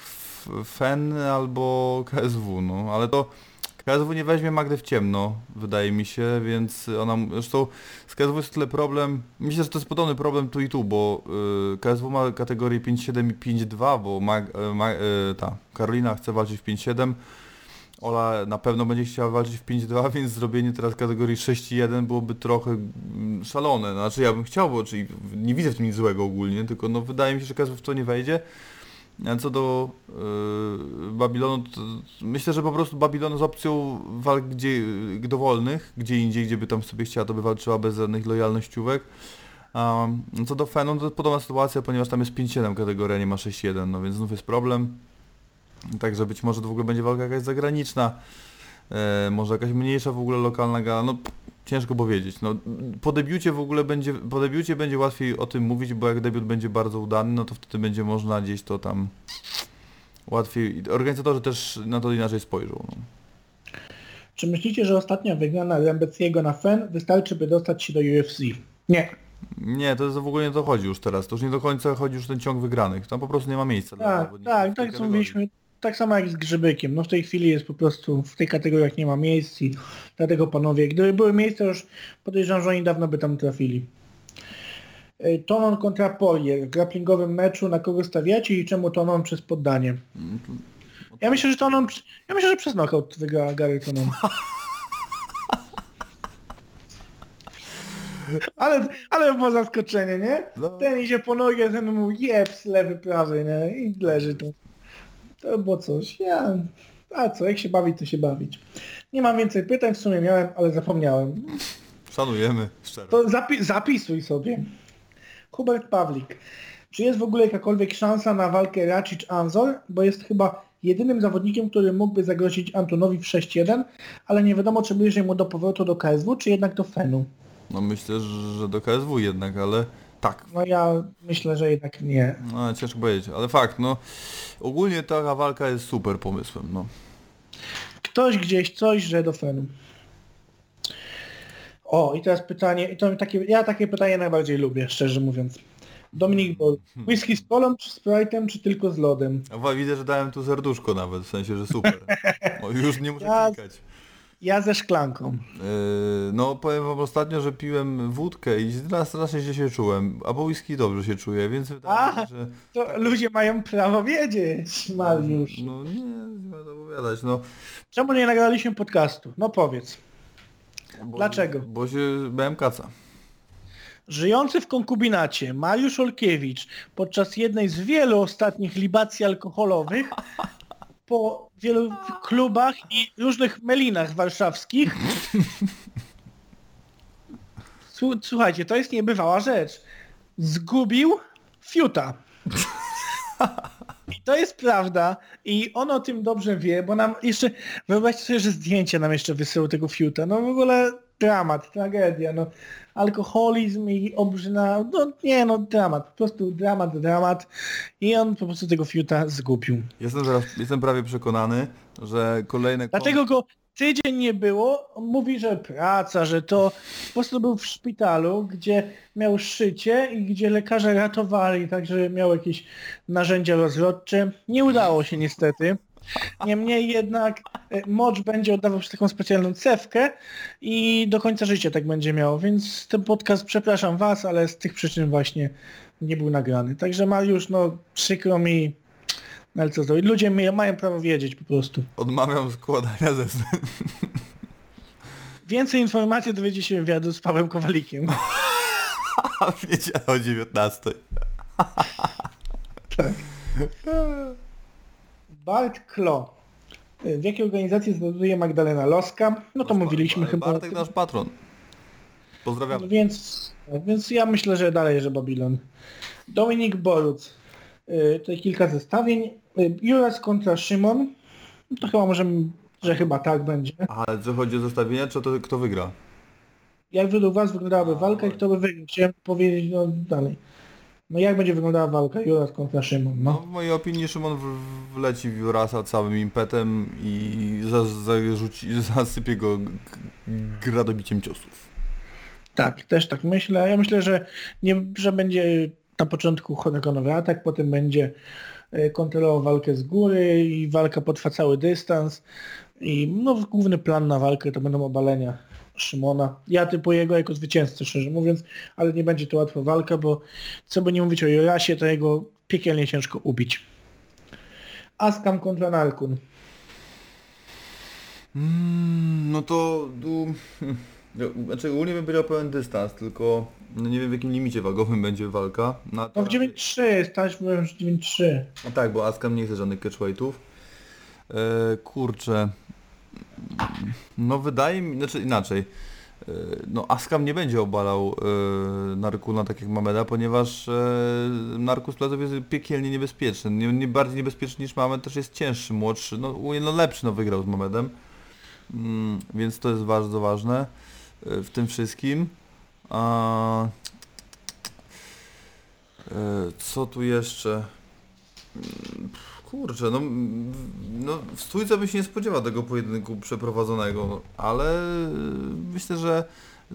FEN albo KSW, no ale to KSW nie weźmie Magdy w ciemno, wydaje mi się, więc ona, zresztą z KSW jest tyle problem, myślę, że to jest podobny problem tu i tu, bo y, KSW ma kategorię 5.7 i 5.2, bo Mag, y, ma, y, ta Karolina chce walczyć w 5.7, Ola na pewno będzie chciała walczyć w 5.2, (laughs) więc zrobienie teraz kategorii 6.1 byłoby trochę mm, szalone. Znaczy ja bym chciał, bo czyli nie widzę w tym nic złego ogólnie, tylko no wydaje mi się, że KSW w to nie wejdzie. Co do yy, Babilonu, myślę, że po prostu Babilon z opcją walk gdzie, dowolnych, gdzie indziej, gdzie by tam sobie chciała, to by walczyła bez żadnych lojalnościówek. Um, co do Fenon, to podobna sytuacja, ponieważ tam jest 5-7 kategoria, nie ma 6-1, no więc znów jest problem. Także być może to w ogóle będzie walka jakaś zagraniczna, e, może jakaś mniejsza w ogóle lokalna gala, no ciężko powiedzieć. No, po debiucie w ogóle będzie, po debiucie będzie łatwiej o tym mówić, bo jak debiut będzie bardzo udany, no to wtedy będzie można gdzieś to tam łatwiej, organizatorzy też na to inaczej spojrzą. No. Czy myślicie, że ostatnia wygrana Rembeciego na FEN wystarczy, by dostać się do UFC? Nie. Nie, to jest w ogóle nie to chodzi już teraz, to już nie do końca chodzi już ten ciąg wygranych, tam po prostu nie ma miejsca dla Tak, zawodników tak, tej tak co mówiliśmy, tak samo jak z Grzybykiem. No w tej chwili jest po prostu w tej kategoriach nie ma miejsc i dlatego panowie, gdyby były miejsca już podejrzewam, że oni dawno by tam trafili. Y, Tonon kontra Polier w grapplingowym meczu na kogo stawiacie i czemu Tonon przez poddanie? Ja myślę, że Tonon, ja myślę, że przez knockout wygra Gary Tonon. (laughs) Ale, ale było zaskoczenie, nie? No. Ten idzie po nogę, ten mu jeps, lewy, prawy, nie? I leży tu. To było coś. Ja... A co, jak się bawić, to się bawić. Nie mam więcej pytań, w sumie miałem, ale zapomniałem. Szanujemy, szczerze. To zapi zapisuj sobie. Hubert Pawlik. Czy jest w ogóle jakakolwiek szansa na walkę Racic-Anzor? Bo jest chyba jedynym zawodnikiem, który mógłby zagrozić Antonowi w 6-1, ale nie wiadomo, czy bliżej mu do powrotu do KSW, czy jednak do Fenu. No myślę, że do KSW jednak, ale tak. No ja myślę, że jednak nie. No ciężko powiedzieć, ale fakt, no ogólnie ta walka jest super pomysłem, no. Ktoś gdzieś coś, że do Fenu. O, i teraz pytanie, i to takie, ja takie pytanie najbardziej lubię, szczerze mówiąc. Dominik Bol, whisky z kolą, czy z Sprite'em, czy tylko z lodem? Widzę, że dałem tu serduszko nawet, w sensie, że super. (laughs) O, już nie muszę Ja- klikać. Ja ze szklanką. Yy, no powiem wam ostatnio, że piłem wódkę i strasznie źle się czułem, a po whisky dobrze się czuję, więc wydaje mi się, że... To ludzie mają prawo wiedzieć, Mariusz. No nie, nie ma opowiadać, no. Czemu nie nagraliśmy podcastu? No powiedz. Bo, Dlaczego? Bo się bałem kaca. Żyjący w konkubinacie Mariusz Olkiewicz podczas jednej z wielu ostatnich libacji alkoholowych po wielu klubach i różnych melinach warszawskich Słu- Słuchajcie, to jest niebywała rzecz. Zgubił fiuta. I to jest prawda i on o tym dobrze wie, bo nam jeszcze, wyobraźcie sobie, że zdjęcia nam jeszcze wysyłał tego fiuta. No w ogóle dramat, tragedia, no. Alkoholizm i obrzyna, no nie no, dramat, po prostu dramat, dramat. I on po prostu tego fiuta zgubił. Jestem, zaraz, jestem prawie przekonany, że kolejne... Dlaczego go tydzień nie było? On mówi, że praca, że to po prostu był w szpitalu, gdzie miał szycie i gdzie lekarze ratowali, także miał jakieś narzędzia rozrodcze. Nie udało się niestety. Niemniej jednak e, mocz będzie oddawał przez taką specjalną cewkę i do końca życia tak będzie miał, więc ten podcast, przepraszam was, ale z tych przyczyn właśnie nie był nagrany. Także Mariusz, no przykro mi, no ale co zrobić? Ludzie mają prawo wiedzieć po prostu. Odmawiam składania zeznań. Więcej informacji dowiecie się w wywiadu z Pawłem Kowalikiem. (laughs) W niedzielę o 19. (laughs) Bart Klo. W jakiej organizacji znajduje Magdalena Loska? No to mówiliśmy chyba. Bartek nasz patron. Pozdrawiam. No Więc, więc ja myślę, że dalej, że Babilon. Dominik Boruc. Y, Tutaj kilka zestawień. Y, Juras kontra Szymon. No to chyba możemy, że chyba tak będzie. Ale co chodzi o zestawienie, czy to kto wygra? Jak według Was wyglądałaby walka i kto by wygrał? Chciałem powiedzieć no dalej. No jak będzie wyglądała walka Juras kontra Szymon? No, No. w mojej opinii Szymon wleci w Jurasa całym impetem i za, zarzuci, (laughs) zasypie go gradobiciem ciosów. Tak, też tak myślę. Ja myślę, że, nie, że będzie na początku honorowy atak, potem będzie e, kontrolował walkę z góry i walka potrwa cały dystans. I no, główny plan na walkę to będą obalenia Szymona. Ja typuję go jako zwycięzcę, szczerze mówiąc, ale nie będzie to łatwa walka, bo co by nie mówić o Jurasie, to jego piekielnie ciężko ubić. Askam kontra Narkun. Mm, no to tu... no, Znaczy ogólnie bym powiedział pełen dystans, tylko no nie wiem w jakim limicie wagowym będzie walka. Na No w 9-3, stać mówią, że 9-3. No tak, bo Askam nie chce żadnych catchweightów. E, kurczę. No wydaje mi, znaczy inaczej. E, no Askam nie będzie obalał e, Narkuna tak jak Mameda, ponieważ e, Narkus Plazow jest piekielnie niebezpieczny. Nie, nie bardziej niebezpieczny niż Mamed, też jest cięższy, młodszy, no, no lepszy, no wygrał z Mamedem. Mm, więc to jest bardzo ważne e, w tym wszystkim. A, e, co tu jeszcze? Kurczę, no, no w stójce bym się nie spodziewał tego pojedynku przeprowadzonego, ale myślę, że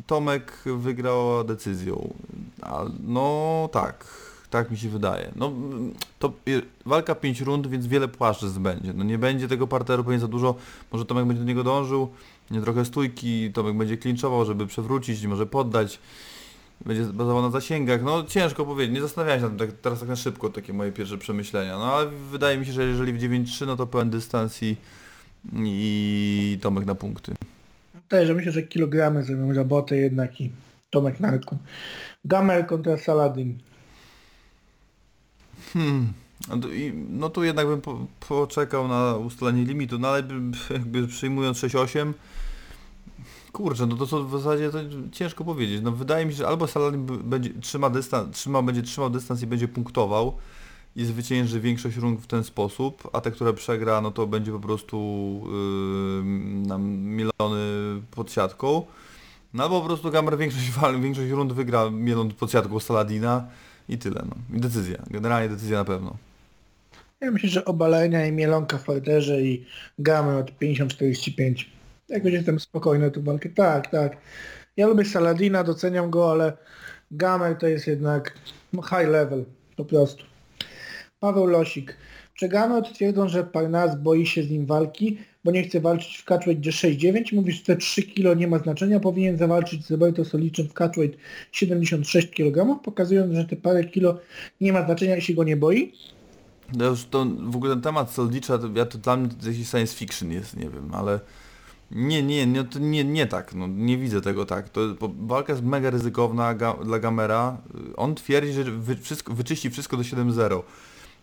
Tomek wygrał decyzją. A, no tak, tak mi się wydaje. No to y, walka 5 rund, więc wiele płaszczyzn będzie. No nie będzie tego parteru pewnie za dużo, może Tomek będzie do niego dążył, nie trochę stójki, Tomek będzie klinczował, żeby przewrócić, może poddać. Będzie bazował na zasięgach, no ciężko powiedzieć, nie zastanawiałem się nad tym tak, teraz tak na szybko, takie moje pierwsze przemyślenia, no ale wydaje mi się, że jeżeli w 9-3, no to pełen dystans i, Tomek na punkty. Też, że myślę, że kilogramy zrobią robotę jednak i Tomek Narkun. Gamer kontra Saladin. Hmm. No, tu jednak bym po, poczekał na ustalenie limitu, no ale jakby przyjmując 6-8, kurczę, no to co w zasadzie to ciężko powiedzieć. No wydaje mi się, że albo Saladin b- będzie trzyma dystans, trzyma, będzie trzymał dystans i będzie punktował i zwycięży większość rund w ten sposób, a te, które przegra, no to będzie po prostu yy, mielony pod siatką. No albo po prostu Gamer większość, (laughs) większość rund wygra mieląc pod siatką Saladina i tyle, no. I decyzja, generalnie decyzja na pewno. Ja myślę, że obalenia i mielonka w i Gamer od 50-45. Jakoś jestem spokojny tę walkę. Tak, tak. Ja lubię Saladina, doceniam go, ale Gamer to jest jednak high level. Po prostu. Paweł Losik. Przegrano twierdzą, że Parnas boi się z nim walki, bo nie chce walczyć w catchweight 6-9. Mówisz, że te 3 kilo nie ma znaczenia. Powinien zawalczyć z Roberto Soliczem w catchweight 76 kg, pokazując, że te parę kilo nie ma znaczenia, jeśli go nie boi. No już to w ogóle ten temat Soldicza, to, ja to dla mnie to jakiś science fiction jest, nie wiem, ale nie, nie, nie, to nie, nie tak, no nie widzę tego tak. To, walka jest mega ryzykowna ga, dla Gamera. On twierdzi, że wy, wszystko, wyczyści wszystko do 7-0.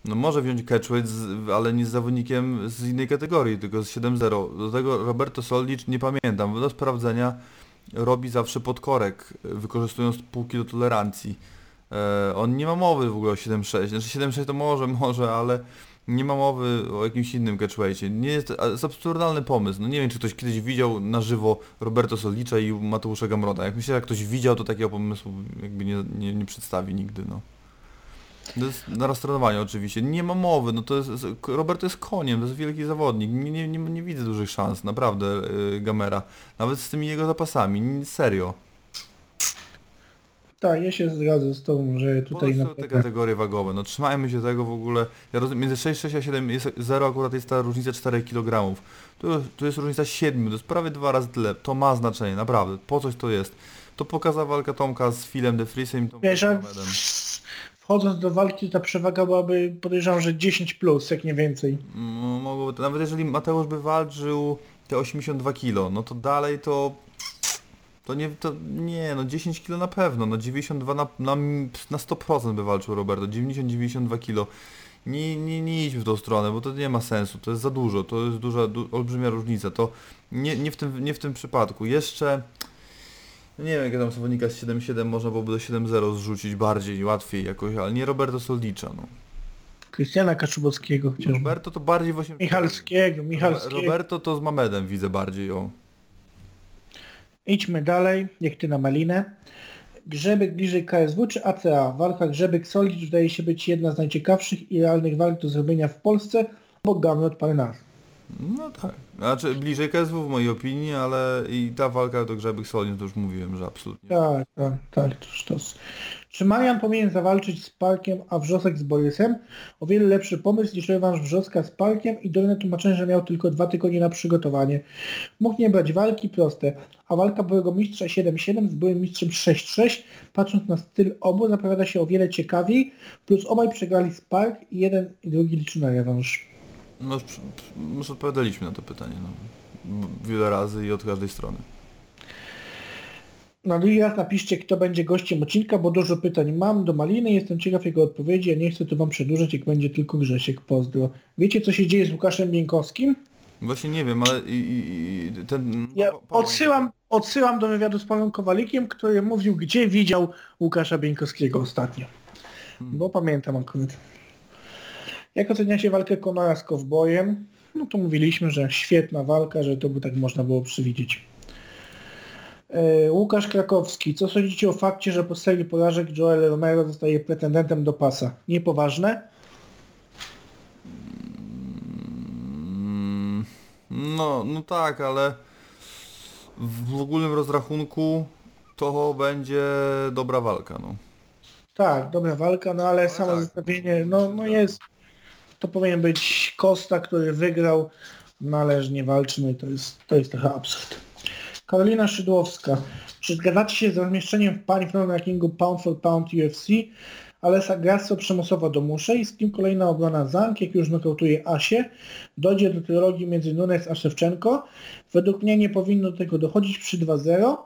No może wziąć catchweight, ale nie z zawodnikiem z innej kategorii, tylko z 7-0. Do tego Roberto Soldic, nie pamiętam, do sprawdzenia robi zawsze podkorek, wykorzystując pół kilo tolerancji. E, on nie ma mowy w ogóle o 7.6, znaczy 7.6 to może, (laughs) może, ale nie ma mowy o jakimś innym catchweightie. Nie jest, jest absurdalny pomysł. No nie wiem, czy ktoś kiedyś widział na żywo Roberto Solicza i Mateusza Gamrota. Jak myślę, jak ktoś widział, to takiego pomysłu jakby nie, nie, nie przedstawi nigdy, no. To jest na roztrenowanie oczywiście. Nie ma mowy, no to jest, Roberto jest koniem, to jest wielki zawodnik. Nie, nie, nie, nie widzę dużych szans, naprawdę, yy, Gamera. Nawet z tymi jego zapasami, serio. Tak, ja się zgadzam z tobą, że Po tutaj na te kategorie wagowe, no trzymajmy się tego w ogóle. Ja rozumiem, między 6, 6 a 7 jest 0 akurat jest ta różnica 4 kg. Tu, tu jest różnica 7, to jest prawie dwa razy tyle. To ma znaczenie, naprawdę. Po coś to jest. To pokazała walka Tomka z Philem de i Tomkiem Wiesz, wchodząc do walki ta przewaga byłaby podejrzewam, że 10 plus, jak nie więcej. No, mogłoby nawet jeżeli Mateusz by walczył te 82 kg, no to dalej to... To nie, to nie, no 10 kg na pewno, no 92 na, na, na 100% by walczył Roberto, 90-92 kg. Nie, nie, nie idźmy w tą stronę, bo to nie ma sensu, to jest za dużo, to jest duża, du, olbrzymia różnica, to nie, nie, w tym, nie w tym przypadku. Jeszcze, no nie wiem, jak tam zawodnika z 7-7 można byłoby do 7-0 zrzucić bardziej, łatwiej jakoś, ale nie Roberto Soldicza, no. Krystiana Kaczubowskiego chociażby. Roberto to bardziej właśnie... Michalskiego, Michalskiego. Roberto to z Mamedem widzę bardziej, o. Idźmy dalej, niech ty na malinę. Grzebyk bliżej KSW czy ACA? Walka Grzebyk Solid wydaje się być jedna z najciekawszych i realnych walk do zrobienia w Polsce, bo Gamrot Parnas. No tak. Znaczy bliżej KSW w mojej opinii, ale i ta walka do Grzebych Solin to już mówiłem, że absolutnie. Tak, tak, tak, to sztos. Czy Marian powinien zawalczyć z Parkiem, a Wrzosek z Borysem? O wiele lepszy pomysł niż rewanż Wrzoska z Parkiem i dolne tłumaczenie, że miał tylko dwa tygodnie na przygotowanie. Mógł nie brać walki, proste. A walka byłego mistrza 7-7 z byłym mistrzem 6-6, patrząc na styl obu, zapowiada się o wiele ciekawiej, plus obaj przegrali z Park i jeden i drugi liczy na rewanż. No już, odpowiadaliśmy na to pytanie, no. Wiele razy i od każdej strony. Na drugi raz napiszcie, kto będzie gościem odcinka, bo dużo pytań mam do Maliny, jestem ciekaw jego odpowiedzi, a nie chcę tu wam przedłużać, jak będzie tylko Grzesiek, pozdro. Wiecie, co się dzieje z Łukaszem Bieńkowskim? Właśnie nie wiem, ale i, i, ten... Ja odsyłam, odsyłam do wywiadu z panem Kowalikiem, który mówił, gdzie widział Łukasza Bieńkowskiego ostatnio. Bo pamiętam akurat. Jak oceniacie walkę Konora z Kowbojem? No to mówiliśmy, że świetna walka, że to by tak można było przewidzieć. E, Łukasz Krakowski, co sądzicie o fakcie, że po serii porażek Joel Romero zostaje pretendentem do pasa? Niepoważne? Mm, No, no tak, ale w ogólnym rozrachunku to będzie dobra walka, no. Tak, dobra walka, no ale samo tak. zestawienie, no, no jest, to powinien być Costa, który wygrał, należnie walczy, no i to jest, to jest trochę absurd. Karolina Szydłowska, czy zgadzacie się z rozmieszczeniem w pani w rankingu Pound for Pound UFC? Alessa Grasso przymusowo do muszy i z kim kolejna obrona Zank, jak już nokautuje Asię, dojdzie do trylogii między Nunes a Szewczenko. Według mnie nie powinno do tego dochodzić przy 2-0.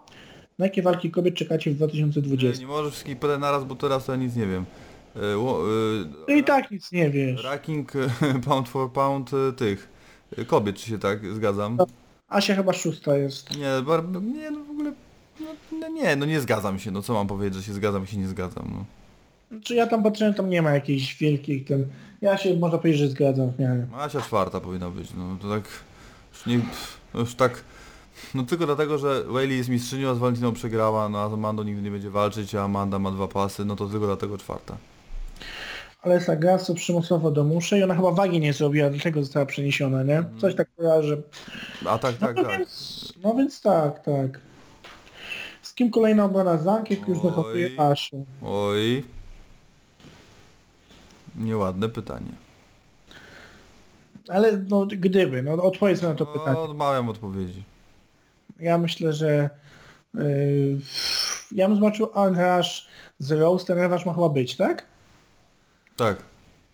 Na jakie walki kobiet czekacie w 2020? Nie możesz wszystkich podać naraz, bo teraz ja nic nie wiem. E, e, Ty i tak nic nie wiesz. Ranking e, (laughs) pound for pound e, tych kobiet, czy się tak zgadzam? Asia chyba szósta jest. Nie, bar, nie, no w ogóle, no, no nie, no nie zgadzam się, no co mam powiedzieć, że się zgadzam, się nie zgadzam, no. Czy ja tam patrzyłem, tam nie ma jakichś wielkich ten... Ja się można powiedzieć, że zgadzam w miarę. Asia czwarta powinna być, no to tak, już nie, no już tak, no tylko dlatego, że Whaley jest mistrzynią, a z Valentiną przegrała, no a z Amando nigdy nie będzie walczyć, a Amanda ma dwa pasy, no to tylko dlatego czwarta. Alessa Grasso przymusowo do muszy i ona chyba wagi nie zrobiła, dlatego została przeniesiona, nie? Coś tak kojarzy. A tak, tak, no, tak. Więc, no więc tak, tak. Z kim kolejna obrona Zank, jak już dochopuje Asiu? Oj. Nieładne pytanie. Ale no gdyby, no odpowiedz na to pytanie. No, odmawiam odpowiedzi. Ja myślę, że yy, ja bym zobaczył Anrash z Rose, ten rewanż ma chyba być, tak? Tak.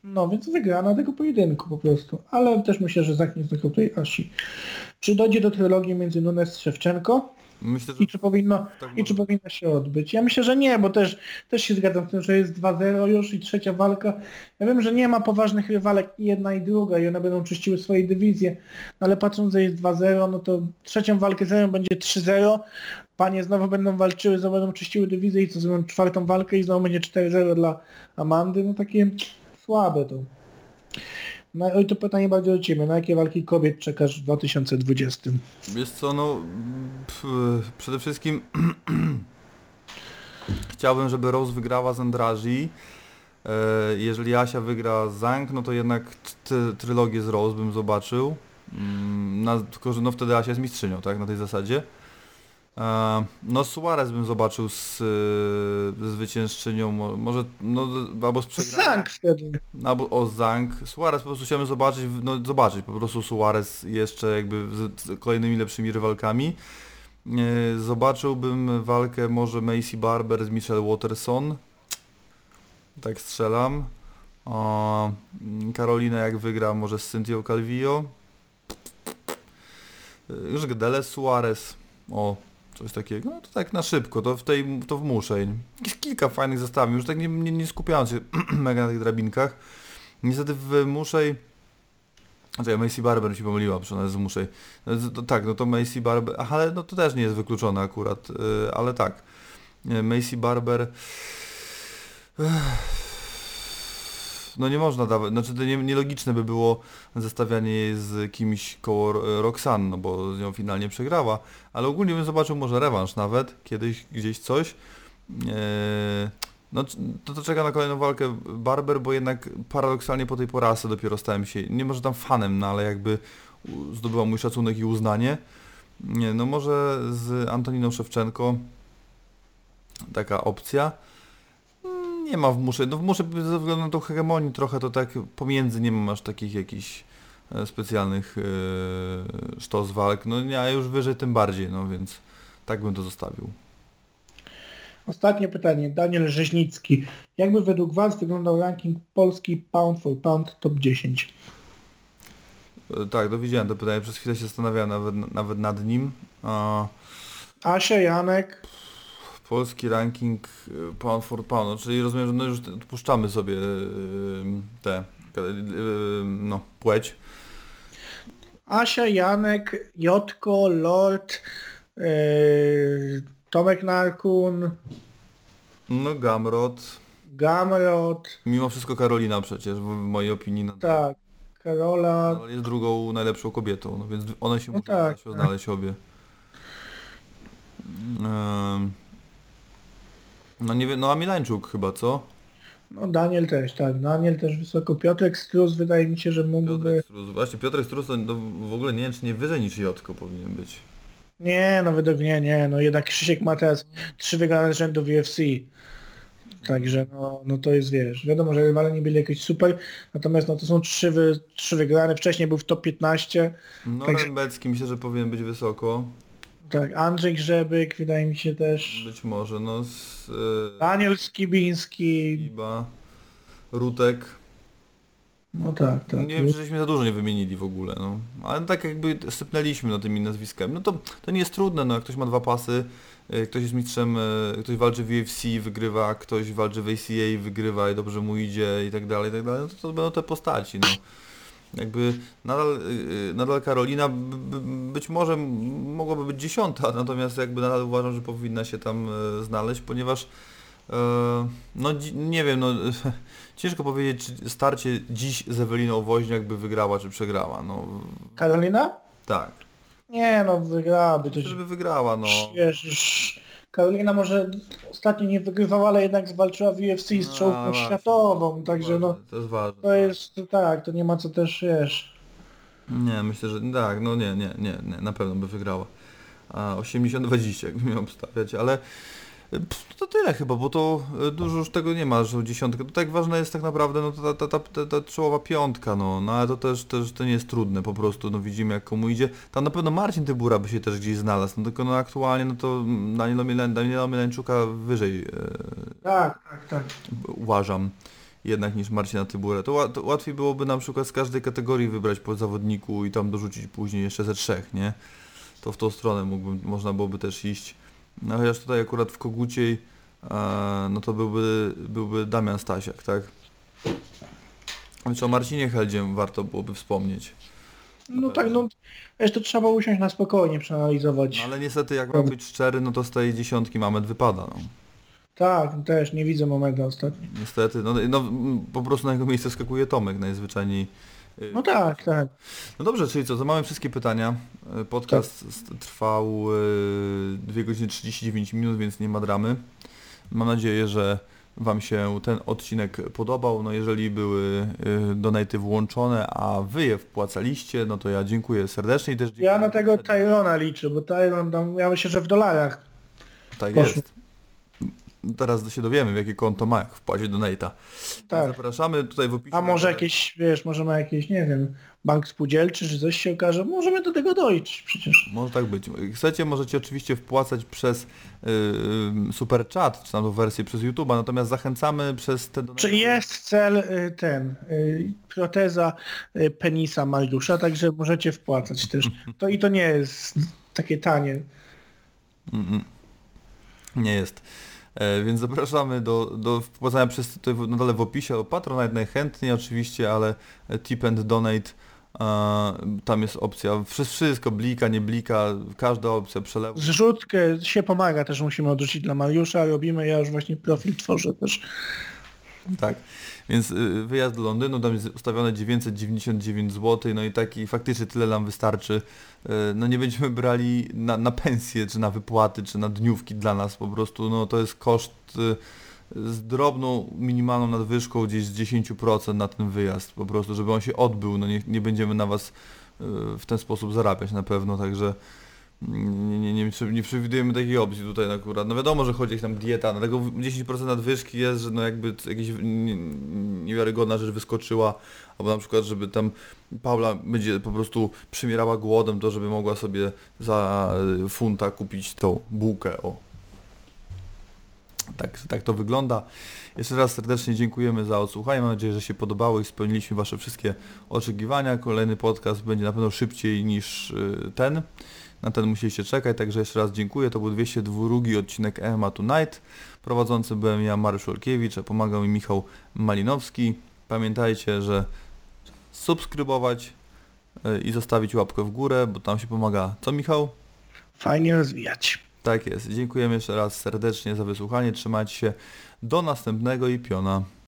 No więc wygrana tego pojedynku po prostu. Ale też myślę, że Zak nie znokautuje Asi. Czy dojdzie do trylogii między Nunes i Szewczenko? Myślę, I czy powinno, Tak i czy powinno się odbyć? Ja myślę, że nie, bo też, też się zgadzam z tym, że jest 2-0 już i trzecia walka. Ja wiem, że nie ma poważnych rywalek i jedna i druga i one będą czyściły swoje dywizje, no ale patrząc, że jest 2-0, no to trzecią walkę z będzie 3-0. Panie znowu będą walczyły, znowu będą czyściły dywizję i co zrobią czwartą walkę i znowu będzie 4-0 dla Amandy, no takie słabe to. No i to pytanie bardziej do Ciebie. Na jakie walki kobiet czekasz w 2020? Wiesz co, no przede wszystkim (clears throat) chciałbym, żeby Rose wygrała z Andrazi. E, jeżeli Asia wygra z Zank, no to jednak trylogię z Rose bym zobaczył. Mm, Na, tylko, że no wtedy Asia jest mistrzynią, tak, na tej zasadzie. E, No Suarez bym zobaczył z, e, ze zwyciężczynią, mo- może, no, albo z przegraną. Zank wtedy. Albo o Zank. Suarez po prostu chciałem zobaczyć, no zobaczyć po prostu Suarez jeszcze jakby z, z kolejnymi lepszymi rywalkami. E, Zobaczyłbym walkę może Macy Barber z Michelle Waterson. Tak strzelam. O, Karolina jak wygra może z Cynthia Calvillo. Już Gdele Suarez. O, coś takiego. No to tak na szybko, to w tej, to w muszej. Jest kilka fajnych zestawień, już tak nie, nie, nie skupiając się (clears throat) mega na tych drabinkach. Niestety w muszej... Znaczy, Macy Barber mi się pomyliła, przy ona jest w muszej. No, to- tak, no to Macy Barber... Ale no to też nie jest wykluczone akurat, yy, ale tak. Macy Barber... No nie można dawać, znaczy to nie, nielogiczne by było zestawianie jej z kimś koło Ro- Roxanne, no bo z nią finalnie przegrała, ale ogólnie bym zobaczył może rewanż nawet, kiedyś gdzieś coś. Eee, no to, to czeka na kolejną walkę Barber, bo jednak paradoksalnie po tej porażce dopiero stałem się, nie może tam fanem, no ale jakby zdobyła mój szacunek i uznanie. Nie, no może z Antoniną Szewczenko taka opcja. Nie ma w musze, no w musze ze względu na tą hegemonię trochę to tak pomiędzy nie ma aż takich jakichś e, specjalnych e, sztos walk, no a już wyżej tym bardziej, no więc tak bym to zostawił. Ostatnie pytanie. Daniel Rzeźnicki. Jakby według Was wyglądał ranking polski pound for pound top 10? E, Tak, dowiedziałem to pytanie, przez chwilę się zastanawiałem nawet, nawet nad nim. A, Asia, Janek. Polski ranking e, pound for pound, no, czyli rozumiem, że no już odpuszczamy sobie e, te, e, no, płeć. Asia, Janek, Jotko, Lord, yy, Tomek Narkun, No Gamrot, Gamrot, mimo wszystko Karolina przecież, w, mojej opinii, no, tak, Karola. ale jest drugą najlepszą kobietą, no więc one się No muszą tak, znaleźć, obie. Em, no nie wiem, no a Milańczuk chyba, co? No Daniel też, tak. Daniel też wysoko. Piotrek Strus wydaje mi się, że mógłby... Piotrek. Właśnie Piotrek Strus to no, w ogóle nie wiem, czy nie wyżej niż Jotko powinien być. Nie, no według mnie nie. No jednak Krzysiek ma teraz trzy wygrane rzędu w UFC. Także no, no to jest, wiesz, wiadomo, że rywale nie byli jakoś super, natomiast no to są trzy, wy, trzy wygrane, wcześniej był w top 15, No Także- myślę, że powinien być wysoko. Tak, Andrzej Grzebyk wydaje mi się też, Być może, no z y, Daniel Skibiński, Iba, Rutek. no tak, tak. Nie wiem, czy żeśmy za dużo nie wymienili w ogóle, no. Ale tak jakby sypnęliśmy no, tymi nazwiskami. No to, to nie jest trudne, no jak ktoś ma dwa pasy, y, ktoś jest mistrzem, y, ktoś walczy w UFC, wygrywa, ktoś walczy w ACA, wygrywa i dobrze mu idzie i tak dalej, i tak dalej, no to, to będą te postaci, no. Jakby nadal, y, y, nadal Karolina być może mogłaby być dziesiąta, (laughs) natomiast jakby nadal uważam, że powinna się tam y, znaleźć, ponieważ e, no nie wiem, no (laughs) ciężko powiedzieć, czy starcie dziś z Eweliną Woźniak by wygrała, czy przegrała, no Karolina? tak, Nie no, wygrałaby to. żeby wygrała, no. Wiesz, już Karolina może ostatnio nie wygrywała, ale jednak zwalczyła w UFC z No, czołówką właśnie. światową, także no To jest ważne. to jest tak, to nie ma co też, wiesz. Nie, myślę, że tak, no nie, nie, nie, nie na pewno by wygrała. A 80-20 jakbym miał obstawiać, ale to tyle chyba, bo to y, dużo już tego nie ma, że dziesiątkę. To tak ważne jest tak naprawdę no, ta, ta, ta, ta, ta czołowa piątka, no, no ale to też, też to nie jest trudne po prostu, no widzimy jak komu idzie. Tam na pewno Marcin Tybura by się też gdzieś znalazł, no tylko no aktualnie no to Daniela, Milen, Daniela Milenczuka wyżej y, Tak, tak, tak. uważam jednak niż Marcina Tyburę. To, to łatwiej byłoby na przykład z każdej kategorii wybrać po zawodniku i tam dorzucić później jeszcze ze trzech, nie? To w tą stronę mógłbym, można byłoby też iść. No chociaż tutaj akurat w Koguciej e, no to byłby, byłby Damian Stasiak, tak? Więc o Marcinie Heldzie warto byłoby wspomnieć. No tak, no wiesz, to trzeba usiąść na spokojnie, przeanalizować. No, ale niestety jak mam być szczery, no to z tej dziesiątki Mamet wypada, no. Tak, też nie widzę momentu ostatnio. Niestety, no, no po prostu na jego miejsce skakuje Tomek najzwyczajniej No tak, tak. No dobrze, czyli co, to mamy wszystkie pytania. E, Podcast s- trwał e, 2 godziny 39 minut, więc nie ma dramy. Mam nadzieję, że Wam się ten odcinek podobał. No jeżeli były donaty włączone, a Wy je wpłacaliście, no to ja dziękuję serdecznie i też dziękuję. Ja na tego Tyrona liczę, bo Tyron tam, ja myślę, że w dolarach. Tak poszło. jest. Teraz się dowiemy, jakie konto ma, jak wpłacić donata. Tak. Zapraszamy tutaj w opisie. A może jakieś, wiesz, może ma jakieś, nie wiem, bank spółdzielczy, czy coś się okaże, możemy do tego dojść przecież. Może tak być. Chcecie, możecie oczywiście wpłacać przez yy, super chat, czy tam tą wersję przez YouTube'a, natomiast zachęcamy przez te Czy jest cel y, ten, y, proteza y, penisa Mariusza, także możecie wpłacać też. To i to nie jest takie tanie. Nie jest. E, więc zapraszamy do, do wpłacania przez tutaj na dole w opisie o Patronite najchętniej oczywiście, ale e, tip and donate e, tam jest opcja, wszy- wszystko, blika, nie blika, każda opcja przelewu. Zrzutkę się pomaga, też musimy odrzucić dla Mariusza, robimy, ja już właśnie profil tworzę też. Tak. Więc y, wyjazd do Londynu, tam jest ustawione 999 zł, no i taki faktycznie tyle nam wystarczy. Y, No nie będziemy brali na, na pensję, czy na wypłaty, czy na dniówki dla nas po prostu, no to jest koszt y, z drobną, minimalną nadwyżką gdzieś z 10% na ten wyjazd po prostu, żeby on się odbył, no nie, nie będziemy na Was w ten sposób zarabiać na pewno, także nie, nie, nie, nie przewidujemy takiej opcji tutaj akurat. No wiadomo, że chodzi o jakąś tam dieta, dlatego 10% nadwyżki jest, że no jakby jakaś nie- niewiarygodna rzecz wyskoczyła, albo na przykład, żeby tam Paula będzie po prostu przymierała głodem, to żeby mogła sobie za y, funta kupić tą bułkę, o. Tak, tak to wygląda. Jeszcze raz serdecznie dziękujemy za odsłuchanie. Mam nadzieję, że się podobało i spełniliśmy Wasze wszystkie oczekiwania. Kolejny podcast będzie na pewno szybciej niż y, ten. Na ten musieliście czekać, także jeszcze raz dziękuję. To był 202 odcinek EMA Tonight. Prowadzący byłem ja, Mariusz Olkiewicz, a pomagał mi Michał Malinowski. Pamiętajcie, że subskrybować y, i zostawić łapkę w górę, bo tam się pomaga. Co Michał? Fajnie rozwijać. Tak jest. Dziękujemy jeszcze raz serdecznie za wysłuchanie. Trzymajcie się. Do następnego i piona.